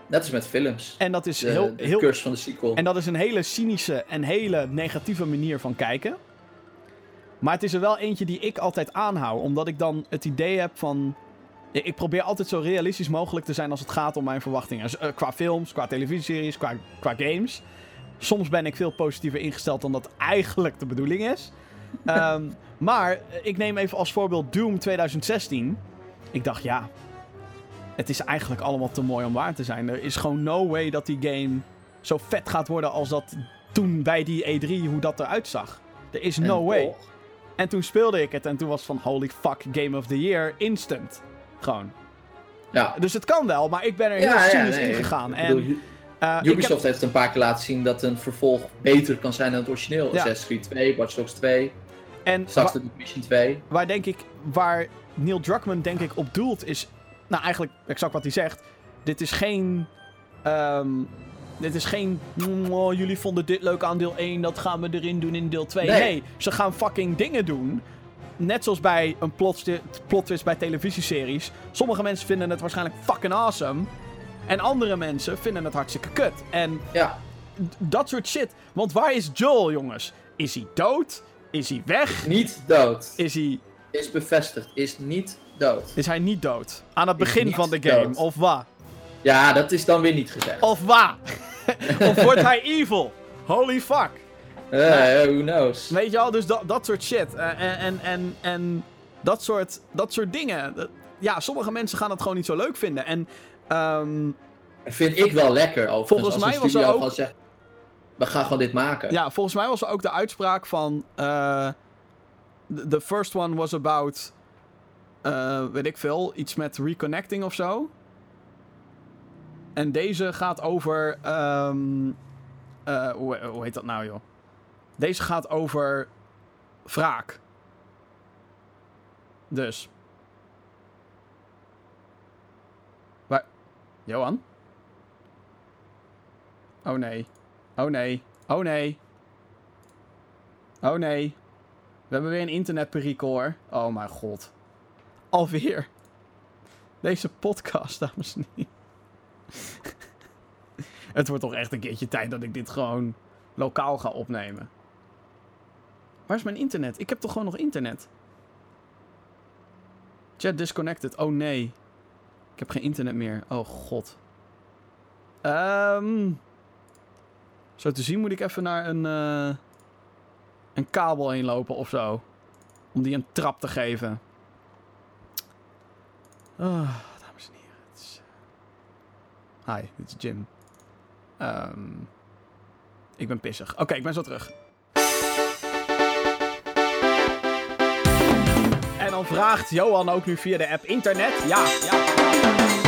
Net als met films. En dat is De, heel... de heel van de sequel. En dat is een hele cynische en hele negatieve manier van kijken. Maar het is er wel eentje die ik altijd aanhoud. Omdat ik dan het idee heb van... Ik probeer altijd zo realistisch mogelijk te zijn als het gaat om mijn verwachtingen. Dus, eh, qua films, qua televisieseries, qua, qua games. Soms ben ik veel positiever ingesteld dan dat eigenlijk de bedoeling is. Ehm, maar eh, ik neem even als voorbeeld Doom 2016. Ik dacht, ja... Het is eigenlijk allemaal te mooi om waar te zijn. Er is gewoon no way dat die game zo vet gaat worden als dat toen bij die E3 hoe dat eruit zag. Er is En no way. toch- En toen speelde ik het en toen was van holy fuck, Game of the Year, instant. Gewoon. Ja. Dus het kan wel, maar ik ben er heel ja, cynisch nee, in gegaan. En, bedoel, eh, heb- Ubisoft heeft een paar keer laten zien dat een vervolg beter kan zijn dan het origineel. Ja. Assassin's Creed 2, Watch Dogs 2, en straks de Division 2. waar denk ik, waar Neil Druckmann denk ik op doelt is, nou eigenlijk exact wat hij zegt. Dit is geen, ehm, dit is geen, "Mm, oh, jullie vonden dit leuk aan deel 1, dat gaan we erin doen in deel 2. Nee. Nee, ze gaan fucking dingen doen. Net zoals bij een plot, plot twist bij televisieseries. Sommige mensen vinden het waarschijnlijk fucking awesome. En andere mensen vinden het hartstikke kut. En Ja, dat soort shit. Want waar is Joel, jongens? Is hij dood? Is hij weg? niet dood. Is hij Is bevestigd, is niet dood. Is hij niet dood? Aan het begin van de game, dood. of wat? Ja, dat is dan weer niet gezegd. Of wat? of wordt hij evil? Holy fuck. Eh, who knows? Weet je al, dus dat, dat soort shit. Eh, en, en, en, en dat, soort, dat soort dingen. Dat- ja, sommige mensen gaan het gewoon niet zo leuk vinden. En ehm, Vind ik wel lekker overigens. Volgens als mij was er ook- zegt, we gaan gewoon dit maken. ja, volgens mij was er ook de uitspraak van... the first one was about... weet ik veel, iets met reconnecting of zo. En deze gaat over... ehm, eh, hoe, heet dat nou, joh? Deze gaat over wraak. Dus. Waar? Johan? Oh nee. Oh nee. Oh nee. Oh nee. We hebben weer een internetperikel hoor. Oh mijn god. Alweer. Deze podcast, dames en heren. Het wordt toch echt een keertje tijd dat ik dit gewoon lokaal ga opnemen. Waar is mijn internet? Ik heb toch gewoon nog internet? Chat disconnected. Oh nee. Ik heb geen internet meer. Oh god. Ehm. Zo te zien moet ik even naar een, eh, een kabel heen lopen of zo. Om die een trap te geven. Ah, dames en heren. Het is, eh, Hi, dit is Jim. Ehm, ik ben pissig. Oké, ik ben zo terug. En dan vraagt Johan ook nu via de app internet. Ja, ja.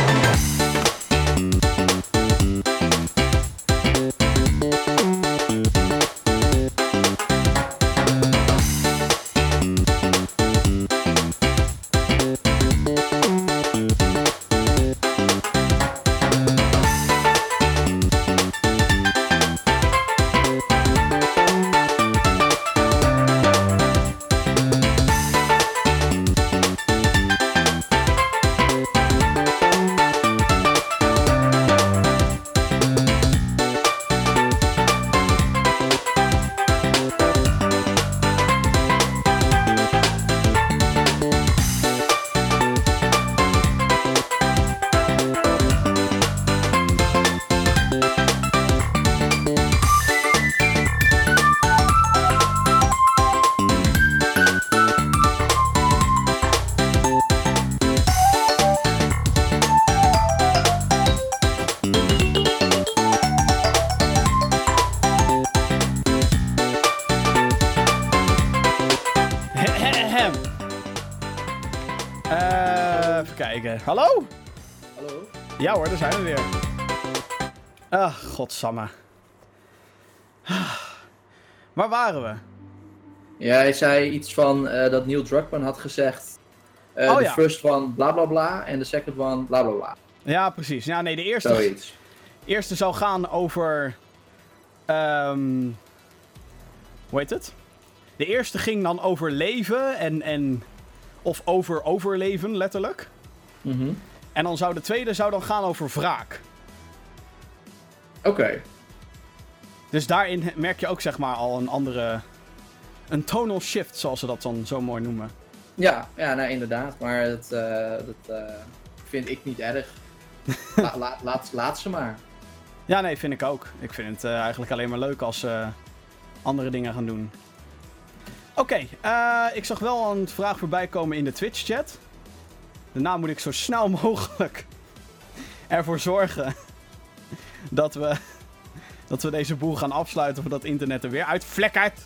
Godsamme. Waar waren we? Ja, hij zei iets van eh, dat Neil Druckmann had gezegd. eh Oh, de ja. first one bla bla bla en de second one bla bla bla. Ja, precies. Ja, nee, de eerste, Zoiets. eerste zou gaan over... ehm, hoe heet het? De eerste ging dan over leven en... en of over overleven, letterlijk. Mhm. En dan zou de tweede zou dan gaan over wraak. Oké. Dus daarin merk je ook zeg maar al een andere... Een tonal shift, zoals ze dat dan zo mooi noemen. Ja, ja nou, inderdaad. Maar dat, eh, dat eh, vind ik niet erg. La, la- laat, laat ze maar. Ja, nee, vind ik ook. Ik vind het eh, eigenlijk alleen maar leuk als ze andere dingen gaan doen. Oké, ik zag wel een vraag voorbij komen in de Twitch-chat. Daarna moet ik zo snel mogelijk ervoor zorgen dat we dat we deze boel gaan afsluiten voordat internet er weer uitvlekkert.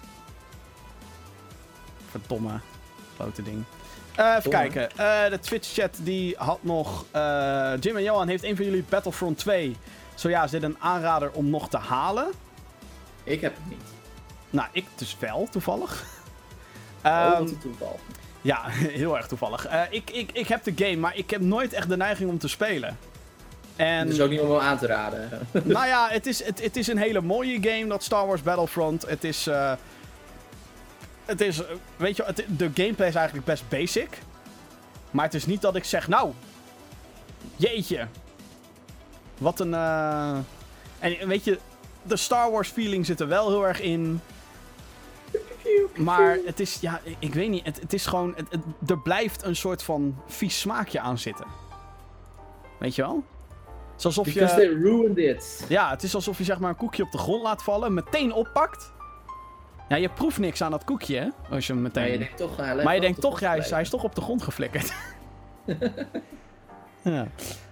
Verdomme. Grote ding. Eh, even Domme. kijken. Eh, de Twitch-chat die had nog... eh, Jim en Johan, heeft een van jullie Battlefront 2... Zo ja, is dit een aanrader om nog te halen? Ik heb het niet. Nou, ik dus wel, toevallig. Oh, een toeval. ja, heel erg toevallig. Ik, ik, ik heb de game, maar ik heb nooit echt de neiging om te spelen. En... Het is ook niet om hem aan te raden. nou ja, het is, het, het is een hele mooie game, dat Star Wars Battlefront. Het is. eh, het is. Weet je, het, de gameplay is eigenlijk best basic. Maar het is niet dat ik zeg, nou. Jeetje. Wat een. eh, En weet je, de Star Wars feeling zit er wel heel erg in. Maar het is, ja, ik- ik weet niet. Het, het is gewoon. Het, het- er blijft een soort van vies smaakje aan zitten. Weet je wel? Het is alsof je. Because they ruined it. Ja, het is alsof je zeg maar een koekje op de grond laat vallen, meteen oppakt. Ja, je proeft niks aan dat koekje, hè? Als je hem meteen... Maar je denkt toch... hij maar je denkt toch, ja, hij, is, hij is toch op de grond geflikkerd. ja.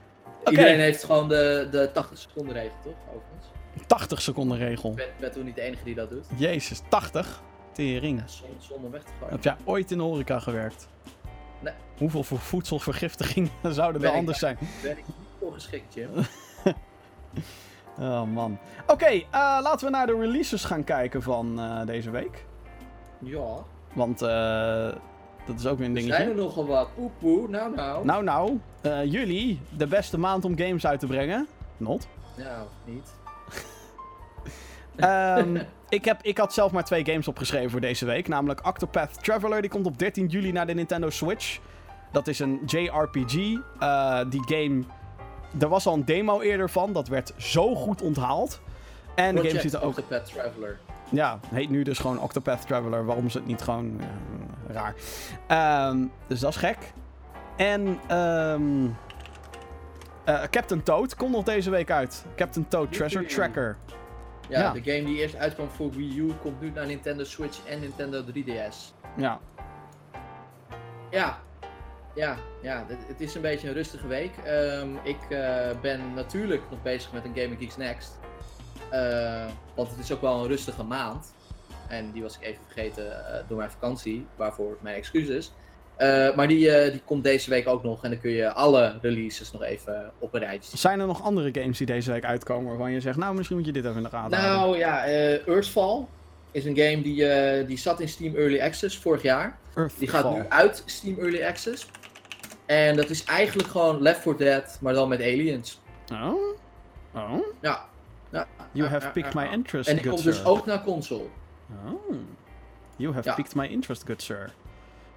Iedereen heeft gewoon de, de 80 seconden regel, toch? Overigens. 80 seconden regel. Ik ben, ben toen niet de enige die dat doet. Jezus, 80? Tering. Ja, zonder, zonder weg te gooien. Heb jij ooit in de horeca gewerkt? Nee. Hoeveel voor voedselvergiftiging zouden er ik- anders zijn? Ben ik niet voor geschikt, Jim. Oh man. Oké, eh, laten we naar de releases gaan kijken van eh, deze week. Ja. Want eh, dat is ook weer een Er dingetje. zijn er nogal wat. Poe poe, nou nou. Nou, nou, jullie, de beste maand om games uit te brengen. Not. Nou, niet. Ehm, ik, heb, ik had zelf maar twee games opgeschreven voor deze week. Namelijk Octopath Traveler, die komt op 13 juli naar de Nintendo Switch. Dat is een JRPG. Die game, er was al een demo eerder van. Dat werd zo goed onthaald. En de game ziet er ook... Octopath Traveler. Ja, heet nu dus gewoon Octopath Traveler. Waarom ze het niet gewoon... ja, raar. Ehm, dus dat is gek. En ehm, eh, Captain Toad komt nog deze week uit. Captain Toad Treasure. Tracker. Ja, Ja. de game die eerst uitkwam voor Wii U komt nu naar Nintendo Switch en Nintendo 3DS. Ja. Ja, ja, ja. Het, is een beetje een rustige week. Ehm, ik eh, ben natuurlijk nog bezig met een Gaming Geeks Next. Eh, want het is ook wel een rustige maand. En die was ik even vergeten eh, door mijn vakantie, waarvoor mijn excuses. Maar die, die komt deze week ook nog en dan kun je alle releases nog even op een rijtje zien. Zijn er nog andere games die deze week uitkomen waarvan je zegt, nou misschien moet je dit even in de gaten houden? Nou ja, Earthfall is een game die, die zat in Steam Early Access vorig jaar. Die gaat nu uit Steam Early Access. En dat is eigenlijk gewoon Left 4 Dead, maar dan met aliens. Oh? Oh? Ja. ja. You Ja, have ja, ja, my ja. interest, En die good komt dus ook naar console. Oh. You have Ja. piqued my interest, good sir.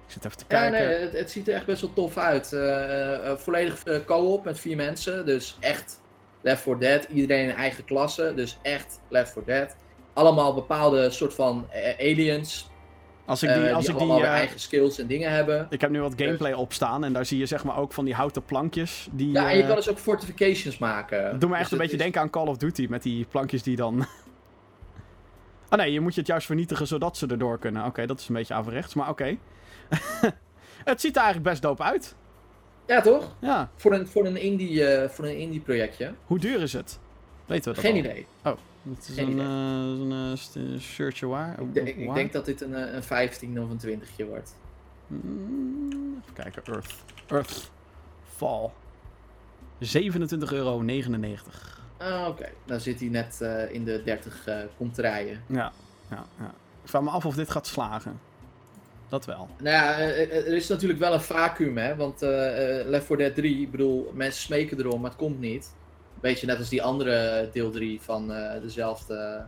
Ik zit even te Ja, kijken. nee, het, het ziet er echt best wel tof uit. Eh, eh, volledig eh, co-op met vier mensen. Dus echt Left 4 Dead. Iedereen in eigen klasse. Dus echt Left 4 Dead. Allemaal bepaalde soort van aliens. Als ik die, die als ik die, eh, eigen skills en dingen hebben. ik heb nu wat gameplay opstaan en daar zie je zeg maar ook van die houten plankjes die... Ja, en je eh, kan dus ook fortifications maken. Doe me Dus echt een het beetje is- denken aan Call of Duty met die plankjes die dan. Oh nee, je moet je het juist vernietigen zodat ze erdoor kunnen. Oké, dat is een beetje averechts, maar oké. het ziet er eigenlijk best dope uit. Ja, toch? Ja. Voor een, voor een indie, voor een indie projectje. Hoe duur is het? Weten we dat Geen al? idee. Het is een, eh, eh, eh, shirtje waar? Ik, denk- ik denk dat dit een, eh, een 15 of een 20 wordt. Mm, Even kijken, Earth. Earth. Fall. 27,99 euro. Ah, oké. Dan zit hij net in de 30 eh komt rijden. Ja, ja, ja. Ik vraag me af of dit gaat slagen. Dat wel. Nou ja, er is natuurlijk wel een vacuüm, hè. Want eh, Left 4 Dead 3, ik bedoel, mensen smeken erom, maar het komt niet. Beetje net als die andere deel 3 van eh, dezelfde...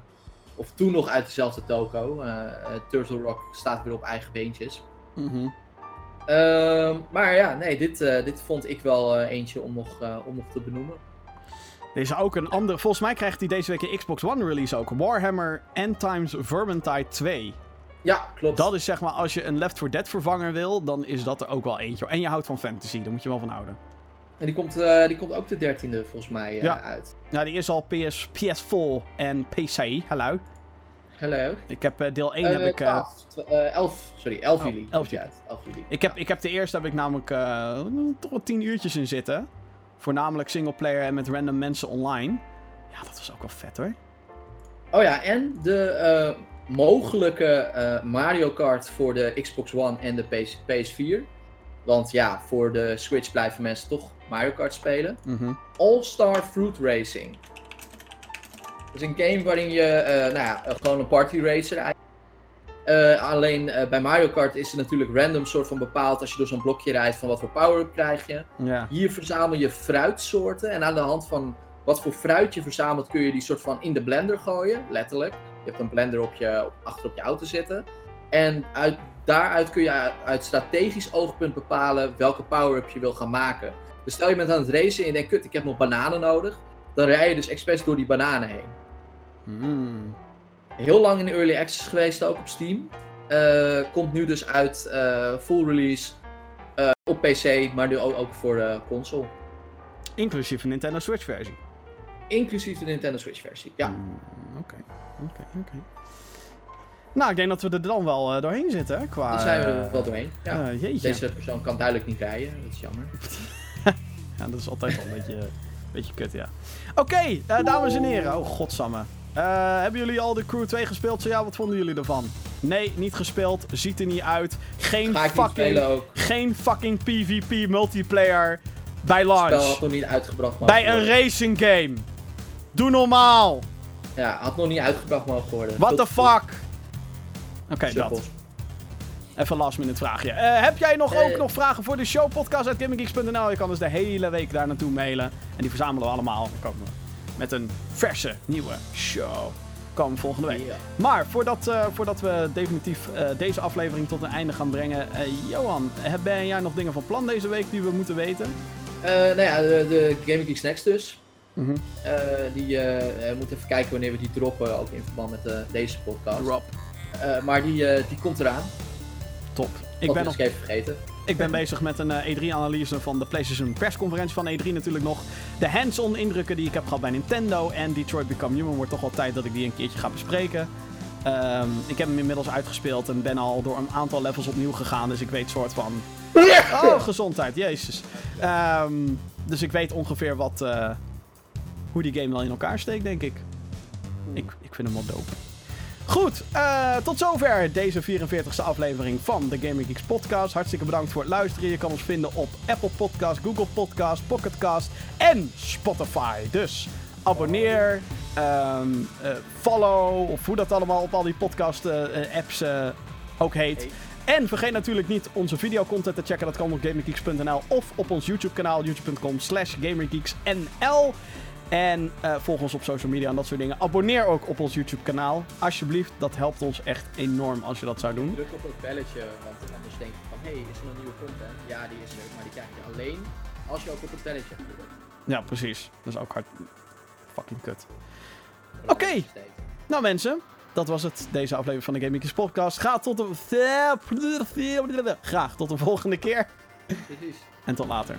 Of toen nog uit dezelfde toko. Eh, eh, Turtle Rock staat weer op eigen beentjes. Mhm. Ehm, maar ja, nee, dit, dit vond ik wel eentje om nog, om nog te benoemen. Deze ook een andere. Volgens mij krijgt hij deze week een Xbox One release ook. Warhammer End Times Vermintide 2. Ja, klopt. Dat is zeg maar, als je een Left 4 Dead vervanger wil, dan is dat er ook wel eentje. En je houdt van fantasy, daar moet je wel van houden. En die komt, eh, die komt ook de 13e volgens mij eh, Ja. uit. Ja, die is al PS, PS4 en PC. Hallo. Hallo. Ik heb eh, deel 1 Eh, heb ik. eh, 12, tw- eh, 11, sorry, 11 Oh, juli. 11 komt die juli. uit. 11 juli. ik, heb, ik heb de eerste heb ik namelijk toch wel 10 uurtjes in zitten. Voornamelijk singleplayer en met random mensen online. Ja, dat was ook wel vet hoor. Oh ja, en de mogelijke Mario Kart voor de Xbox One en de PS PS4. Want ja, voor de Switch blijven mensen toch Mario Kart spelen. Mhm. All-Star Fruit Racing. Dat is een game waarin je, eh, nou ja, eh, gewoon een party racer. Eh, alleen bij Mario Kart is het natuurlijk random soort van bepaald als je door zo'n blokje rijdt van wat voor power-up krijg je. Ja. Hier verzamel je fruitsoorten en aan de hand van wat voor fruit je verzamelt kun je die soort van in de blender gooien, letterlijk. Je hebt een blender op je, op, achter op je auto zitten. En uit, daaruit kun je uit, strategisch oogpunt bepalen welke power-up je wil gaan maken. Dus stel je bent aan het racen en je denkt, kut, ik heb nog bananen nodig. Dan rij je dus expres door die bananen heen. Mm. Heel lang in de early access geweest, ook op Steam. Eh, komt nu dus uit eh, full release eh, op PC, maar nu ook, ook voor de console. Inclusief een Nintendo Switch versie. Inclusief de Nintendo Switch versie. Ja, Mm, Oké, oké, oké. Nou, ik denk dat we er dan wel eh, doorheen zitten, qua... daar zijn we eh, er wel doorheen. Ja. eh. Deze persoon kan duidelijk niet rijden, dat is jammer. Ja, dat is altijd wel een beetje, een beetje kut, ja. Oké, eh, dames en heren. Oh, godsamme. Eh, hebben jullie al de Crew 2 gespeeld? Zo ja, wat vonden jullie ervan? Nee, niet gespeeld. Ziet er niet uit. Geen fucking, geen fucking PvP multiplayer bij Het spel launch. had nog niet uitgebracht mogen Bij een racing game. Doe normaal. Ja, had nog niet uitgebracht mogen worden. What the fuck? Oké, dat. Sukkels. Even last minute vraagje. Eh, heb jij nog ook Eh. nog vragen voor de show? Podcast uit gaminggeeks.nl. Je kan dus de hele week daar naartoe mailen. En die verzamelen we allemaal. Dan komen we met een verse nieuwe show. Komen volgende week. Maar voordat, eh, voordat we definitief eh, deze aflevering tot een einde gaan brengen. eh, Johan, heb- ben jij nog dingen van plan deze week die we moeten weten? Eh, nou ja, de, de Gaming Snacks dus. Mhm. Eh, die moeten even kijken wanneer we die droppen, ook in verband met eh, deze podcast. Rob. Eh, maar die, eh, die komt eraan. Top. Ik ben, nog, even vergeten. ik ben bezig met een eh, E3-analyse van de PlayStation persconferentie van E3 natuurlijk nog. De hands-on indrukken die ik heb gehad bij Nintendo en Detroit Become Human wordt toch wel tijd dat ik die een keertje ga bespreken. Ehm, ik heb hem inmiddels uitgespeeld en ben al door een aantal levels opnieuw gegaan, dus ik weet soort van... Oh, gezondheid, jezus. Ehm, dus ik weet ongeveer wat, hoe die game wel in elkaar steekt, denk ik. Ik, ik vind hem wel dope. Goed, eh, tot zover deze 44e aflevering van de Gaming Geeks podcast. Hartstikke bedankt voor het luisteren. Je kan ons vinden op Apple Podcast, Google Podcast, Pocket Cast en Spotify. Dus abonneer, ehm, eh, follow, of hoe dat allemaal op al die podcast eh, apps ook heet. En vergeet natuurlijk niet onze videocontent te checken. Dat kan op gaminggeeks.nl of op ons YouTube kanaal, youtube.com slash gamergeeksnl. En eh, volg ons op social media en dat soort dingen. Abonneer ook op ons YouTube kanaal. Alsjeblieft, dat helpt ons echt enorm als je dat zou doen. Druk op het belletje, want anders denk je van, hé, hey, is er een nieuwe content? Ja, die is er, maar die krijg je alleen als je ook op het belletje drukt. Ja, precies. Dat is ook hard. Fucking kut. Oké. Nou mensen, dat was het. Deze aflevering van de Gaming Geeks podcast. Ga tot de... Graag tot de volgende keer. Precies. En tot later.